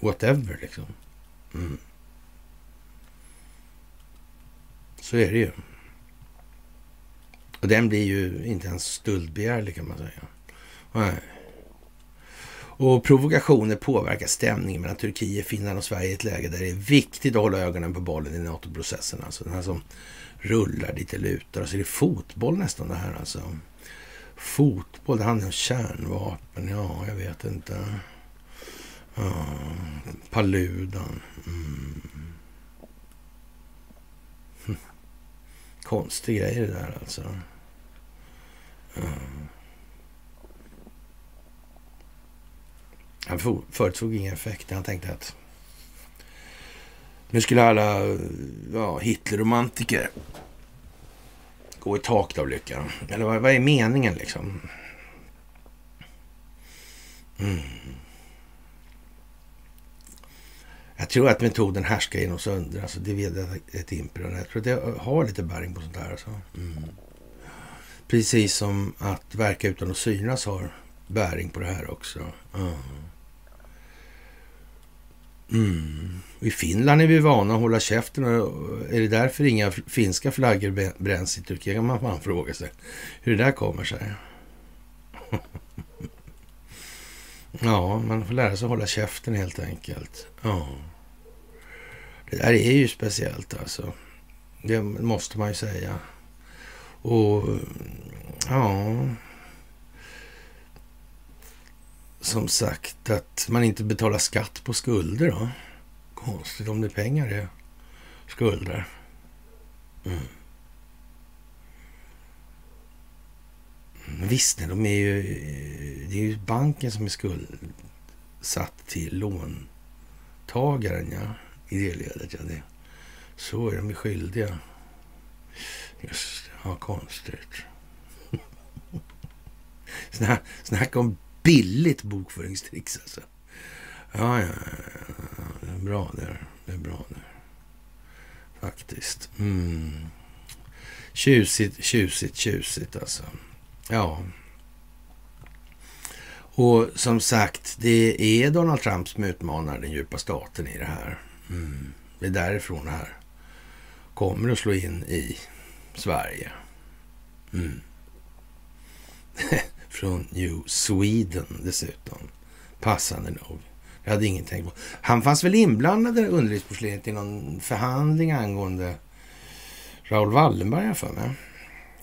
Whatever liksom. Mm. Så är det ju. Och den blir ju inte ens stöldbegärlig kan man säga. Nej. Och provokationer påverkar stämningen mellan Turkiet, Finland och Sverige i ett läge där det är viktigt att hålla ögonen på bollen i NATO-processen. Alltså den här som rullar dit alltså, det lutar. Och så är det fotboll nästan det här alltså. Fotboll, det handlar om kärnvapen. Ja, jag vet inte. Ja, Paludan. Mm. Hm. Konstig grej det där alltså. Mm. Han förutsåg ingen effekt. Han tänkte att nu skulle alla ja, Hitlerromantiker gå i taket av lycka. Eller vad, vad är meningen liksom? Mm. Jag tror att metoden härska genom sönder, alltså det vet ett imperium. Jag tror att det har lite bäring på sånt här. Alltså. Mm. Precis som att verka utan att synas har bäring på det här också. Mm. Mm. I Finland är vi vana att hålla käften. är det därför inga finska flaggor bränns i Turkiet? kan man fan fråga sig. Hur det där kommer sig. *laughs* ja, man får lära sig att hålla käften helt enkelt. Ja. Det där är ju speciellt alltså. Det måste man ju säga. Och ja som sagt att man inte betalar skatt på skulder. Då. Konstigt om det är pengar det skulder. Mm. mm. Visst, de är ju, det är ju banken som är skuldsatt till låntagaren. ja. I det ledet, ja. Det. Så är de skyldiga. Just det, ja, konstigt. *laughs* Snacka om billigt bokföringstricks alltså. Ja, ja, ja, det är bra där. Det är bra där. Faktiskt. Mm. Tjusigt, tjusigt, tjusigt alltså. Ja. Och som sagt, det är Donald Trump som utmanar den djupa staten i det här. Mm. Det är därifrån det här kommer att slå in i Sverige. Mm. *laughs* Från New Sweden dessutom. Passande nog. Jag hade ingen tänkt på. Han fanns väl inblandad i underlivsporslinet i någon förhandling angående Raoul Wallenberg, jag för mig.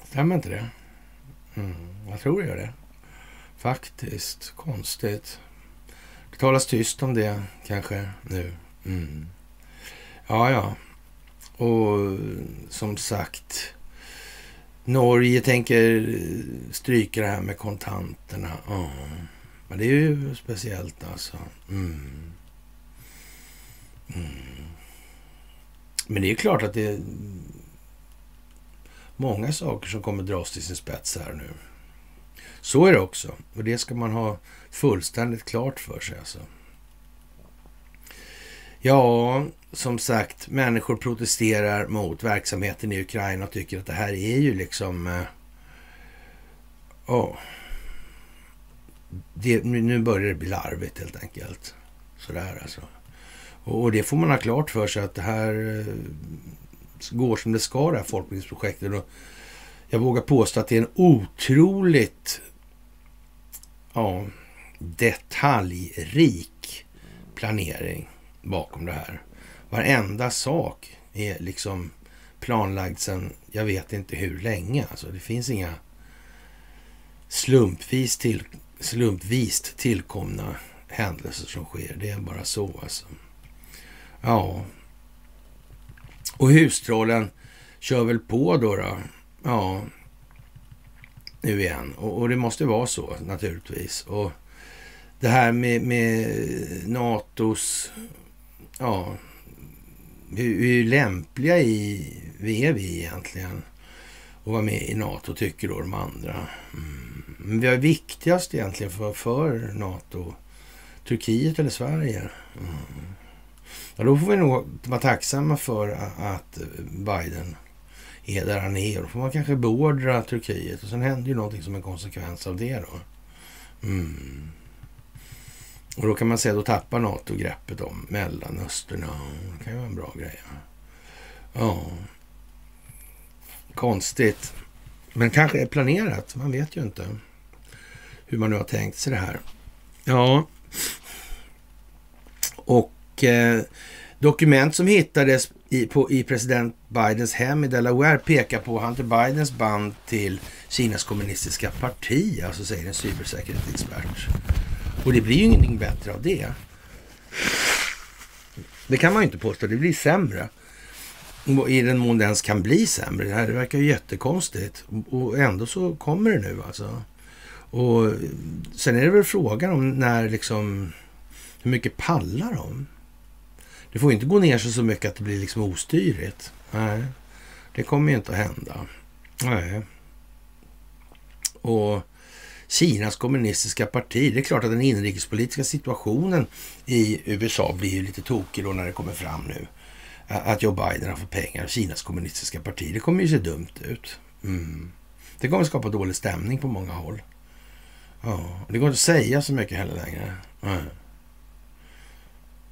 Stämmer inte det? Mm, jag tror det gör det. Faktiskt. Konstigt. Det talas tyst om det kanske nu. Mm. Ja, ja. Och som sagt, Norge tänker stryka det här med kontanterna. Ja. Men det är ju speciellt alltså. Mm. Mm. Men det är klart att det är många saker som kommer dras till sin spets här nu. Så är det också. Och det ska man ha fullständigt klart för sig. Alltså. Ja, som sagt, människor protesterar mot verksamheten i Ukraina och tycker att det här är ju liksom... Eh, oh, det, nu börjar det bli larvigt helt enkelt. Sådär alltså. Och, och det får man ha klart för sig att det här eh, går som det ska, det här folkbildningsprojektet. Och jag vågar påstå att det är en otroligt ja, detaljrik planering bakom det här. Varenda sak är liksom planlagd sedan jag vet inte hur länge. Alltså det finns inga slumpvis, till, slumpvist tillkomna händelser som sker. Det är bara så alltså. Ja. Och hustrollen kör väl på då. då. Ja. Nu igen. Och, och, det måste vara så naturligtvis. Och det här med, med NATOs ja, hur, hur lämpliga i, vi är vi egentligen att vara med i NATO, tycker då de andra. Mm. Men vi är viktigast egentligen för, för NATO? Turkiet eller Sverige? Mm. Ja, då får vi nog vara tacksamma för att Biden är där han är. Då får man kanske beordra Turkiet och sen händer ju någonting som en konsekvens av det då. Mm. Och då kan man säga då tappar NATO greppet om Mellanöstern. Ja, det kan ju vara en bra grej. Ja. Konstigt. Men kanske är planerat. Man vet ju inte hur man nu har tänkt sig det här. Ja. Och eh, dokument som hittades i, på, i president Bidens hem i Delaware pekar på Hunter Bidens band till Kinas kommunistiska parti, alltså säger en cybersäkerhetsexpert. Och det blir ju ingenting bättre av det. Det kan man ju inte påstå. Det blir sämre. I den mån det ens kan bli sämre. Det här verkar ju jättekonstigt. Och ändå så kommer det nu alltså. Och sen är det väl frågan om när liksom... Hur mycket pallar de? Det får ju inte gå ner sig så mycket att det blir liksom ostyrigt. Nej, det kommer ju inte att hända. Nej. Och Kinas kommunistiska parti. Det är klart att den inrikespolitiska situationen i USA blir ju lite tokig då när det kommer fram nu. Att Joe Biden har fått pengar av Kinas kommunistiska parti. Det kommer ju se dumt ut. Mm. Det kommer skapa dålig stämning på många håll. Ja, det går inte att säga så mycket heller längre. Ja.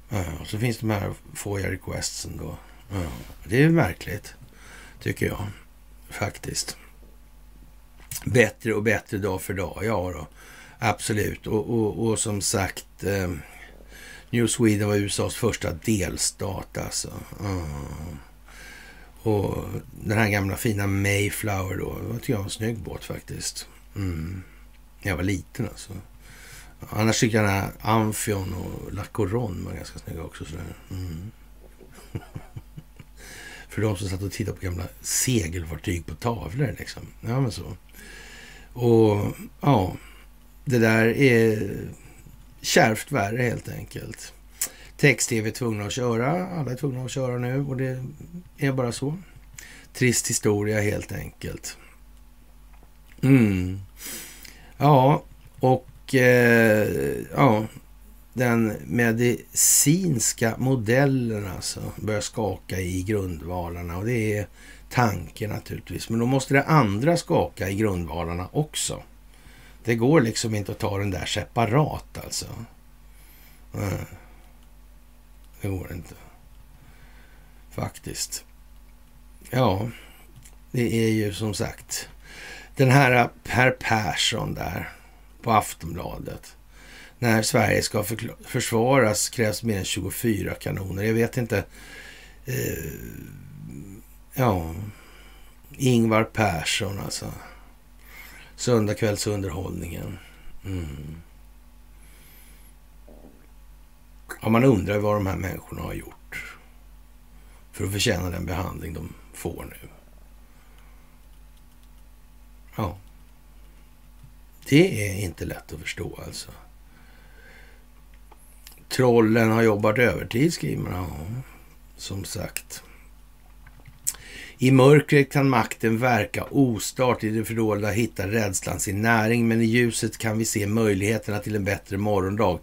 Ja, och så finns de här FOIA requestsen då. Ja, det är märkligt, tycker jag faktiskt bättre och bättre dag för dag. Ja då, absolut. Och, och, och som sagt, eh, New Sweden var USAs första delstat alltså. Mm. Och den här gamla fina Mayflower då, det tycker jag var en snygg båt faktiskt. Mm. Jag var liten alltså. Annars tycker jag den här Amphion och Lacoron var ganska snygga också. Sådär. Mm. *laughs* För de som satt och tittade på gamla segelfartyg på tavlor liksom. Ja, men så. Och ja, det där är kärvt värre helt enkelt. Text-tv är tvungna att köra. Alla är tvungna att köra nu och det är bara så. Trist historia helt enkelt. Mm. Ja, och eh, ja, den medicinska modellen alltså börjar skaka i grundvalarna och det är tanke naturligtvis. Men då måste det andra skaka i grundvalarna också. Det går liksom inte att ta den där separat alltså. Det går inte. Faktiskt. Ja, det är ju som sagt den här Per Persson där på Aftonbladet. När Sverige ska försvaras krävs mer än 24 kanoner. Jag vet inte. Eh, ja, Ingvar Persson alltså. Söndagkvällsunderhållningen. Mm. Ja, man undrar vad de här människorna har gjort för att förtjäna den behandling de får nu. Ja. Det är inte lätt att förstå alltså. Trollen har jobbat övertid, skriver man. Ja, som sagt. I mörkret kan makten verka ostart, i det fördolda hittar rädslan sin näring, men i ljuset kan vi se möjligheterna till en bättre morgondag.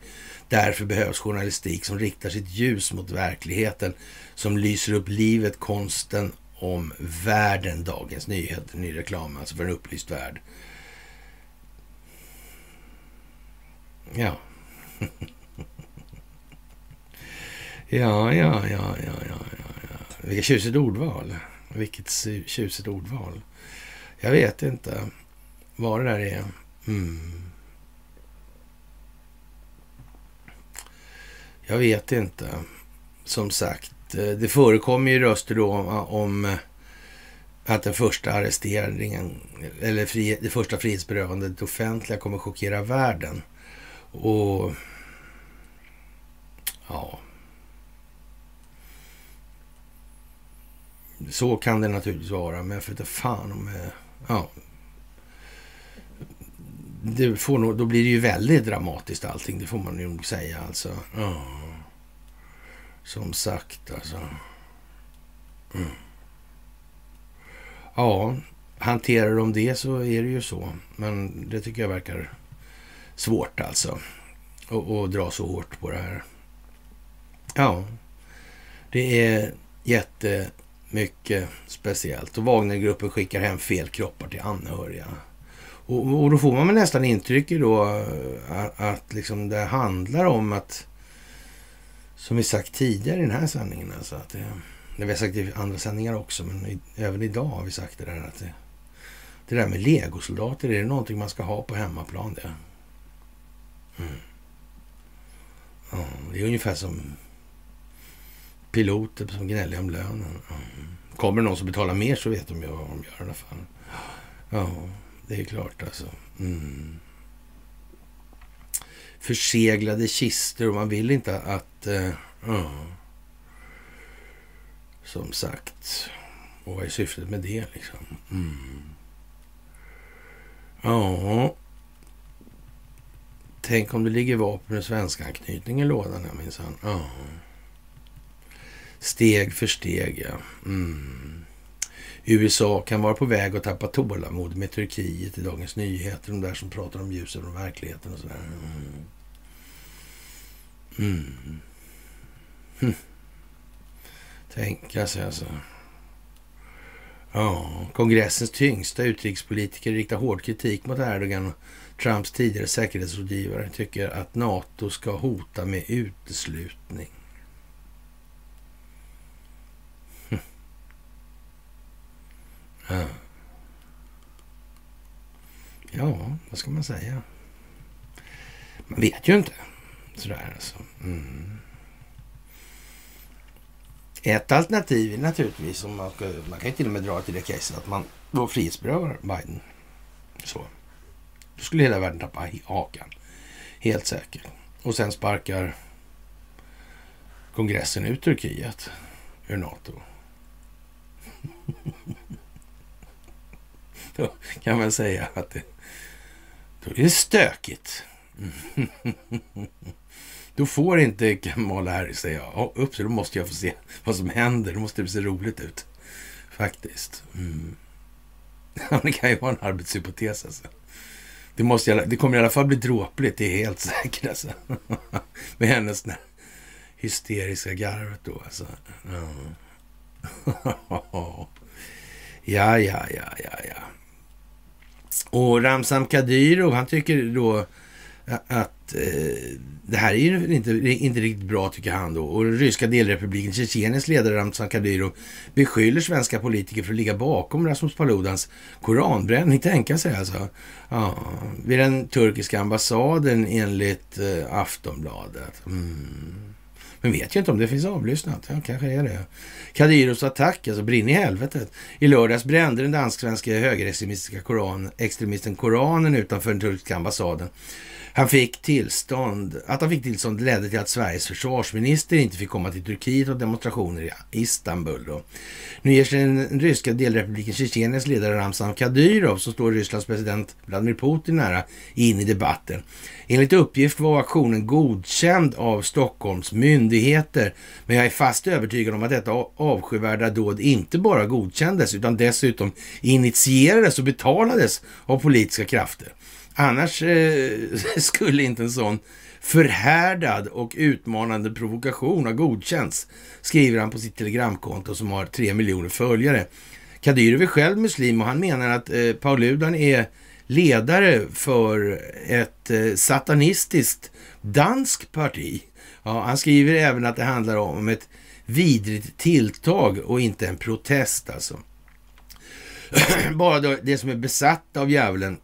Därför behövs journalistik som riktar sitt ljus mot verkligheten, som lyser upp livet, konsten om världen. Dagens Nyheter, ny reklam, alltså för en upplyst värld. *laughs* Ja. ja, ja, ja, ja, ja, ja. Vilket tjusigt ordval. Vilket tjusigt ordval. Jag vet inte vad det där är. Mm. Jag vet inte. Som sagt, eh, det förekommer ju röster då om, om eh, att den första arresteringen, eller fri, det första frihetsberövandet offentliga kommer chockera världen. Och ja, Så kan det naturligtvis vara, men för att fan om... Eh, ja. Det får nog, då blir det ju väldigt dramatiskt allting, det får man nog säga alltså. Ja. Som sagt alltså. Mm. Ja, hanterar de det så är det ju så. Men det tycker jag verkar svårt alltså. Att dra så hårt på det här. Ja, det är jätte mycket speciellt. Och Wagnergruppen skickar hem fel kroppar till anhöriga. Och, och då får man väl nästan intrycket då eh, att, att liksom det handlar om att, som vi sagt tidigare i den här sändningen, alltså att det, det vi har sagt i andra sändningar också, men i, även idag har vi sagt det där att det, det där med legosoldater, är det någonting man ska ha på hemmaplan det? Mm. Ja, det är ungefär som piloter som gnäller om lönen. Kommer det någon som betalar mer så vet de ju vad de gör i alla fall. Ja, det är klart alltså. Mm. Förseglade kistor och man vill inte att... Uh, uh. Som sagt. Och vad är syftet med det liksom? Mm. Ja. Tänk om det ligger vapen med svensk anknytning i lådan här minsann. Ja. Steg för steg, ja. Mm. USA kan vara på väg att tappa tålamod med Turkiet i Dagens Nyheter. De där som pratar om ljuset från verkligheten och sådär. Mm. Mm. Hm. Tänka sig alltså. Ja, kongressens tyngsta utrikespolitiker riktar hård kritik mot Erdogan och Trumps tidigare säkerhetsrådgivare tycker att NATO ska hota med uteslutning. Ja, vad ska man säga? Man vet ju inte. Sådär alltså. Mm. Ett alternativ är naturligtvis, om man, ska, man kan ju till och med dra till det caset, att man då frihetsberövar Biden. Så. Då skulle hela världen tappa hakan. Helt säkert. Och sen sparkar kongressen ut Turkiet ur NATO. *laughs* *laughs* Då kan man säga att det, då är det stökigt. *laughs* Då får inte Kamala Harris säga ja, upp så då måste jag få se vad som händer. Då måste det se roligt ut. Faktiskt. Mm. *laughs* det kan ju vara en arbetshypotes alltså. Det, måste, det kommer i alla fall bli dråpligt, det är helt säkert alltså. Med hennes hysteriska garvet då alltså. Ja, ja, ja, ja, ja. Och Ramzan Kadyrov, han tycker då att eh, det här är ju inte, inte riktigt bra, tycker han då. Och den ryska delrepubliken Tjetjeniens ledare Ramzan Kadyrov beskyller svenska politiker för att ligga bakom Rasmus Paludans koranbränning. Tänka sig alltså. Ja, vid den turkiska ambassaden enligt eh, Aftonbladet. Mm. Men vet ju inte om det finns avlyssnat. Ja, kanske är det. Kadyrovs attack, alltså brinn i helvetet. I lördags brände den dansk-svenska högerextremistiska koran, extremisten Koranen utanför den turkiska ambassaden. Han fick tillstånd, att han fick tillstånd ledde till att Sveriges försvarsminister inte fick komma till Turkiet och demonstrationer i Istanbul. Då. Nu ger sig den ryska delrepubliken Tjetjeniens ledare Ramzan Kadyrov, som står Rysslands president Vladimir Putin nära, in i debatten. Enligt uppgift var aktionen godkänd av Stockholms myndigheter, men jag är fast övertygad om att detta avskyvärda dåd inte bara godkändes utan dessutom initierades och betalades av politiska krafter. Annars eh, *laughs* skulle inte en sån förhärdad och utmanande provokation ha godkänts, skriver han på sitt telegramkonto som har tre miljoner följare. Kadyrov är själv muslim och han menar att eh, Pauludan är ledare för ett eh, satanistiskt danskt parti. Ja, han skriver även att det handlar om ett vidrigt tilltag och inte en protest alltså. *clears throat* Bara det som är besatt av djävulen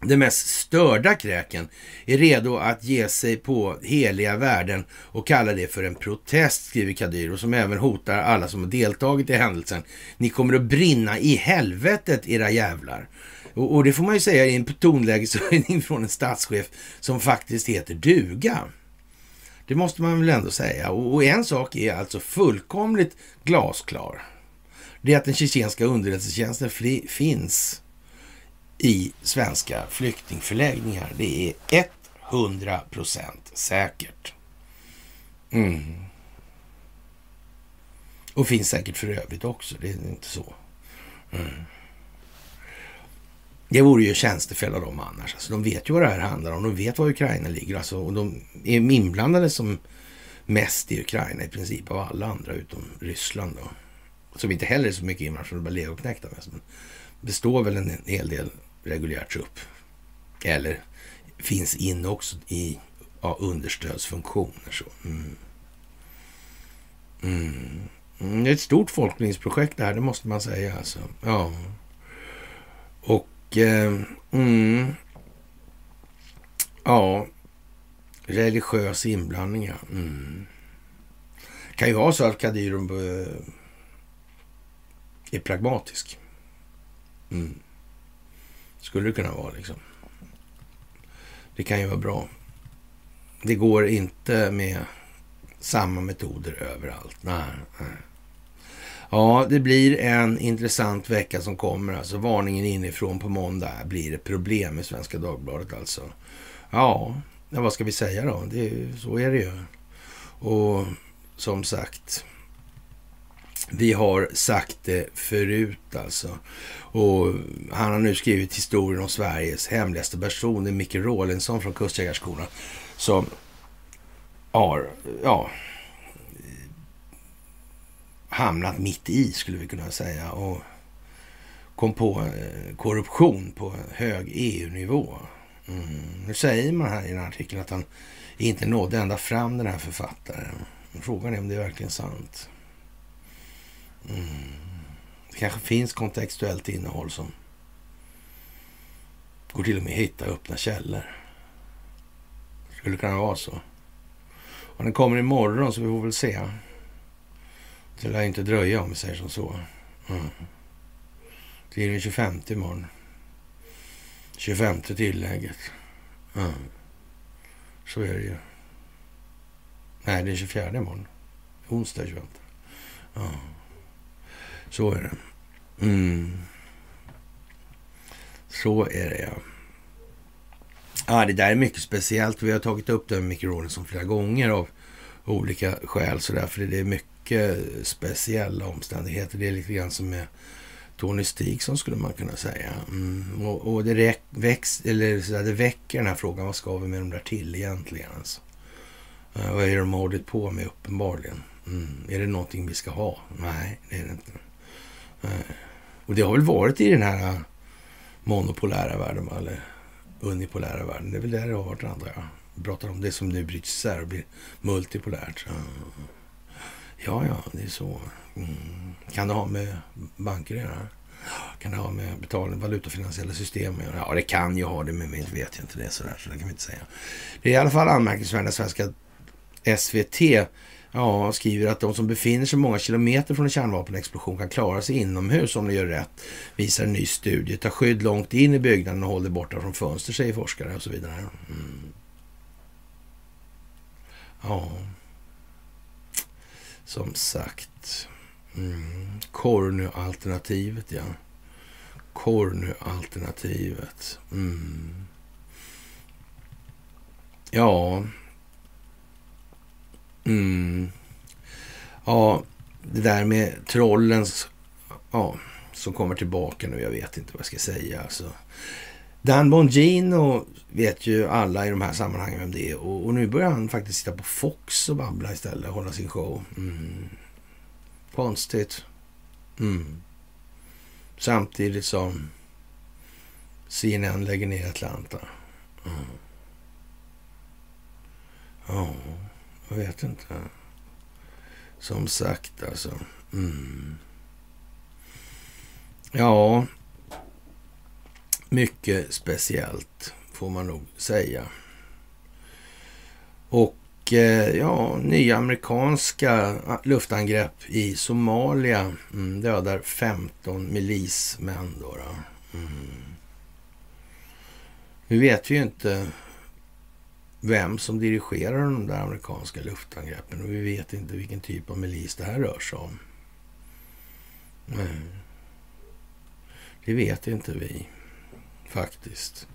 den mest störda kräken är redo att ge sig på heliga värden och kalla det för en protest, skriver Kadyr, som även hotar alla som har deltagit i händelsen. Ni kommer att brinna i helvetet, era jävlar. Och, och det får man ju säga i en tonlägeshöjning *laughs* från en statschef som faktiskt heter duga. Det måste man väl ändå säga. Och, och en sak är alltså fullkomligt glasklar. Det är att den tjetjenska underrättelsetjänsten finns i svenska flyktingförläggningar. Det är 100 procent säkert. Mm. Och finns säkert för övrigt också, det är inte så. Mm. Det vore ju tjänstefel av dem annars. Alltså, de vet ju vad det här handlar om. De vet var Ukraina ligger. Alltså, och de är inblandade som mest i Ukraina i princip av alla andra utom Ryssland. Då. Som inte heller är så mycket inblandade som det bara legoknektar det står väl en hel del reguljär trupp. Eller finns inne också i ja, understödsfunktioner. Så. Mm. mm. Mm. Det är ett stort folkbildningsprojekt det här, det måste man säga. Alltså. Ja. Och eh, mm, ja, religiös inblandning. Ja. Mm. kan ju vara så att Kadyrov eh, är pragmatisk. Mm. Skulle det kunna vara liksom. Det kan ju vara bra. Det går inte med samma metoder överallt. Nej, nej. Ja, det blir en intressant vecka som kommer. Alltså varningen inifrån på måndag blir det problem med Svenska Dagbladet alltså. Ja, vad ska vi säga då? Det, så är det ju. Och som sagt, vi har sagt det förut alltså. Och han har nu skrivit historien om Sveriges hemligaste person, det är Micke Rålinson från Kustjägarskolan, som har, ja, hamnat mitt i, skulle vi kunna säga, och kom på eh, korruption på hög EU-nivå. Mm. Nu säger man här i den här artikeln att han inte nådde ända fram, den här författaren. Frågan är om det är verkligen sant. Mm. Det kanske finns kontextuellt innehåll som går till och med att hitta öppna källor. Skulle kunna vara så. Och den kommer imorgon så vi får väl se. Det lär inte dröja om vi säger som så. Mm. Det är den 25 imorgon. 25 tillägget. Mm. Så är det ju. Nej, det är 24 imorgon. Onsdag 25. Mm. Så är det. Mm. Så är det, ja. Ja, det där är mycket speciellt. Vi har tagit upp det med Micke Rawlinson flera gånger av olika skäl. Så därför det är mycket mycket speciella omständigheter. Det är lite grann som med Tony Stigson skulle man kunna säga. Mm. Och, och, det, väx, eller så där, det väcker den här frågan, vad ska vi med de där till egentligen? Alltså? Uh, vad är det de har hållit på med uppenbarligen? Mm. Är det någonting vi ska ha? Nej, det är det inte. Uh, och det har väl varit i den här monopolära världen, eller unipolära världen. Det är väl där det har varit, antar jag. Pratar om det som nu bryts isär och blir multipolärt. Mm. Ja, ja, det är så. Mm. Kan det ha med banker att göra? Kan det ha med betalning, valutafinansiella system att göra? Ja, det kan ju ha det, men vet jag inte det sådär, så det kan vi inte säga. Det är i alla fall anmärkningsvärt att svenska SVT ja, skriver att de som befinner sig många kilometer från en kärnvapenexplosion kan klara sig inomhus om de gör rätt, visar en ny studie. Ta skydd långt in i byggnaden och håll dig borta från fönster, säger forskare och så vidare. Mm. Ja, som sagt. Mm. Cornu-alternativet, ja. Cornu-alternativet. Mm. Ja. Mm. Ja, det där med trollens... Ja, som kommer tillbaka nu. Jag vet inte vad jag ska säga. Alltså. Dan Bongino vet ju alla i de här sammanhangen vem det är. Och, och nu börjar han faktiskt sitta på Fox och babbla istället. Hålla sin show. Mm. Konstigt. Mm. Samtidigt som CNN lägger ner Atlanta. Mm. Ja, jag vet inte. Som sagt alltså. Mm. Ja, mycket speciellt får man nog säga. Och eh, ja, nya amerikanska luftangrepp i Somalia mm, dödar 15 milismän. Då, då. Mm. Nu vet vi ju inte vem som dirigerar de där amerikanska luftangreppen och vi vet inte vilken typ av milis det här rör sig om. Mm. Det vet inte vi faktiskt.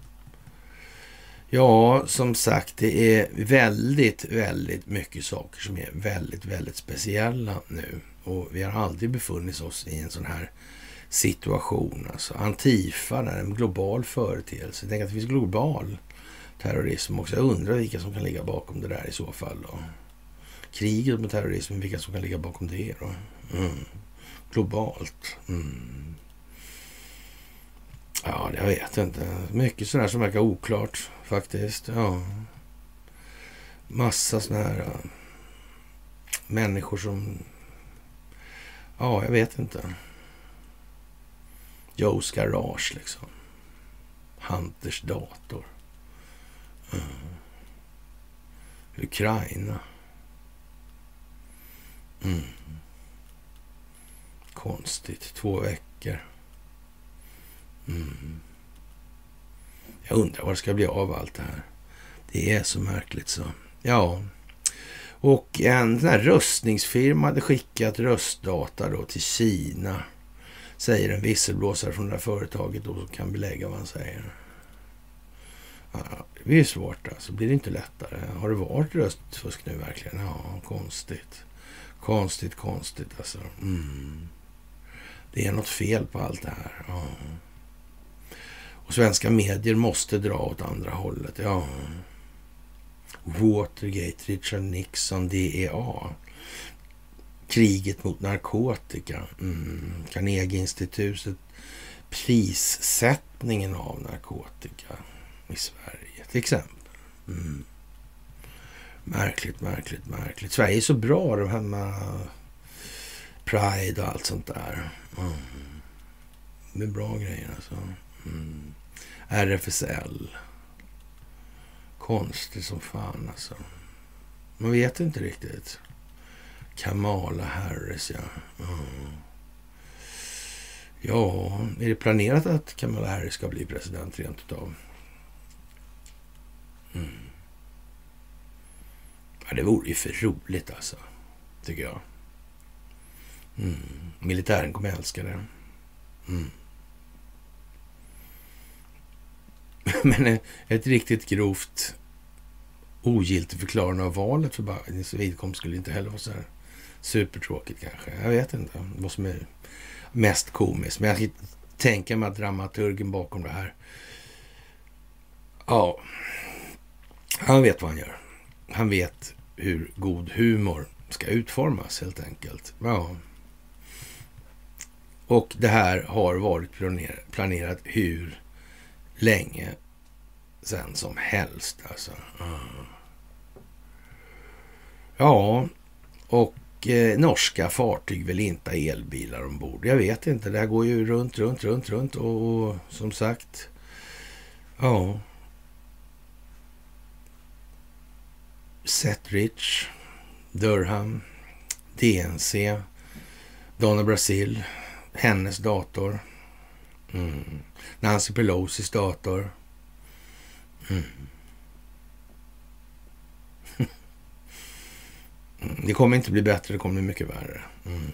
Ja, som sagt, det är väldigt, väldigt mycket saker som är väldigt, väldigt speciella nu. Och vi har aldrig befunnit oss i en sån här situation. Alltså, Antifa är en global företeelse. Tänk att det finns global terrorism också. Jag undrar vilka som kan ligga bakom det där i så fall. Då. Kriget med terrorism, vilka som kan ligga bakom det då? Mm. Globalt. Mm. Ja, jag vet inte. Mycket sådär som verkar oklart faktiskt. Ja. Massa sådana här ja. människor som... Ja, jag vet inte. Joes garage liksom. Hunters dator. Mm. Ukraina. Mm. Konstigt. Två veckor. Mm. Jag undrar vad det ska bli av allt det här. Det är så märkligt så. Ja. Och en sån här röstningsfirma hade skickat röstdata då till Kina. Säger en visselblåsare från det här företaget och kan belägga vad han säger. Ja, det blir svårt alltså. Blir det inte lättare? Har det varit röstfusk nu verkligen? Ja, konstigt. Konstigt, konstigt alltså. Mm. Det är något fel på allt det här. Ja. Och svenska medier måste dra åt andra hållet. Ja. Watergate, Richard Nixon, DEA. Kriget mot narkotika. Mm. Carnegieinstitutet. Prissättningen av narkotika i Sverige till exempel. Mm. Märkligt, märkligt, märkligt. Sverige är så bra, de här med Pride och allt sånt där. Mm. Det är bra grejer alltså. Mm. RFSL. Konstigt som fan alltså. Man vet inte riktigt. Kamala Harris, ja. Mm. Ja, är det planerat att Kamala Harris ska bli president rent utav? Mm. Ja, det vore ju för roligt alltså, tycker jag. Mm. Militären kommer älska det. Mm. *laughs* Men eh, ett riktigt grovt ogiltigt förklarande av valet för Bidens vidkommande skulle inte heller vara så här supertråkigt kanske. Jag vet inte vad som är mest komiskt. Men jag tänker mig att dramaturgen bakom det här, ja, han vet vad han gör. Han vet hur god humor ska utformas helt enkelt. Ja. Och det här har varit planerat hur länge sen som helst alltså. Ja, och eh, norska fartyg vill inte ha elbilar ombord. Jag vet inte, det här går ju runt, runt, runt, runt och, och som sagt, ja. Setrich, Durham, DNC, Donna Brasil, hennes dator, mm. Nancy Pelosis dator. Mm. *laughs* Det kommer inte bli bättre, det kommer bli mycket värre. Mm.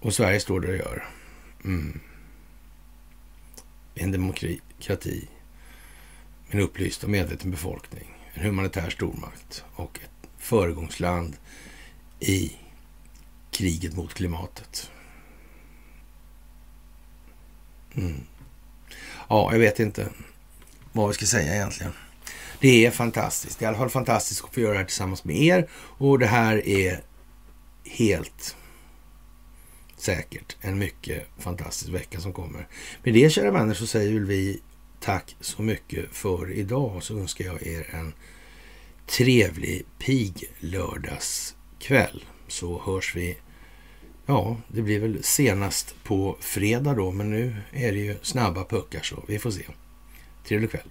Och Sverige står där det gör. Mm. En demokrati, en upplyst och medveten befolkning, en humanitär stormakt och ett föregångsland i kriget mot klimatet. Mm. Ja, jag vet inte vad vi ska säga egentligen. Det är fantastiskt. Det är i alla fall fantastiskt att få göra det här tillsammans med er. Och det här är helt säkert en mycket fantastisk vecka som kommer. Med det kära vänner så säger vi tack så mycket för idag. Så önskar jag er en trevlig pig lördagskväll. Så hörs vi Ja, det blir väl senast på fredag då, men nu är det ju snabba puckar så vi får se. Trevlig kväll.